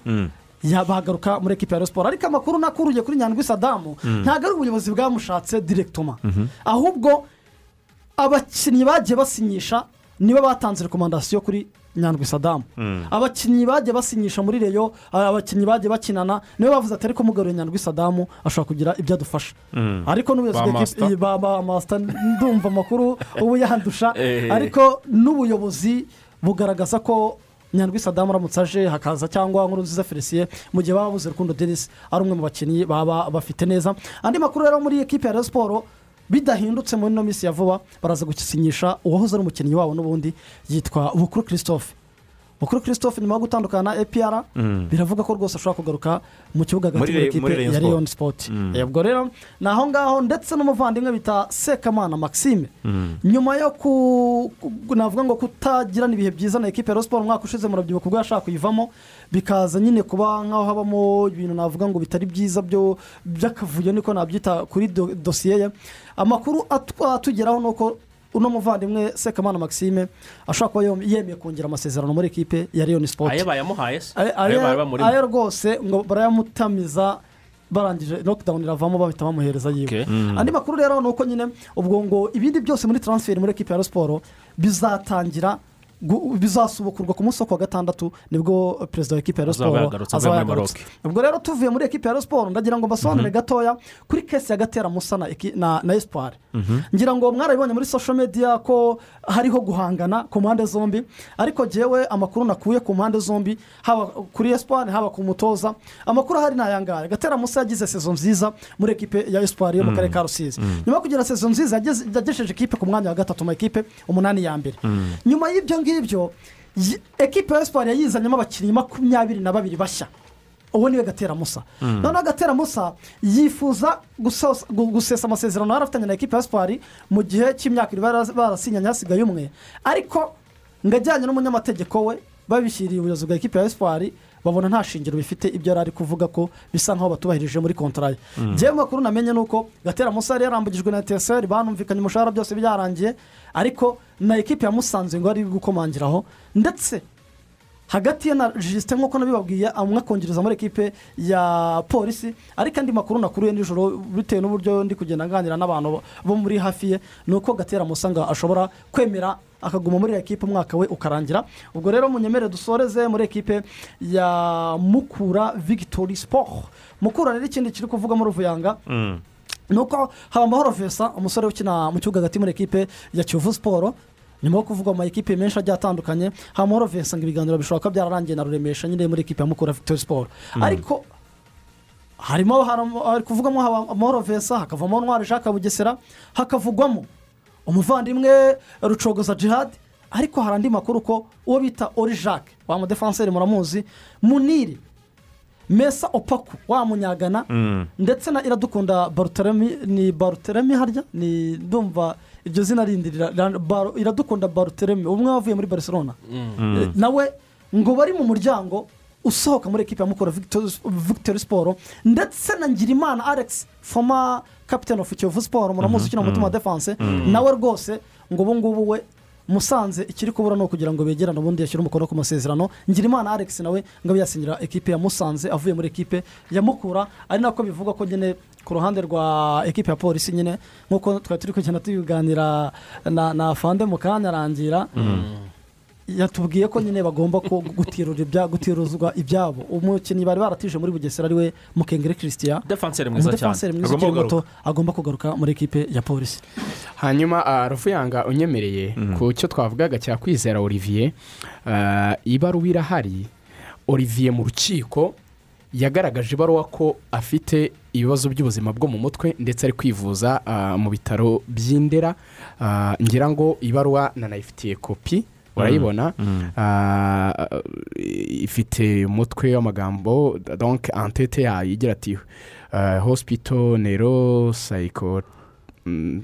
bagaruka muri ekipa ya siporo ariko amakuru nakuriye kuri nyandwi sadamu Mm. ntabwo ari ubuyobozi bwamushatse direkitoma ahubwo abakinnyi bagiye basinyisha nibo batanze rekomandasiyo kuri nyandwi sadamu abakinnyi bagiye basinyisha muri reyo abakinnyi bagiye bakinana nibo bavuze ati ariko mugaruye nyandwi sadamu ashobora kugira ibyo adufasha. Ariko n'ubuyobozi ba masita ndumva amakuru ubu yandusha. Eh. ariko n'ubuyobozi bugaragaza ko nyandwi sadamu aramutse aje hakaza cyangwa nkuru nziza felicien mu gihe baba babuze rukundo denise ari umwe mu bakinnyi baba bafite neza. Andi makuru rero muri ekipe ya siporo bidahindutse muri ino minsi ya vuba baraza gusinyisha uwahoze ari umukinnyi wabo n'ubundi yitwa bukuru christophe. Bukuru christophe nyuma yo gutandukana na epr Mm. biravuga ko rwose ashobora kugaruka mu kibuga hagati Rayon ya leon sport. Mm. ubwo rero ni aho ngaho ndetse n'umuvandimwe bita sekamana maxime. Nyuma yo navuga ngo kutagirana ibihe byiza na ekipe ya siporo umwaka ushize murabyibuka ubwo yashaka kuyivamo bikaza nyine kuba nk'aho habamo ibintu navuga ngo bitari byiza byo by'akavuyo niko nabyita kuri do- dosiye ye. Amakuru atu- atugeraho ni uko uno muvandimwe sekamana maxime ashobora kuba yemeye kongera amasezerano muri ekipe ya leon sport. Ayo bayamuhaye se. Ayo- rwose ngo barayamutamiza barangije lockdown iravamo bahita bamuhereza yiwe. Mm. andi makuru rero ni uko nyine ubwo ngo ibindi byose muri transfer muri ekipa ya siporo bizatangira bizasubukurwa ku munsi wo kuwa gatandatu ni bwo perezida wa ekipa ya siporo azaba yagarutse ubwo rero tuvuye muri ekipa ya siporo ndagira ngo mbasobanurire gatoya kuri kesi ya gatera musa na esipari ngira ngo mwarabibonye muri social media ko hariho guhangana ku mpande zombi ariko jyewe amakuru nakuye ku mpande zombi haba kuri esipari haba ku mutoza amakuru ahari ni aya ngaya gatera musa yagize sezo nziza muri ekipe ya esipari yo mu Mm. karere ka rusizi. Mm. nyuma yo kugira sezo nziza yagejeje ekipe ku mwanya wa gatatu mu ekipe umunani ya mbere. Nyuma y'ibyo ngibyo y- ekipe ya esipari yayizanyemo abakinnyi makumyabiri na babiri bashya. Uwo ni we gatera musa. Mm. noneho gatera musa yifuza gusesa amasezerano yari afitanye na ekipa ya sipari mu gihe cy'imyaka bara- barasinyanye hasigaye umwe ariko ngo ajyanye n'umunyamategeko we babishyiriye ubuyobozi bwa ekipa ya sipari babona nta shingiro bifite ibyo yari ari kuvuga ko bisa nkaho batubahirije muri kontara ye Mm. njyewe amakuru namenye ni uko gatera musa yari yarambugijwe na eteseri banumvikanye umushahara byose byarangiye ariko na ekipa ya musanze ngo ari gukomangiraho ndetse hagati ye na jisite nk'uko nabibabwiye amwe akongereza muri ekipe ya polisi ariko andi makuru nakuriye nijoro bitewe n'uburyo ndi kugenda nganira n'abantu bo muri hafi ye ni uko gatera musanga ashobora kwemera akaguma muri ekipe umwaka we ukarangira. Ubwo rero munyemere dusoreze muri ekipe ya mukura victory sport. Mukura rero ikindi kiri kuvuga muri ruvuyanga ni uko haba amahoro vesa umusore ukina mu kibuga hagati muri ekipe ya kiyovu siporo nyuma yo kuvugwa mu makipe menshi agiye atandukanye haba amahoro vesa ngo ibiganiro bishobora kuba byararangiye na ruremesha nyine muri ekipe ya mukura victory siporo Mm. ariko harimo hari kuvugamo haba amahoro vesa hakavamo ntwari jacques bugesera hakavugwamo umuvandimwe rucogoza jihad ariko hari andi makuru ko uwo bita ori jacques wa mudefanseri muramuzi muniri mesa opaku wa munyagana ndetse na iradukunda baruteremi ni baruteremi harya? Ni ndumva iryo zina rindi iradukunda baruteremi umwe wavuye muri barcelona. Mm. Eh, nawe ngo bari mu muryango usohoka muri ekipa ya mukura victory siporo ndetse na ngirimana alex foma kapitene ofu kiyovu siporo muramuzi Mhm, ukina mu mutima mm. defanse Mm. nawe rwose ngo ubu ngubu we musanze ikiri kubura ni ukugira ngo begerane ubundi yashyire umukono ku masezerano ngirimana alex nawe ngo yasinyira ekipe ya musanze avuye muri ekipe ya mukura ari nako bivugwa ko nyine ku ruhande rwa ekipe ya polisi nyine nk'uko twari turi kugenda tubiganira na na fande mu kanya arangira yatubwiye ko nyine bagomba gutiruzwa ibyabo. Umukinnyi bari baratije muri bugesera ari we mukengere christian. Defanseri mwiza cyane. ukiri muto kugaruka. agomba kugaruka muri ekipe ya polisi hanyuma ah, ruvuyanga unyemereye ku cyo twavugaga cya kwizera olivier. Ah, ibaruwa irahari. Olivier mu rukiko yagaragaje ibaruwa ko afite ibibazo by'ubuzima bwo mu mutwe ndetse ari kwivuza ah, mu bitaro by'indera. Ngira ngo ibaruwa nanayifitiye kopi. Urayibona Mm. Ah, ifite umutwe w'amagambo donc antete yayo igira ati ah, hospital nero psycho mm,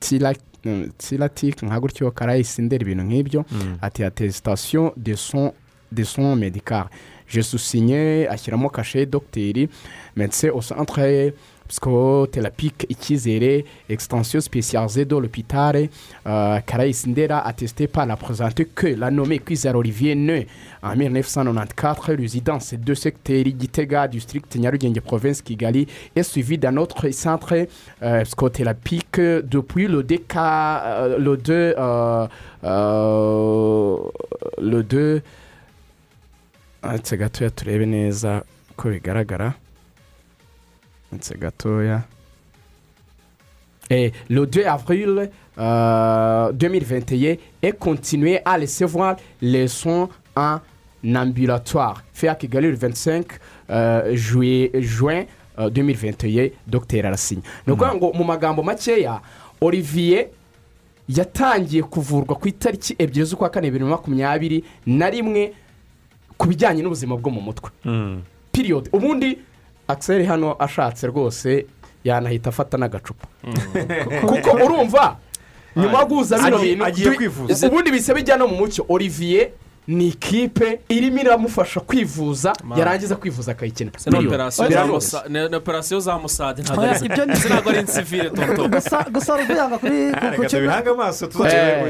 tira- mm, tiratic nka gutyo karayisindera ibintu nk'ibyo Mm. ati attestation de son de son médical je susinye ashyiramo kashe dogiteri medecin au centre psychotherapie icyizere extension spécialisée de l'hôpital euh, Ndera attesté par la présente que la nommée Kwizera Olivier né en 1994 résidence de secteur Gitega district Nyarugenge province Kigali est suivi d'un autre centre euh, psychothérapique depuis le DK euh, le 2 euh, euh, le 2 ndetse gatoya turebe neza ko bigaragara ndetse gatoya Et le 2 avril euh, 2021 est continué à recevoir les soins en ambulatoire. Fait à Kigali le 25 euh, juillet, juin euh, 2021, Dr arasinye ni ukuvuga ngo mu magambo makeya olivier yatangiye kuvurwa ku itariki ebyiri z'ukwa kane bibiri na makumyabiri na rimwe ku bijyanye n'ubuzima bwo mu mutwe. Piriyodi ubundi akiseri hano ashatse rwose yanahita afata n'agacupa. Kuko urumva nyuma yo guhuza bino bintu ubundi bise bijya no mu mucyo. Olivier ni ikipe irimo iramufasha kwivuza yarangiza kwivuza akayikina. Ni operasiyo za musade ntabwo ari ibyo ni- izi ntabwo ari insivire tonto gusa ruvuyanga kuri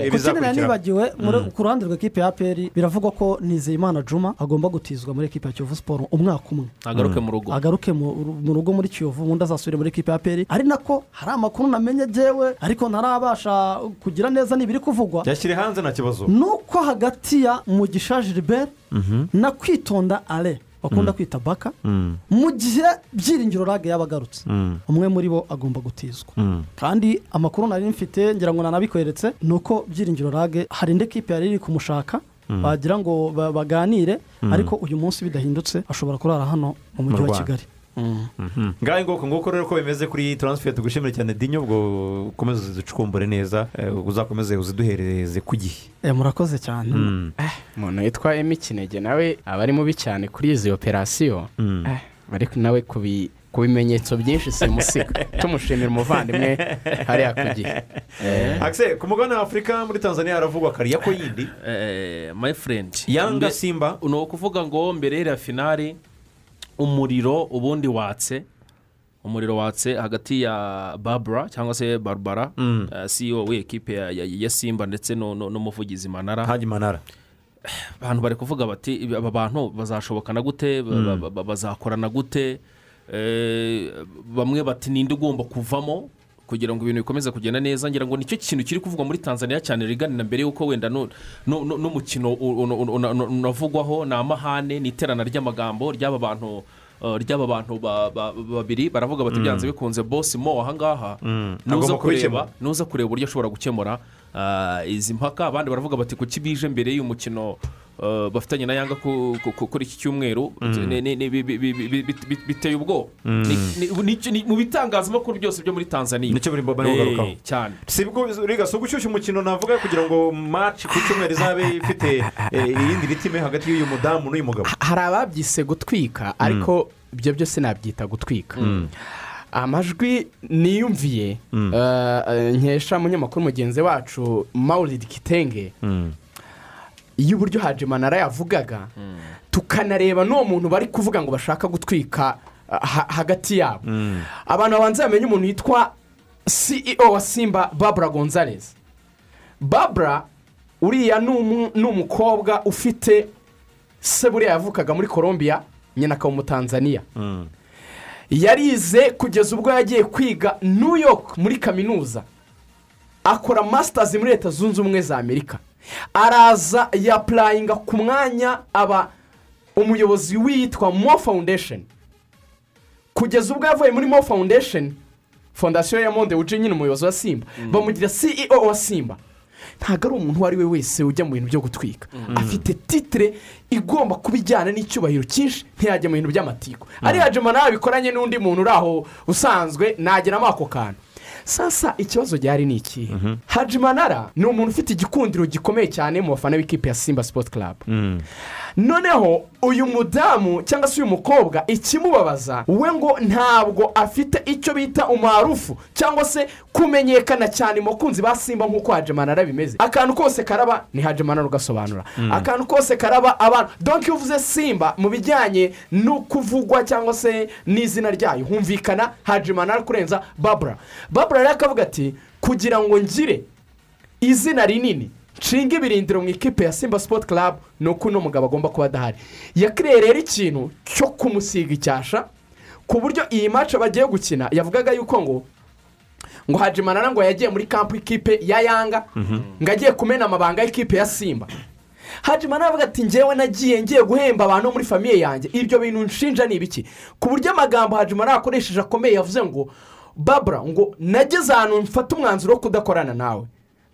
ibizakurikiraho. nibagiwe Mm. ku ruhande rw'ikipe ya aperi biravugwa ko nizeyimana juma agomba gutizwa muri ekipe ya kiyovu siporo umwaka umwe. Agaruke mu rugo. agaruke mu rugo muri kiyovu ubundi azasubire muri ekipe ya aperi. Ari nako hari amakuru namenye jyewe ariko ntarabasha kugira neza n'ibiri kuvugwa. Yashyire hanze nta kibazo. Nuko hagati ya mugisha gilbert Mhm. na kwitonda ale bakunda Mm. kwita baka Mm. mu gihe byiringiro rage yaba agarutse Mm. umwe muri bo agomba gutizwa kandi amakuru nari mfite ngira ngo nanabikweretse ni uko byiringiro rage hari indi kipe yari iri kumushaka bagira ngo ba- baganire ariko uyu munsi bidahindutse ashobora kurara hano mu mujyi Mu wa kigali. Ngaho nguko nguko rero ko bimeze kuri taransiferi tugushimire cyane dinyo ubwo ukomeze uzicukumbure neza eh, uzakomeze uziduhereze ku gihe. Eh, murakoze cyane. Mm. umuntu witwa emi kinege nawe aba ari mubi cyane kuri izi operasiyo. Mm. Eh, ariko nawe ku bi- ku bimenyetso byinshi simusiga. Tumushimira umuvandimwe hariya ku gihe. Eh, akise ku mugabane wa afurika muri tanzania haravugwa kariya ko yindi? My friend. Yanga Simba. ni ukuvuga ngo mbere y'iriya finari umuriro ubundi watse umuriro watse hagati ya babura cyangwa se barbara Mm. eh, ceo w'ikipe ya, simba ndetse n'umuvugizi manara. Manara. Abantu bari kuvuga bati "Ibi- aba bantu bazashobokana gute? Mm. ba- ba- bazakorana gute? Eh, bamwe bati ninde ugomba kuvamo? Kugira ngo ibintu bikomeze kugenda neza ngira ngo ni cyo kintu kiri kuvugwa muri tanzania cyane riganira mbere y'uko wenda nu- nu- nu- n'umukino unavugwaho ni amahane ni iterana ry'amagambo ry'aba bantu eh, ry'aba bantu ba- ba- babiri baravuga bati Mm. byanze bikunze bosi mo ahangaha Mm. nuza kureba nuza kureba uburyo ashobora gukemura ah, izi mpaka abandi baravuga bati kuki bije mbere y'umukino bafitanye na yanga ku- ku- ku- kuri iki cyumweru biteye ubwoba mu bitangazamakuru byose byo muri tanzania ni cyo bari kugarukaho Eh, cyane si bwo riga si ugushyushya umukino navuga kugira ngo maci ku cyumweru izabe ifite iyindi ritime hagati y'uyu mudamu n'uyu mugabo hari ababyise gutwika ariko ibyo byose nabyita gutwika amajwi niyumviye nkesha munyamakuru mugenzi wacu mawuridi kitenge Mm. y'uburyo hajimanara yavugaga tukanareba n'uwo muntu bari kuvuga ngo bashaka gutwika ha- hagati yabo Mm. abantu babanza bamenye umuntu witwa ceo wa simba babura gonzalez babura uriya ni umukobwa ufite se buriya yavukaga muri colombia nyina akaba umutanzaniya Mm. yarize kugeza ubwo yagiye kwiga new york muri kaminuza akora masitazi muri leta zunze ubumwe za amerika araza yapurayinga ku mwanya aba umuyobozi witwa mo foundation. Kugeza ubwo yavuye muri mo foundation fondasiyo ya monde wuje nyine umuyobozi wa simba. Bamugira ceo wa simba. Ntabwo ari umuntu uwo ari we wese ujya mu bintu byo gutwika. Afite titire igomba kuba ijyana n'icyubahiro cyinshi ntiyajya mu bintu by'amatiku ariya jama nawe bikoranye n'undi muntu uri aho usanzwe nageramo ako kantu. Sasa ikibazo gihari ni ikihe hajimanara ni umuntu ufite igikundiro gikomeye cyane mu bafana b'ikipe ya simba sipoti karabu. Noneho uyu mudamu cyangwa se uyu mukobwa ikimubabaza we ngo ntabwo afite icyo bita umwarufu cyangwa se kumenyekana cyane mu bakunzi ba simba nk'uko hajemanara bimeze akantu kose karaba ni hajemanara ugasobanura Mm. akantu kose karaba abantu. Donke iyo uvuze simba mu bijyanye no kuvugwa cyangwa se n'izina ryayo humvikana hajemanara kurenza babura babura rero akavuga ati kugira ngo ngire izina rinini nshinga ibirindiro mu ikipe ya simba sipoti karabu ni uko uno mugabo agomba kuba adahari. Yakiriye rero ikintu cyo kumusiga icyasha ku buryo iyi mace bagiye gukina yavugaga yuko ngo ngo hajimanana ngo yagiye muri kampu ikipe ya yanga ngo agiye kumena amabanga y'ikipe ya simba. Hajimana aravuga ati ngewe nagiye ngiye guhemba abantu muri famiye yanjye. Ibyo bintu nshinja ni ibiki? Ku buryo amagambo hajimana yakoresheje akomeye yavuze ngo babura ngo nageze ahantu mfata umwanzuro wo kudakorana nawe.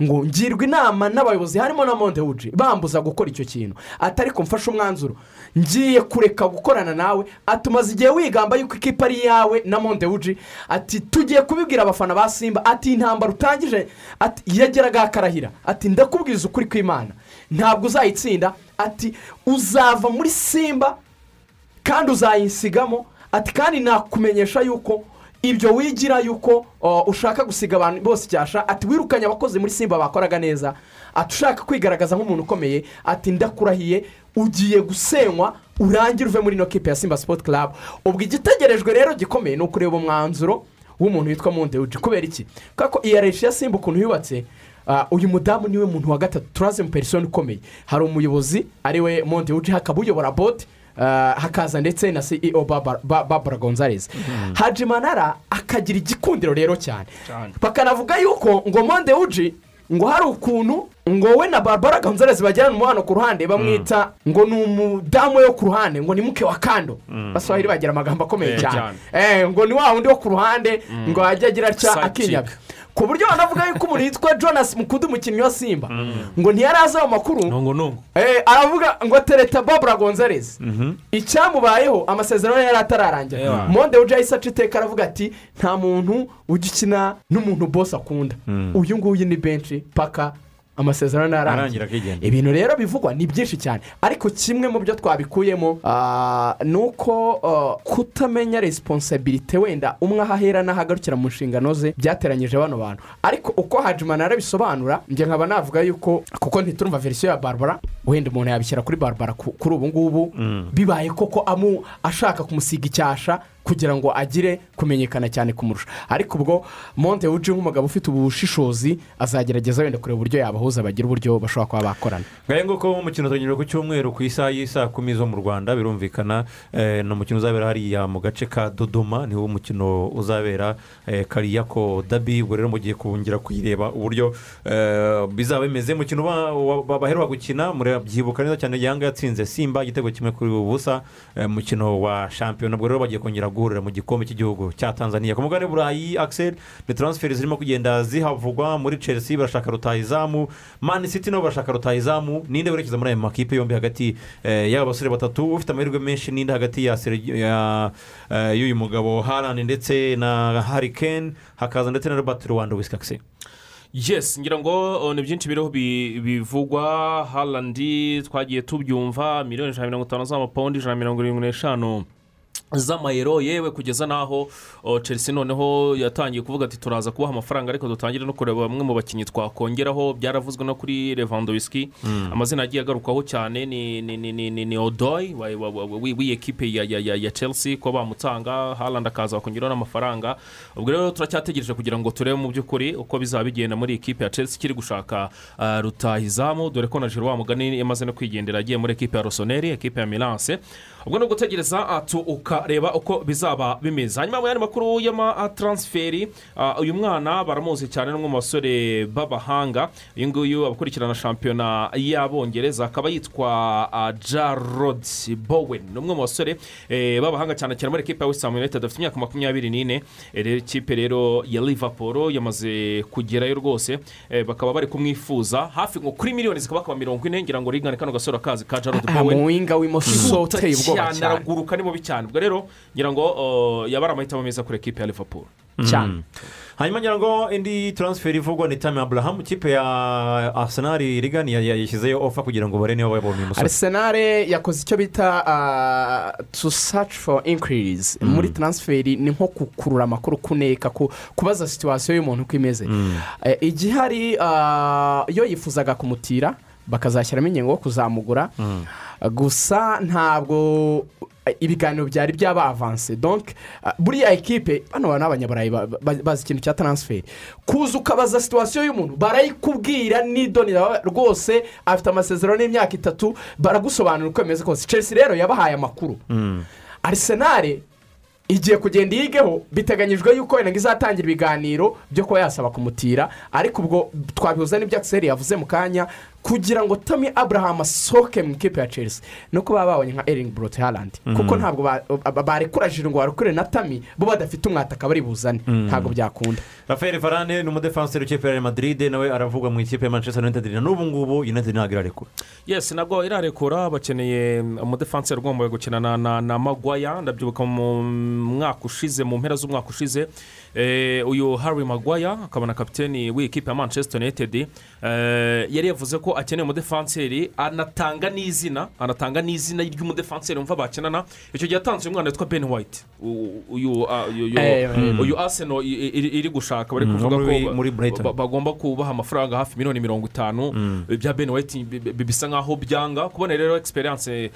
Ngo ngirwa inama n'abayobozi harimo na mondewuji bambuza gukora icyo kintu. Atari ko mfashe umwanzuro. Ngiye kureka gukorana nawe. Atumaze igihe wigamba yuko ikipe ari iyawe na mondewuji ati tugiye kubibwira abafana ba simba. Ati intambara utangije. Ati yageraga akarahira. Ati ndakubwiza ukuri kw'imana. Ntabwo uzayitsinda. Ati uzava muri simba kandi uzayisigamo. Ati kandi nakumenyesha yuko ibyo wigira yuko ushaka gusiga abantu bose icyasha ati wirukanye abakozi muri simba bakoraga neza. Ati ushaka kwigaragaza nk'umuntu ukomeye ati ndakurahiye ugiye gusenywa urangire uve muri ino kipe ya simba sipoti karabu ubwo igitegerejwe rero gikomeye ni ukureba umwanzuro w'umuntu witwa mondewuji kubera iki? Ko iya reshi ya simba ukuntu yubatse uyu mudamu ni we muntu wa gatatu turazi mu perisoni ukomeye. Hari umuyobozi ari we mondewuji hakaba uyobora Uh, hakaza ndetse na ceo Barbara- Ba- babura gonzalez. Hajimanara akagira igikundiro rero cyane. Bakanavuga yuko ngo mondewuji ngo hari ukuntu ngo we na barbara gonzalez bagirana umubano ku ruhande bamwita ngo ni umudamu wo ku ruhande ngo ni muke wa kando. Baswahili bagira amagambo akomeye Eh, cyane. Eh, ngo ni wa wundi wo ku ruhande ngo ajya agira atya Side akinyaga ku buryo banavuga yuko umuntu yitwa jonas mukudu umukinnyi wa simba ngo ntiyari azi ayo makuru Eh, aravuga ngo tereta babura gonzalez. Icyamubayeho amasezerano yari atararangira. Monde uje ahise aca iteka aravuga ati nta muntu ujya ukina n'umuntu bose akunda. Uyu nguyu ni benshi paka amasezerano arangira yarangira akigenda. Ibintu rero bivugwa ni byinshi cyane. Ariko kimwe mu byo twabikuyemo ah, ni uko ah, kutamenya resiponsabirite wenda umwe aho ahera n'aho agarukira mu nshingano ze byateranyije bano bantu. Ariko uko hajimana arabisobanura njye nkaba navuga yuko kuko ntiturumva verisiyo ya barbara wenda umuntu yabishyira kuri barbara ku- kuri ubu ngubu bibaye koko amu ashaka kumusiga icyasha kugira ngo agire kumenyekana cyane kumurusha. Ariko ubwo monte wuji nk'umugabo ufite ubushishozi azagerageza wenda kureba uburyo yabahuza bagira uburyo bashobora kuba bakorana. Ngahe nguko umukino utangirira ku cyumweru ku isaha y'isaa kumi zo mu rwanda birumvikana eh, ni umukino uzabera hariya mu gace ka dodoma niwo mukino uzabera eh, kariyako dabi ubwo rero mugiye kongera kuyireba uburyo eh, bizaba bimeze. Umukino ba- wa- ba- baheruka gukina murabyibuka neza cyane yanga yatsinze simba igitego kimwe kuri ubusa umukino wa shampiyona ubwo rero bagiye kongera guhurira mu gikombe cy'igihugu cya tanzania. Ku mugabane burayi akiseri ni taransiferi zirimo kugenda zihavugwa muri chelsea barashaka rutahizamu. Mani city nabo barashaka rutahizamu. Ninde werekeza muri ayo makipe yombi hagati eh, y'aba basore batatu? Ufite amahirwe menshi ninde hagati ya eh, y'uyu mugabo harani ndetse na harikeni hakaza ndetse na robert rwanda wisikakisi yes ngira ngo uh, ni byinshi biriho bi- bivugwa. Harandi twagiye tubyumva miliyoni ijana na mirongo itanu z'amapawundi ijana na mirongo irindwi n'eshanu. Z'amayero yewe kugeza n'aho chelsea noneho yatangiye kuvuga ati turaza kubaha amafaranga ariko dutangire no kureba bamwe mu bakinnyi twakongeraho. Byaravuzwe no kuri levandowski Mm. amazina yagiye agarukwaho cyane ni ni ni ni ni ni odoy wa- wa- wa- wi- w'iyi ekipe ya ya ya ya chelsea ko bamutanga harandi akaza bakongeraho n'amafaranga. Ubwo rero turacyategereje kugira ngo turebe mu by'ukuri uko bizaba bigenda muri ekipe ya chelsea ikiri gushaka rutahizamu. Dore ko na jiro wa mugani yamaze no kwigendera agiye muri ekipe ya rosoneri ekipe ya milanse ubwo ni ugutegereza uh, tu ukareba uko bizaba bimeze. Hanyuma mu yandi makuru y'amataransiferi uh, uyu mwana baramuzi cyane n'umwe mu basore b'abahanga. Uyu nguyu abakurikirana shampiyona y'abongereza akaba yitwa jarod bowen. Ni umwe mu basore eh, b'abahanga cyane cyane muri ekipa ya west ham united. Afite imyaka makumyabiri n'ine. Eh, rero ikipe rero ya liverpool yamaze kugerayo rwose. Eh, bakaba bari kumwifuza. Hafi ngo kuri miliyoni zikaba mirongo ine ngira ngo rigane kano gasore kazi ka jarod aha bowen. Mu winga w'imoso uteye ubwoba cyane araguruka ni mubi cyane ubwo rero ngira ngo uh, yaba ari amahitamo meza kuri ekipe ya liverpool cyane hanyuma ngira ngo indi taransiferi ivugwa ni tami aburahamu ikipe ya arsenal rigani yashyizeyo ofa kugira ngo bare niba babonye umusore arisenal yakoze icyo bita ah, to search for inquiries muri taransiferi ni nko gukurura amakuru kuneka ku- kubaza situwasiyo y'umuntu uko imeze Eh, igihari ah, iyo yifuzaga kumutira bakazashyiramo ingingo yo kuzamugura. Gusa ntabwo eh, ibiganiro byari byabavanse donke ah, buriya ekipe b'abanyaburayi ba- ba- bazi ikintu cya taransiferi kuza ukabaza situwasiyo y'umuntu barayikubwira n'idoni rwose afite amasezerano y'imyaka itatu baragusobanurira uko bimeze kose. Chelsea rero yabahaye amakuru. Arisenali igiye kugenda yigeho biteganyijwe yuko wenda izatangira ibiganiro byo kuba yasaba kumutira. Ariko ubwo twabihuza n'ibyo akiseri yavuze mu kanya kugira ngo tami aburahamu asohoke mu ikipe ya chelsea. No kuba babonye nka eringi borote harandi Mm. kuko ntabwo ba- ba- barekura jiro ngo barekure na tami bo badafite umwataka bari buzane. Mm. ntabwo byakunda. Rafael varane ni umudefanseri w'ikipe ya Madrid nawe aravugwa mu ikipe ya manchester united. Na n'ubu ngubu united ntabwo irarekura. Yesi nabwo irarekura. Bakeneye umudefanseri ugomba gukina na, na, na magwaya ndabyibuka mu mwaka ushize mu mpera z'umwaka ushize eh, uyu harry magwaya akaba na kapiteni w'ikipe ya manchester united. Eh, yari yavuze ko akeneye umudefanseri anatanga n'izina anatanga n'izina ry'umudefanseri wumva bakinana icyo gihe yatanze umwana witwa ben white. Uyu uyu- Eh, eh. iri iri gushaka bari Mm, kuvuga ko bagomba kubaha amafaranga hafi miliyoni mirongo itanu. Bya ben white bi- bi- bisa nkaho byanga. Kubona rero egisperiyanse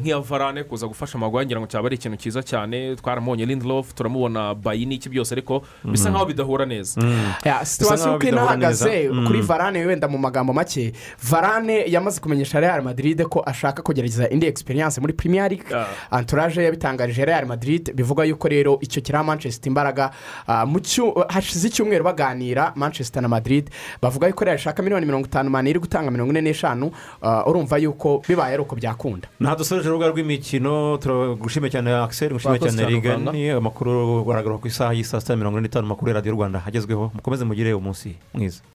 nk'iya varane kuza gufasha amaguru ngira ngo cyaba ari ikintu cyiza cyane. Twaramubonye lindelof turamubona bayi n'iki byose ariko bisa Mm. nkaho bidahura neza. Ya, situwasiyo uko inahagaze kuri varane wenda mu magambo make varane yamaze kumenyesha real madrid ko ashaka kugerageza indi egisperiyanse muri premier league. Anturaje yabitangarije real madrid bivuga yuko rero icyo kiriho manchester imbaraga ah, hashize icyumweru baganira manchester na madrid bavuga yuko real ishaka miliyoni mirongo itanu mani iri gutanga mirongo ine n'eshanu ah, urumva yuko bibaye ari uko byakunda. Nta dusoje urubuga rw'imikino turagushimiye cyane akiseri cyane cyane, rigani amakuru aragaruka ku isaha y'i saa sita mirongo ine n'itanu amakuru ya radiyo rwanda agezweho mukomeze mugire umunsi mwiza.